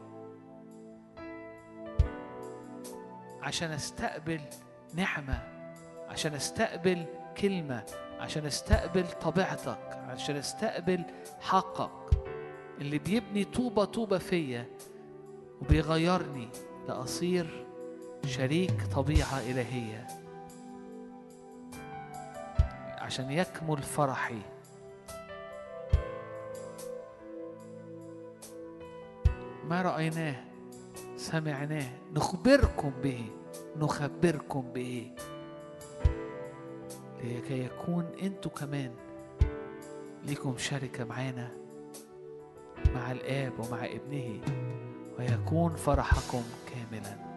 Speaker 2: عشان أستقبل نعمة عشان أستقبل كلمة عشان استقبل طبيعتك عشان استقبل حقك. اللي بيبني طوبة طوبة فيا وبيغيرني لأصير شريك طبيعة إلهية. عشان يكمل فرحي. ما رأيناه سمعناه نخبركم به نخبركم به. لكي يكون أنتوا كمان ليكم شركة معانا مع الآب ومع ابنه ويكون فرحكم كاملاً.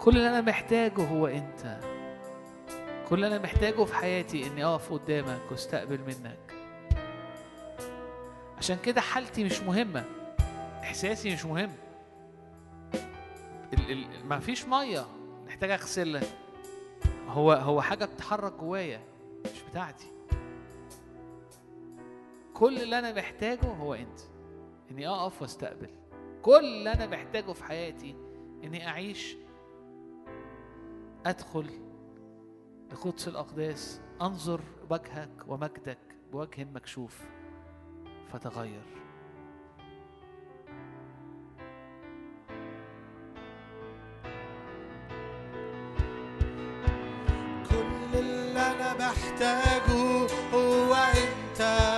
Speaker 2: كل اللي أنا محتاجه هو أنت. كل اللي أنا محتاجه في حياتي إني أقف قدامك واستقبل منك. عشان كده حالتي مش مهمة. إحساسي مش مهم. ما فيش مية. محتاج اغسلها هو هو حاجة بتتحرك جوايا مش بتاعتي. كل اللي أنا محتاجه هو أنت. إني أقف وأستقبل. كل اللي أنا محتاجه في حياتي إني أعيش أدخل لقدس الأقداس أنظر وجهك ومجدك بوجه مكشوف فتغير.
Speaker 1: محتاجه هو انت.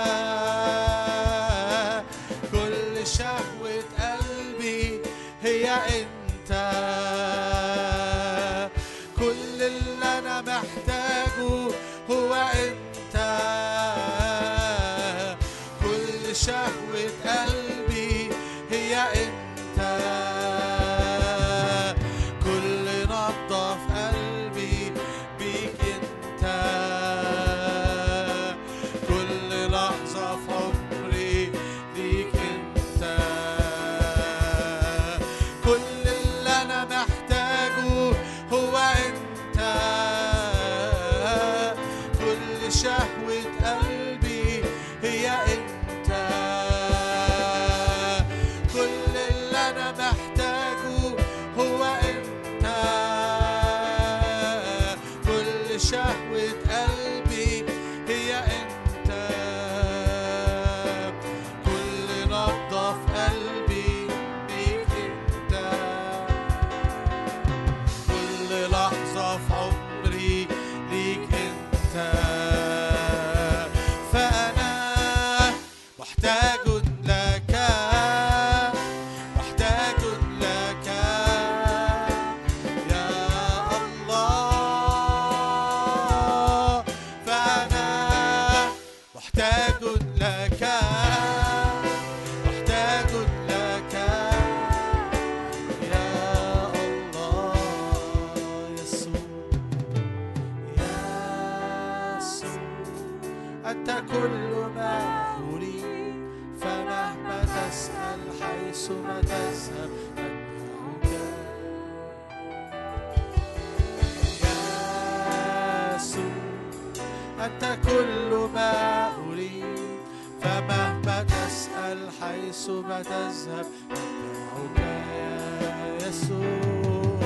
Speaker 3: تذهب. نتبعك يا يسوع.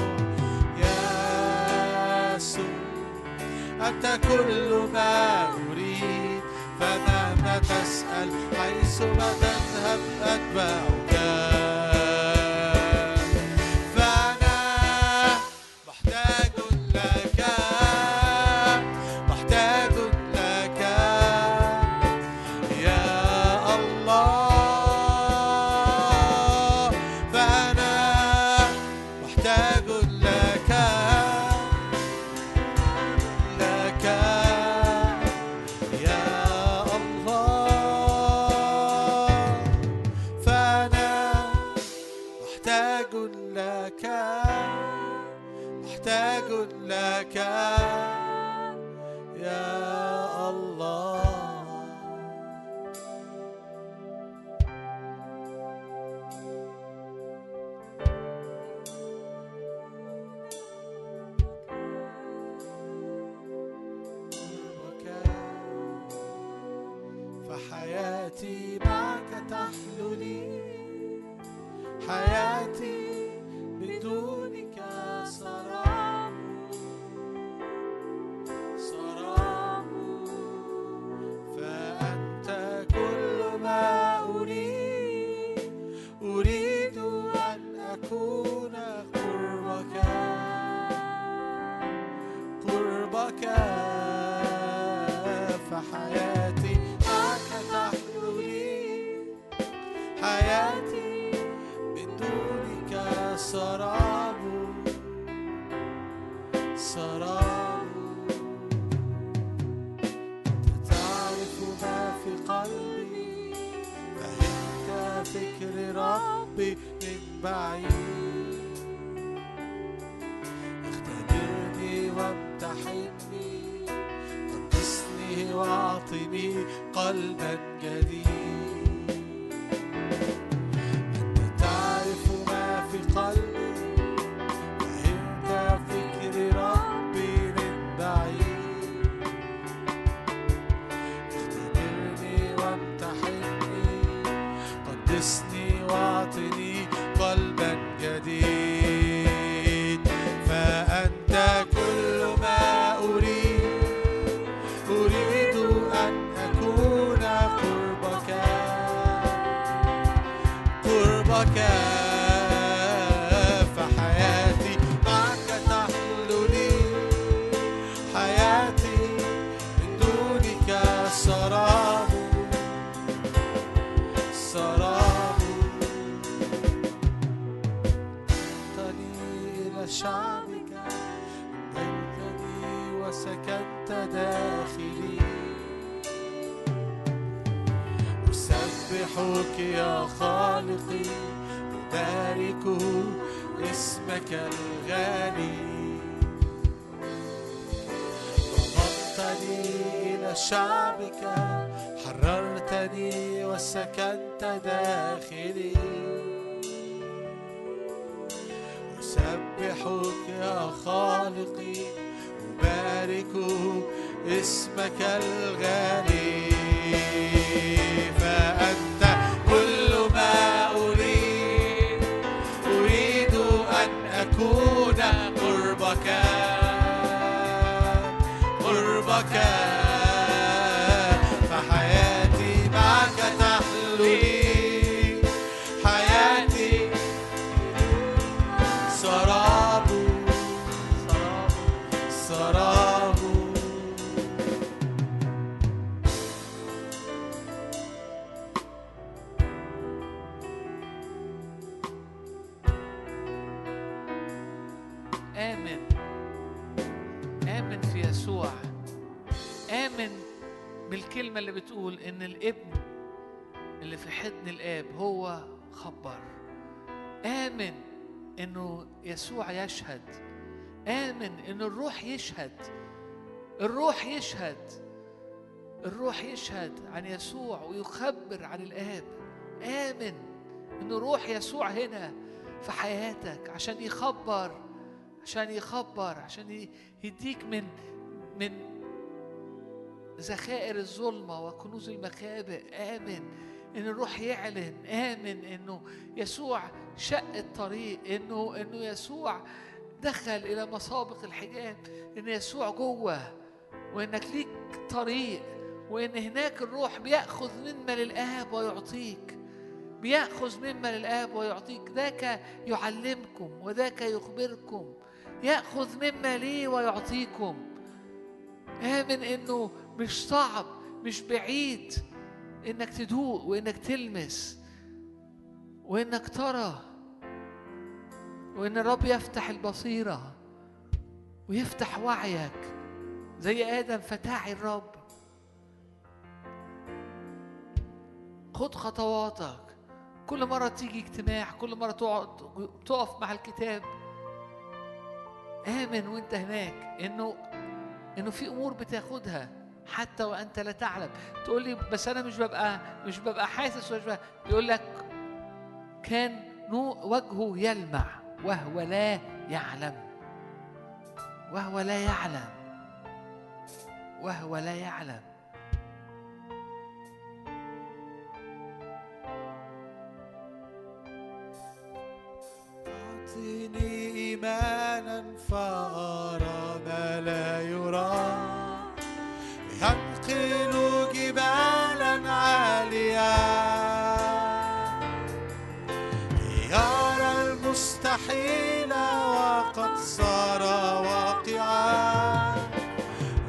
Speaker 3: يا يسوع أنت كل ما أريد. فمهما تسأل؟ حيث ما
Speaker 1: تذهب أتبعك. يسوع يشهد. آمن إن الروح يشهد. الروح يشهد. الروح يشهد عن يسوع ويخبر عن الآب. آمن
Speaker 2: إن روح يسوع هنا في حياتك عشان يخبر عشان يخبر عشان يديك من من ذخائر الظلمة وكنوز المخابئ آمن إن الروح يعلن آمن إنه يسوع شق الطريق إنه إنه يسوع دخل إلى مسابق الحجاب إن يسوع جوه وإنك ليك طريق وإن هناك الروح بيأخذ مما للآب ويعطيك بيأخذ مما للآب ويعطيك ذاك يعلمكم وذاك يخبركم يأخذ مما لي ويعطيكم. آمن إنه مش صعب مش بعيد. إنك تدوق وإنك تلمس وإنك ترى وإن الرب يفتح البصيرة ويفتح وعيك زي آدم فتاعي الرب. خد خطواتك. كل مرة تيجي اجتماع كل مرة تقعد تقف مع الكتاب. آمن وإنت هناك إنه إنه في أمور بتاخدها. حتى وأنت لا تعلم. تقول لي بس أنا مش ببقى مش ببقى حاسس ومش ببقى يقول لك كان وجهه يلمع وهو لا يعلم. وهو لا يعلم. وهو لا يعلم.
Speaker 1: أعطني إيمانا فأرى ما لا يرى. ينقل جبالا عالية يرى المستحيل وقد صار واقعا.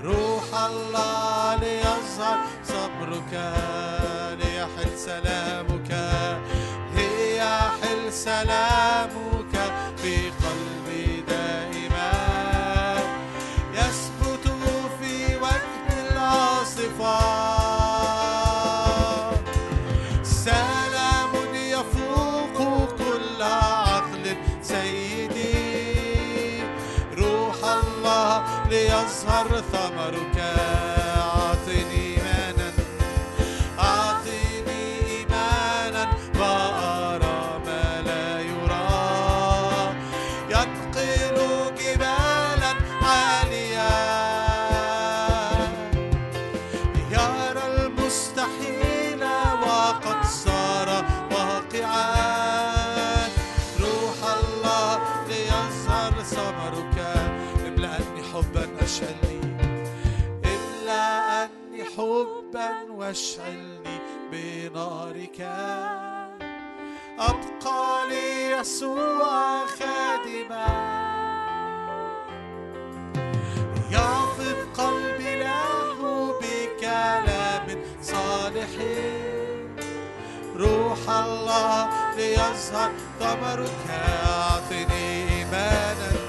Speaker 1: روح الله ليظهر صبرك ليحل سلامك. ليحل سلامك واشعلني بنارك. أبقى ليسوع خادما. يعطف قلبي له بكلام صالح. روح الله ليظهر ثمرك أعطني إيمانا.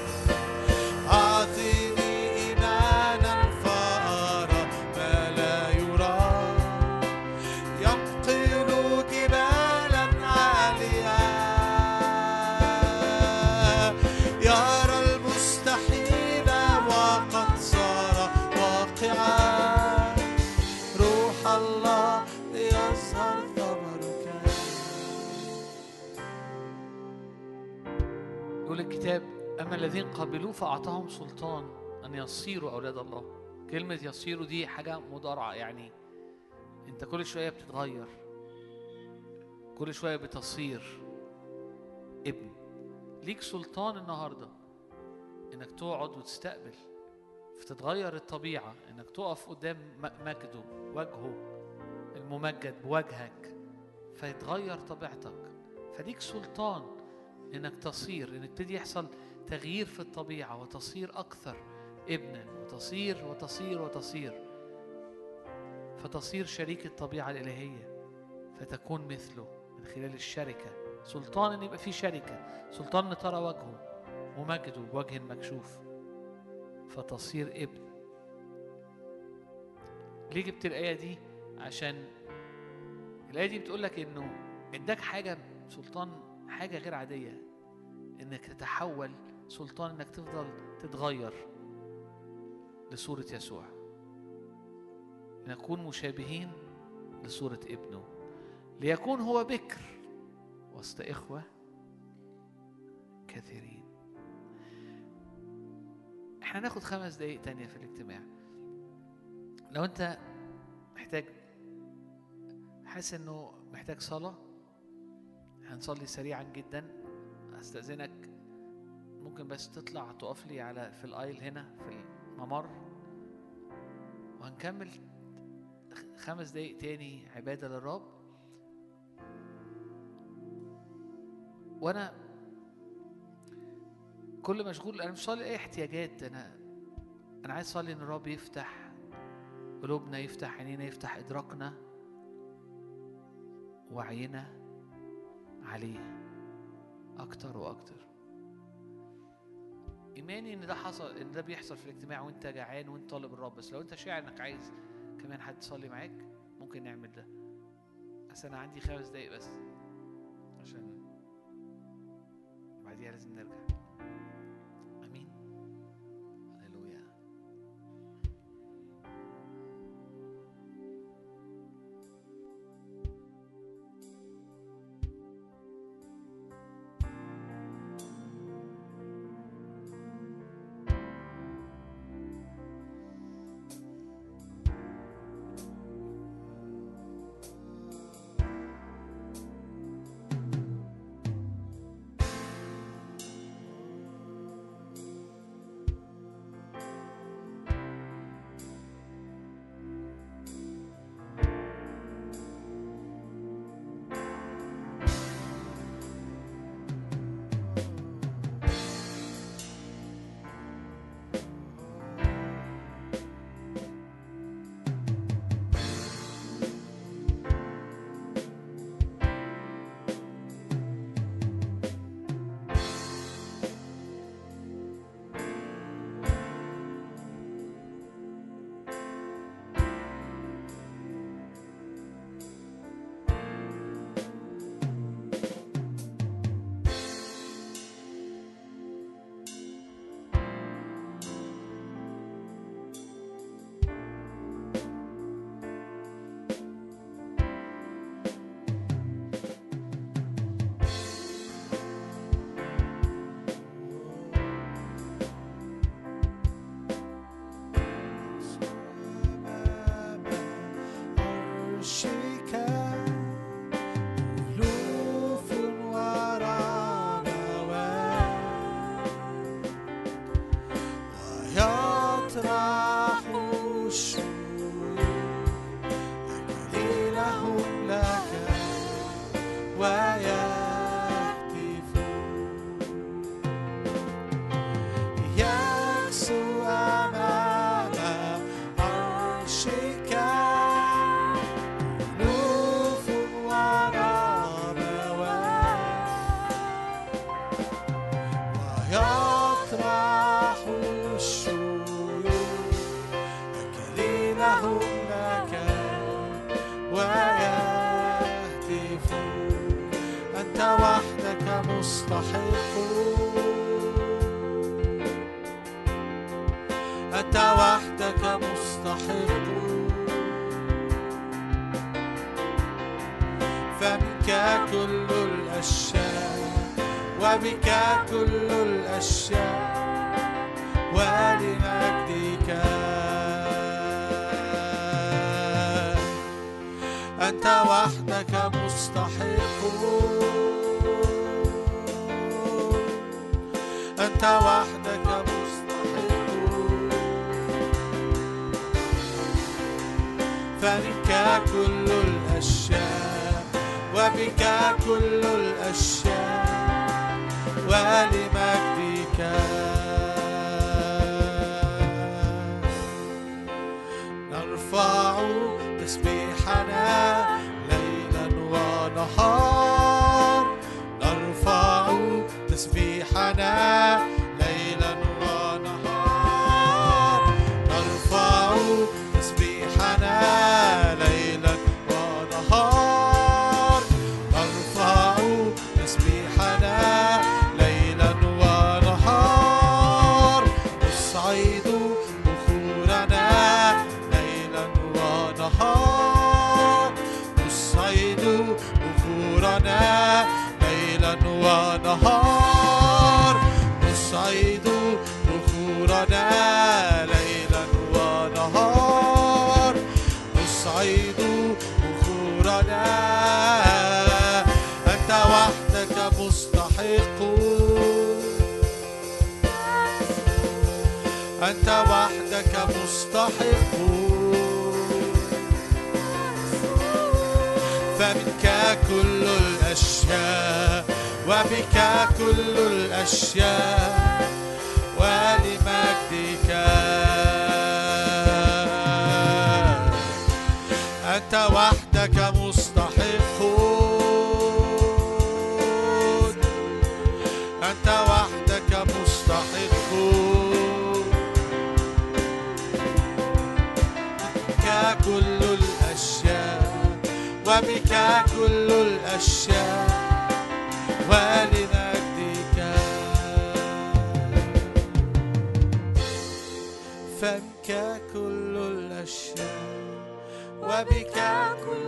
Speaker 2: الذين قبلوه فأعطاهم سلطان أن يصيروا أولاد الله. كلمة يصيروا دي حاجة مضارعة يعني أنت كل شوية بتتغير كل شوية بتصير ابن. ليك سلطان النهاردة إنك تقعد وتستقبل فتتغير الطبيعة إنك تقف قدام مجده وجهه الممجد بوجهك فيتغير طبيعتك. فليك سلطان إنك تصير إن يبتدي يحصل تغيير في الطبيعة وتصير أكثر ابنا وتصير وتصير وتصير. فتصير شريك الطبيعة الإلهية فتكون مثله من خلال الشركة. سلطان إن يبقى في شركة سلطان إن ترى وجهه ومجده بوجه مكشوف. فتصير ابن. ليه جبت الآية دي؟ عشان الآية دي بتقول لك إنه اداك حاجة سلطان حاجة غير عادية إنك تتحول سلطان إنك تفضل تتغير لصورة يسوع. نكون مشابهين لصورة ابنه. ليكون هو بكر
Speaker 1: وسط إخوة كثيرين. إحنا هناخد خمس دقايق تانية في الاجتماع. لو أنت محتاج حاسس إنه محتاج صلاة هنصلي سريعا جدا. أستأذنك ممكن بس تطلع تقف لي على في الآيل هنا في الممر. وهنكمل خمس دقايق تاني عبادة للرب. وأنا كل مشغول أنا مش صلي أي احتياجات. أنا أنا عايز اصلي إن الرب يفتح قلوبنا يفتح عينينا يفتح إدراكنا وعينا عليه أكتر وأكتر. إيماني إن ده حصل إن ده بيحصل في الاجتماع وأنت جعان وأنت طالب الرب بس لو أنت شاعر إنك عايز كمان حد يصلي معاك ممكن نعمل ده. بس أنا عندي خمس دقايق بس عشان بعديها لازم نرجع.
Speaker 4: وبك كل الأشياء. وبك كل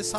Speaker 1: للجالس